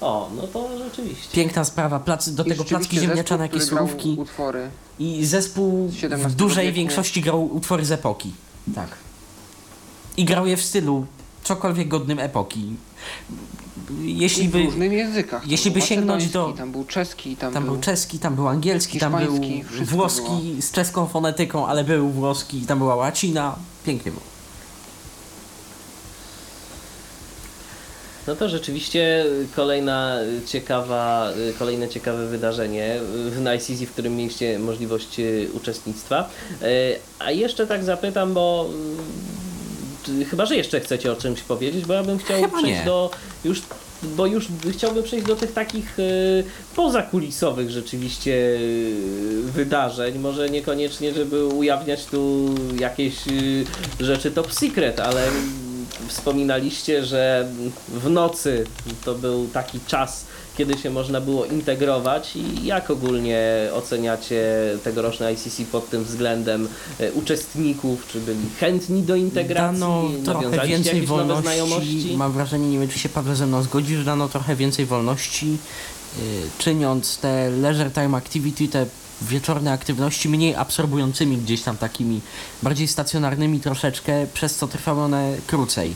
O, no to rzeczywiście. Piękna sprawa, plac, do I tego placki ziemniaczane, jakieś surówki. utwory. I zespół w dużej wieku. większości grał utwory z epoki. Tak. I grał je w stylu cokolwiek godnym epoki. Jeśli I w by, różnych językach. jeśli by był sięgnąć do- Tam był czeski, tam, tam był czeski, tam był angielski, tam był włoski z czeską fonetyką, ale był włoski, tam była łacina. Pięknie było. No to rzeczywiście kolejna ciekawa, kolejne ciekawe wydarzenie w NICZ, w którym mieliście możliwość uczestnictwa. E, A jeszcze tak zapytam, bo chyba, że jeszcze chcecie o czymś powiedzieć, bo ja bym chciał Chyba przejść nie. do już bo już chciałbym przejść do tych takich y, pozakulisowych rzeczywiście y, wydarzeń. Może niekoniecznie, żeby ujawniać tu jakieś y, rzeczy top secret, ale wspominaliście, że w nocy to był taki czas, kiedy się można było integrować i jak ogólnie oceniacie tegoroczne ICC pod tym względem e, uczestników, czy byli chętni do integracji, Dano trochę więcej wolności. znajomości? Mam wrażenie, nie wiem czy się Paweł ze mną zgodzi, że dano trochę więcej wolności, yy, czyniąc te leisure time activity, te wieczorne aktywności mniej absorbującymi gdzieś tam takimi, bardziej stacjonarnymi troszeczkę, przez co trwały one krócej.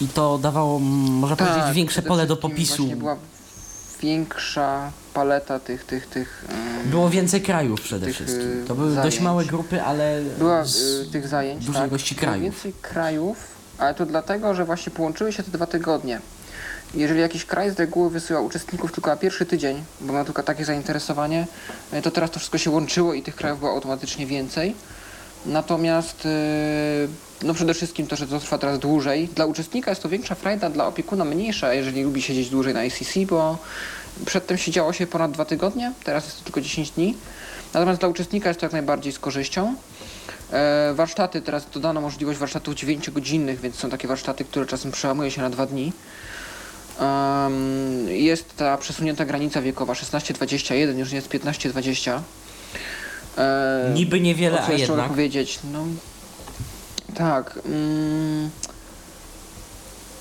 I to dawało, można powiedzieć, większe Tak, pole do popisu. Była większa paleta tych, tych, tych... Było więcej krajów przede tych, wszystkim. y, To były dość zajęć. małe grupy, ale Była z y, tych zajęć, dużej tak, ilości było krajów. więcej krajów, ale to dlatego, że właśnie połączyły się te dwa tygodnie. Jeżeli jakiś kraj z reguły wysyła uczestników tylko na pierwszy tydzień, bo ma tylko takie zainteresowanie, y, to teraz to wszystko się łączyło i tych krajów było automatycznie więcej. Natomiast y, no przede wszystkim to, że to trwa teraz dłużej. Dla uczestnika jest to większa frajda, dla opiekuna mniejsza, jeżeli lubi siedzieć dłużej na ICC, bo przedtem siedziało się ponad dwa tygodnie, teraz jest to tylko 10 dni. Natomiast dla uczestnika jest to jak najbardziej z korzyścią. E, warsztaty, teraz dodano możliwość warsztatów 9-godzinnych, więc są takie warsztaty, które czasem przełamuje się na dwa dni. Jest ta przesunięta granica wiekowa 16-21, już nie jest 15-20. E, niby niewiele, a jeszcze mogę jednak. powiedzieć? No, tak. Mm,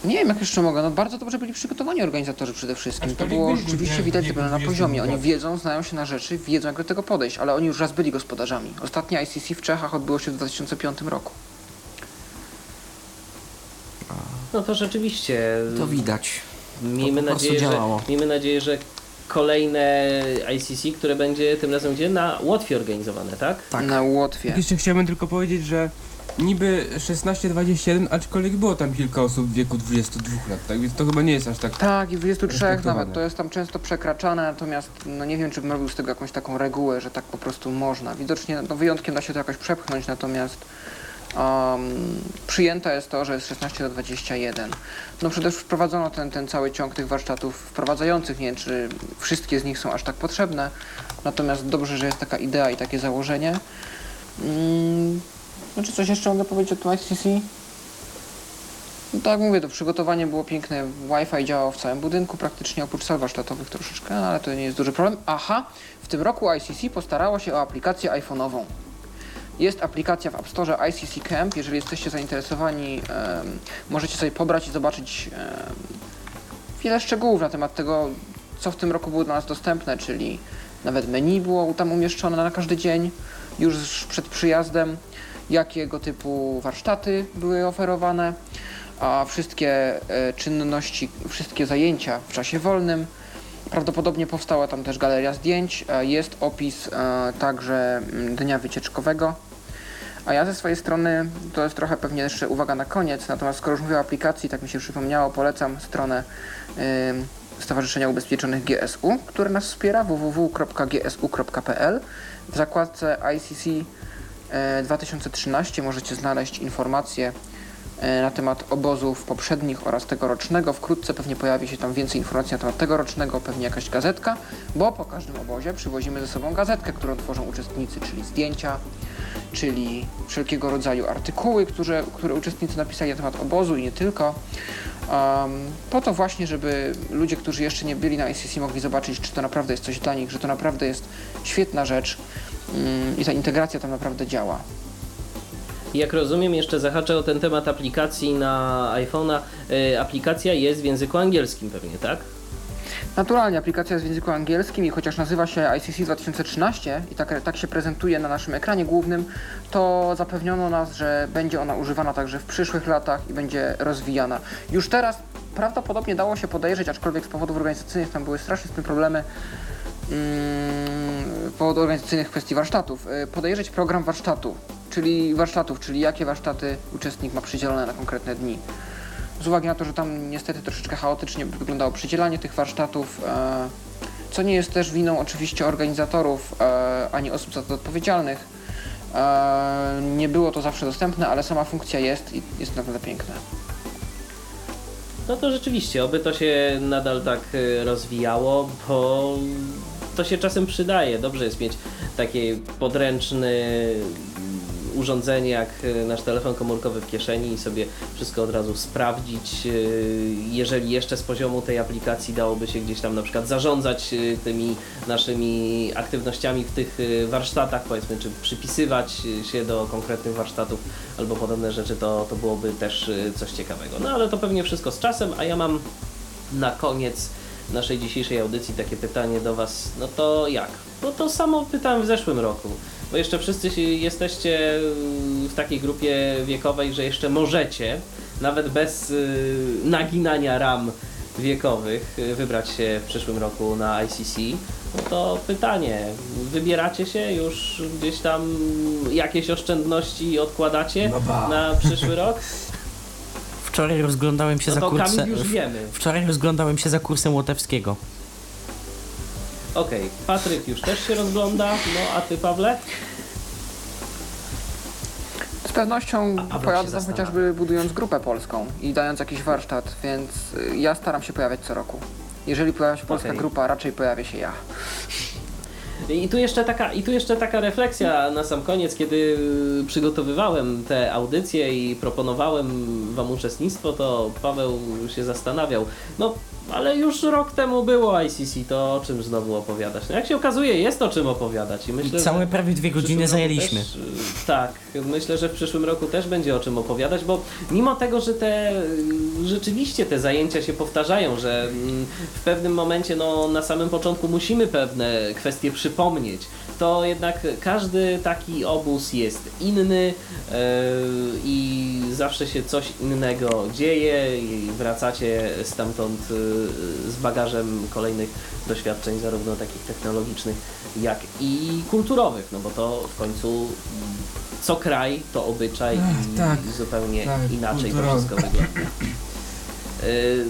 nie wiem, jak jeszcze mogę. No, bardzo dobrze byli przygotowani organizatorzy przede wszystkim. To Aczkolwiek było byli rzeczywiście ludzie widać, w że byli na poziomie. 20 Oni wiedzą, znają się na rzeczy, wiedzą, jak do tego podejść, ale oni już raz byli gospodarzami. Ostatnie ICC w Czechach odbyło się w 2005 roku. No to rzeczywiście. To widać. Miejmy po prostu nadzieję, że, działało. miejmy nadzieję, że kolejne ICC, które będzie tym razem gdzie? Na Łotwie organizowane, tak? Tak. Na Łotwie. Tak jeszcze chciałbym tylko powiedzieć, że niby 16-21, aczkolwiek było tam kilka osób w wieku 22 lat, tak więc to chyba nie jest aż tak... Tak, i 23 Respektowane. nawet to jest tam często przekraczane, natomiast no nie wiem, czy bym robił z tego jakąś taką regułę, że tak po prostu można. Widocznie no, wyjątkiem da się to jakoś przepchnąć, natomiast um, przyjęte jest to, że jest 16 do 21. No przede wszystkim wprowadzono ten, ten cały ciąg tych warsztatów wprowadzających, nie wiem, czy wszystkie z nich są aż tak potrzebne, natomiast dobrze, że jest taka idea i takie założenie. Mm, no czy coś jeszcze mogę powiedzieć o tym ICC? No tak mówię, to przygotowanie było piękne. Wi-Fi działało w całym budynku, praktycznie oprócz sal warsztatowych troszeczkę, ale to nie jest duży problem. Aha, w tym roku ICC postarało się o aplikację iPhone'ową. Jest aplikacja w App Store ICC Camp. Jeżeli jesteście zainteresowani, możecie sobie pobrać i zobaczyć wiele szczegółów na temat tego, co w tym roku było dla nas dostępne, czyli nawet menu było tam umieszczone na każdy dzień, już przed przyjazdem, jakiego typu warsztaty były oferowane, a wszystkie e, czynności, wszystkie zajęcia w czasie wolnym. Prawdopodobnie powstała tam też galeria zdjęć, e, jest opis e, także mm, dnia wycieczkowego. A ja ze swojej strony, to jest trochę pewnie jeszcze uwaga na koniec, natomiast skoro już mówię o aplikacji, tak mi się przypomniało, polecam stronę Stowarzyszenia Ubezpieczonych GSU, które nas wspiera www.gsu.pl. W zakładce ICC e, 2013 możecie znaleźć informacje e, na temat obozów poprzednich oraz tegorocznego. Wkrótce pewnie pojawi się tam więcej informacji na temat tegorocznego, pewnie jakaś gazetka, bo po każdym obozie przywozimy ze sobą gazetkę, którą tworzą uczestnicy, czyli zdjęcia, czyli wszelkiego rodzaju artykuły, które, które uczestnicy napisali na temat obozu i nie tylko. po to właśnie, żeby ludzie, którzy jeszcze nie byli na ICC mogli zobaczyć, czy to naprawdę jest coś dla nich, że to naprawdę jest świetna rzecz mm, i ta integracja tam naprawdę działa. Jak rozumiem, jeszcze zahaczę o ten temat aplikacji na iPhone'a. Y, aplikacja jest w języku angielskim pewnie, tak? Naturalnie aplikacja jest w języku angielskim i chociaż nazywa się ICC 2013 i tak, tak się prezentuje na naszym ekranie głównym, to zapewniono nas, że będzie ona używana także w przyszłych latach i będzie rozwijana. Już teraz prawdopodobnie dało się podejrzeć, aczkolwiek z powodów organizacyjnych tam były strasznie z tym problemy, mm, z powodów organizacyjnych kwestii warsztatów, y, podejrzeć program warsztatu, czyli warsztatów, czyli jakie warsztaty uczestnik ma przydzielone na konkretne dni z uwagi na to, że tam niestety troszeczkę chaotycznie wyglądało przydzielanie tych warsztatów, e, co nie jest też winą oczywiście organizatorów e, ani osób za to odpowiedzialnych. E, nie było to zawsze dostępne, ale sama funkcja jest i jest naprawdę piękna. No to rzeczywiście, oby to się nadal tak rozwijało, bo to się czasem przydaje. Dobrze jest mieć taki podręczny urządzenie jak e, nasz telefon komórkowy w kieszeni i sobie wszystko od razu sprawdzić. E, jeżeli jeszcze z poziomu tej aplikacji dałoby się gdzieś tam na przykład zarządzać e, tymi naszymi aktywnościami w tych warsztatach, powiedzmy, czy przypisywać się do konkretnych warsztatów albo podobne rzeczy, to, to byłoby też coś ciekawego. No ale to pewnie wszystko z czasem, a ja mam na koniec naszej dzisiejszej audycji takie pytanie do Was. No to jak? No to samo pytałem w zeszłym roku bo jeszcze wszyscy jesteście w takiej grupie wiekowej, że jeszcze możecie, nawet bez y, naginania ram wiekowych, y, wybrać się w przyszłym roku na ICC. No to pytanie, wybieracie się już gdzieś tam jakieś oszczędności odkładacie no na przyszły rok? [LAUGHS] Wczoraj rozglądałem się no za kursem. Wczoraj rozglądałem się za kursem Łotewskiego. Okej, okay. Patryk już też się rozgląda, no a ty Pawle? Z pewnością pojadę tam chociażby budując grupę polską i dając jakiś warsztat, więc y, ja staram się pojawiać co roku. Jeżeli pojawia się polska grupa, raczej pojawię się ja. I tu, jeszcze taka, I tu jeszcze taka refleksja na sam koniec, kiedy przygotowywałem te audycje i proponowałem Wam uczestnictwo, to Paweł się zastanawiał. No, ale już rok temu było ICC, to o czym znowu opowiadać? No jak się okazuje, jest o czym opowiadać. I, myślę, całe prawie dwie godziny zajęliśmy. Też, tak, myślę, że w przyszłym roku też będzie o czym opowiadać, bo mimo tego, że te rzeczywiście te zajęcia się powtarzają, że mm, w pewnym momencie, no na samym początku musimy pewne kwestie przypomnieć, to jednak każdy taki obóz jest inny yy, i zawsze się coś innego dzieje i wracacie stamtąd yy, z bagażem kolejnych doświadczeń, zarówno takich technologicznych, jak i kulturowych, no bo to w końcu mm, co kraj to obyczaj Ach, i, tak, zupełnie tak, inaczej kulturowy. to wszystko wygląda. Yy,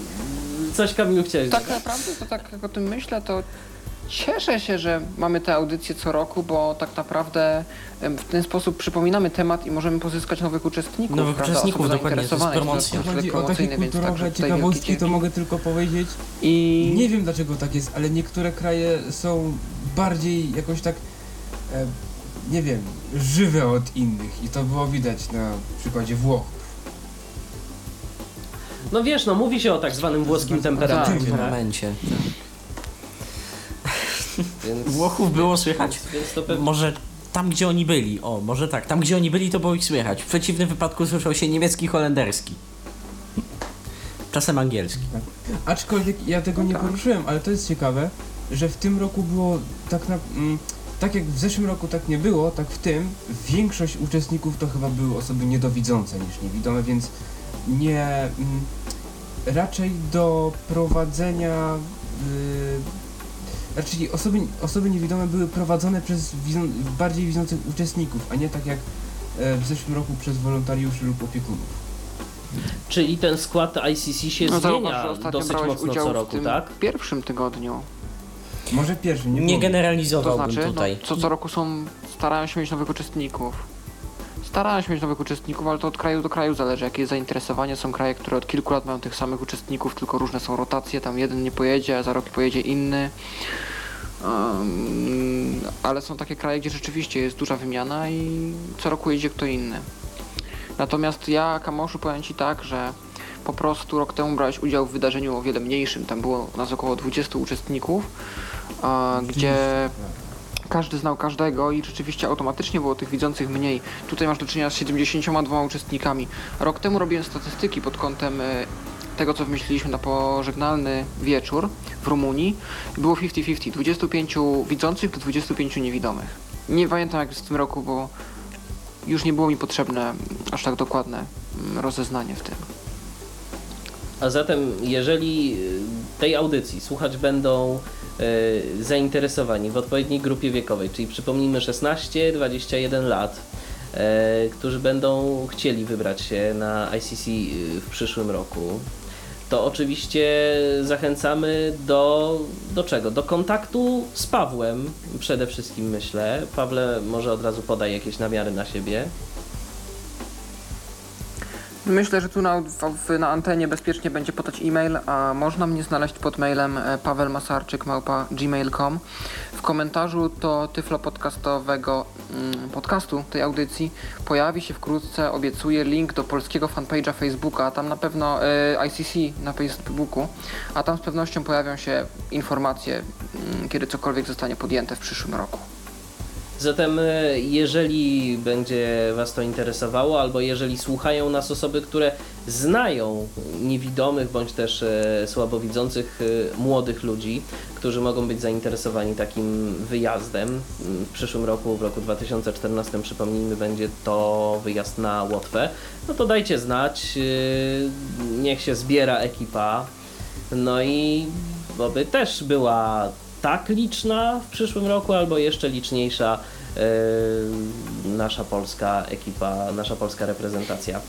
coś Kamilu chciałeś Tak naprawdę to tak jak o tym myślę, to Cieszę się, że mamy te audycje co roku, bo tak naprawdę w ten sposób przypominamy temat i możemy pozyskać nowych uczestników. Nowych prawda? uczestników, dokładnie, to jest promocja. Chodzi o takie kulturowe ciekawostki, to mogę tylko powiedzieć. I nie wiem dlaczego tak jest, ale niektóre kraje są bardziej jakoś tak, e, nie wiem, żywe od innych i to było widać na przykładzie Włochów. No wiesz, no mówi się o tak zwanym włoskim temperamencie. Tak, w tak? Więc, Włochów było słychać. Więc, więc Może tam, gdzie oni byli. O, może tak. Tam, gdzie oni byli, to było ich słychać. W przeciwnym wypadku słyszał się niemiecki, holenderski. Czasem angielski. Tak. Aczkolwiek ja tego nie poruszyłem, ale to jest ciekawe, że w tym roku było tak na... Mm, tak jak w zeszłym roku tak nie było, tak w tym większość uczestników to chyba były osoby niedowidzące niż niewidome, więc nie... Mm, raczej do prowadzenia y, raczej osoby, osoby niewidome były prowadzone przez bardziej widzących uczestników, a nie tak jak e, w zeszłym roku przez wolontariuszy lub opiekunów. Czyli ten skład ICC się no zmienia dosyć mocno co roku, tak? W pierwszym tygodniu. Może pierwszym, nie, nie generalizowałbym to znaczy, tutaj. No, co co roku są, starają się mieć nowych uczestników. Starają się mieć nowych uczestników, ale to od kraju do kraju zależy, jakie jest zainteresowanie. Są kraje, które od kilku lat mają tych samych uczestników, tylko różne są rotacje. Tam jeden nie pojedzie, a za rok pojedzie inny. Um, ale są takie kraje, gdzie rzeczywiście jest duża wymiana i co roku jedzie kto inny. Natomiast ja, Kamoszu, powiem Ci tak, że Po prostu rok temu brałeś udział w wydarzeniu o wiele mniejszym. Tam było nas około 20 uczestników, a, gdzie każdy znał każdego i rzeczywiście automatycznie było tych widzących mniej. Tutaj masz do czynienia z 72 uczestnikami. Rok temu robiłem statystyki pod kątem e, tego, co wymyśliliśmy na pożegnalny wieczór w Rumunii. Było 50-50. 25 widzących do 25 niewidomych. Nie pamiętam jak w tym roku, bo już nie było mi potrzebne aż tak dokładne mm, rozeznanie w tym. A zatem, jeżeli y, tej audycji słuchać będą zainteresowani w odpowiedniej grupie wiekowej, czyli przypomnijmy 16-21 lat, y, którzy będą chcieli wybrać się na ICC y, w przyszłym roku, to oczywiście zachęcamy do, do czego? Do kontaktu z Pawłem przede wszystkim myślę. Pawle może od razu podaj jakieś namiary na siebie. Myślę, że tu na, w, na antenie bezpiecznie będzie podać e-mail, a można mnie znaleźć pod mailem e, pawelmasarczyk.gmail.com W komentarzu do tyflo podcastowego mm, podcastu tej audycji pojawi się wkrótce, obiecuję, link do polskiego fanpage'a Facebooka, tam na pewno e, ICC na Facebooku, a tam z pewnością pojawią się informacje, mm, kiedy cokolwiek zostanie podjęte w przyszłym roku. Zatem, e, jeżeli będzie Was to interesowało, albo jeżeli słuchają nas osoby, które znają niewidomych bądź też e, słabowidzących e, młodych ludzi, którzy mogą być zainteresowani takim wyjazdem, w przyszłym roku, w roku 2014, przypomnijmy, będzie to wyjazd na Łotwę, no to dajcie znać, niech się zbiera ekipa, no i oby też była tak liczna w przyszłym roku, albo jeszcze liczniejsza e, nasza polska ekipa, nasza polska reprezentacja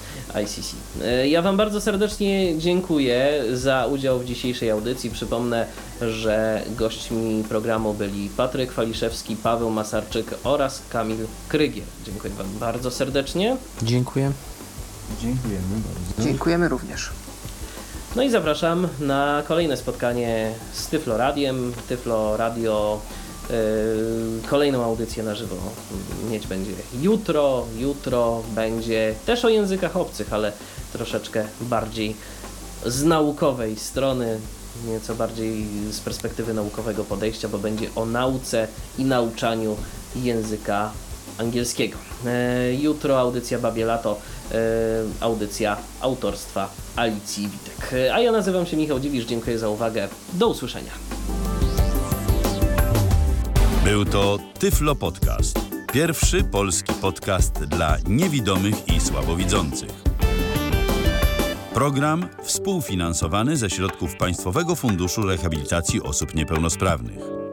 ICC. E, Ja Wam bardzo serdecznie dziękuję za udział w dzisiejszej audycji. Przypomnę, że gośćmi programu byli Patryk Waliszewski, Paweł Masarczyk oraz Kamil Krygier. Dziękuję Wam bardzo serdecznie. Dziękuję. Dziękujemy bardzo. Dziękujemy również. No i zapraszam na kolejne spotkanie z Tyflo Radiem. Tyflo Radio yy, kolejną audycję na żywo mieć będzie jutro. Jutro będzie też o językach obcych, ale troszeczkę bardziej z naukowej strony, nieco bardziej z perspektywy naukowego podejścia, bo będzie o nauce i nauczaniu języka angielskiego. E, jutro audycja Babie Lato, e, audycja autorstwa Alicji Witek. E, A ja nazywam się Michał Dziwisz, dziękuję za uwagę. Do usłyszenia. Był to Tyflo Podcast. Pierwszy polski podcast dla niewidomych i słabowidzących. Program współfinansowany ze środków Państwowego Funduszu Rehabilitacji Osób Niepełnosprawnych.